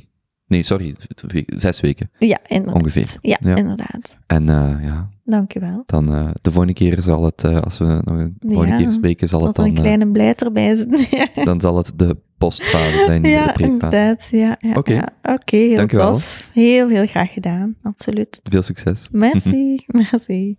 nee, sorry, zes weken Ja, inderdaad. ongeveer. Ja, Ja. inderdaad. En eh, ja, Dank u wel. dan eh, de volgende keer zal het, eh, als we nog een volgende keer spreken, zal het dan, een kleine blijter bij zit. [laughs] dan zal het de postfase zijn, de [laughs] ja, preekfase. inderdaad. Ja, ja, Oké. ja. Oké, heel Dank tof. Heel, heel graag gedaan. Absoluut. Veel succes. Merci, [laughs] merci.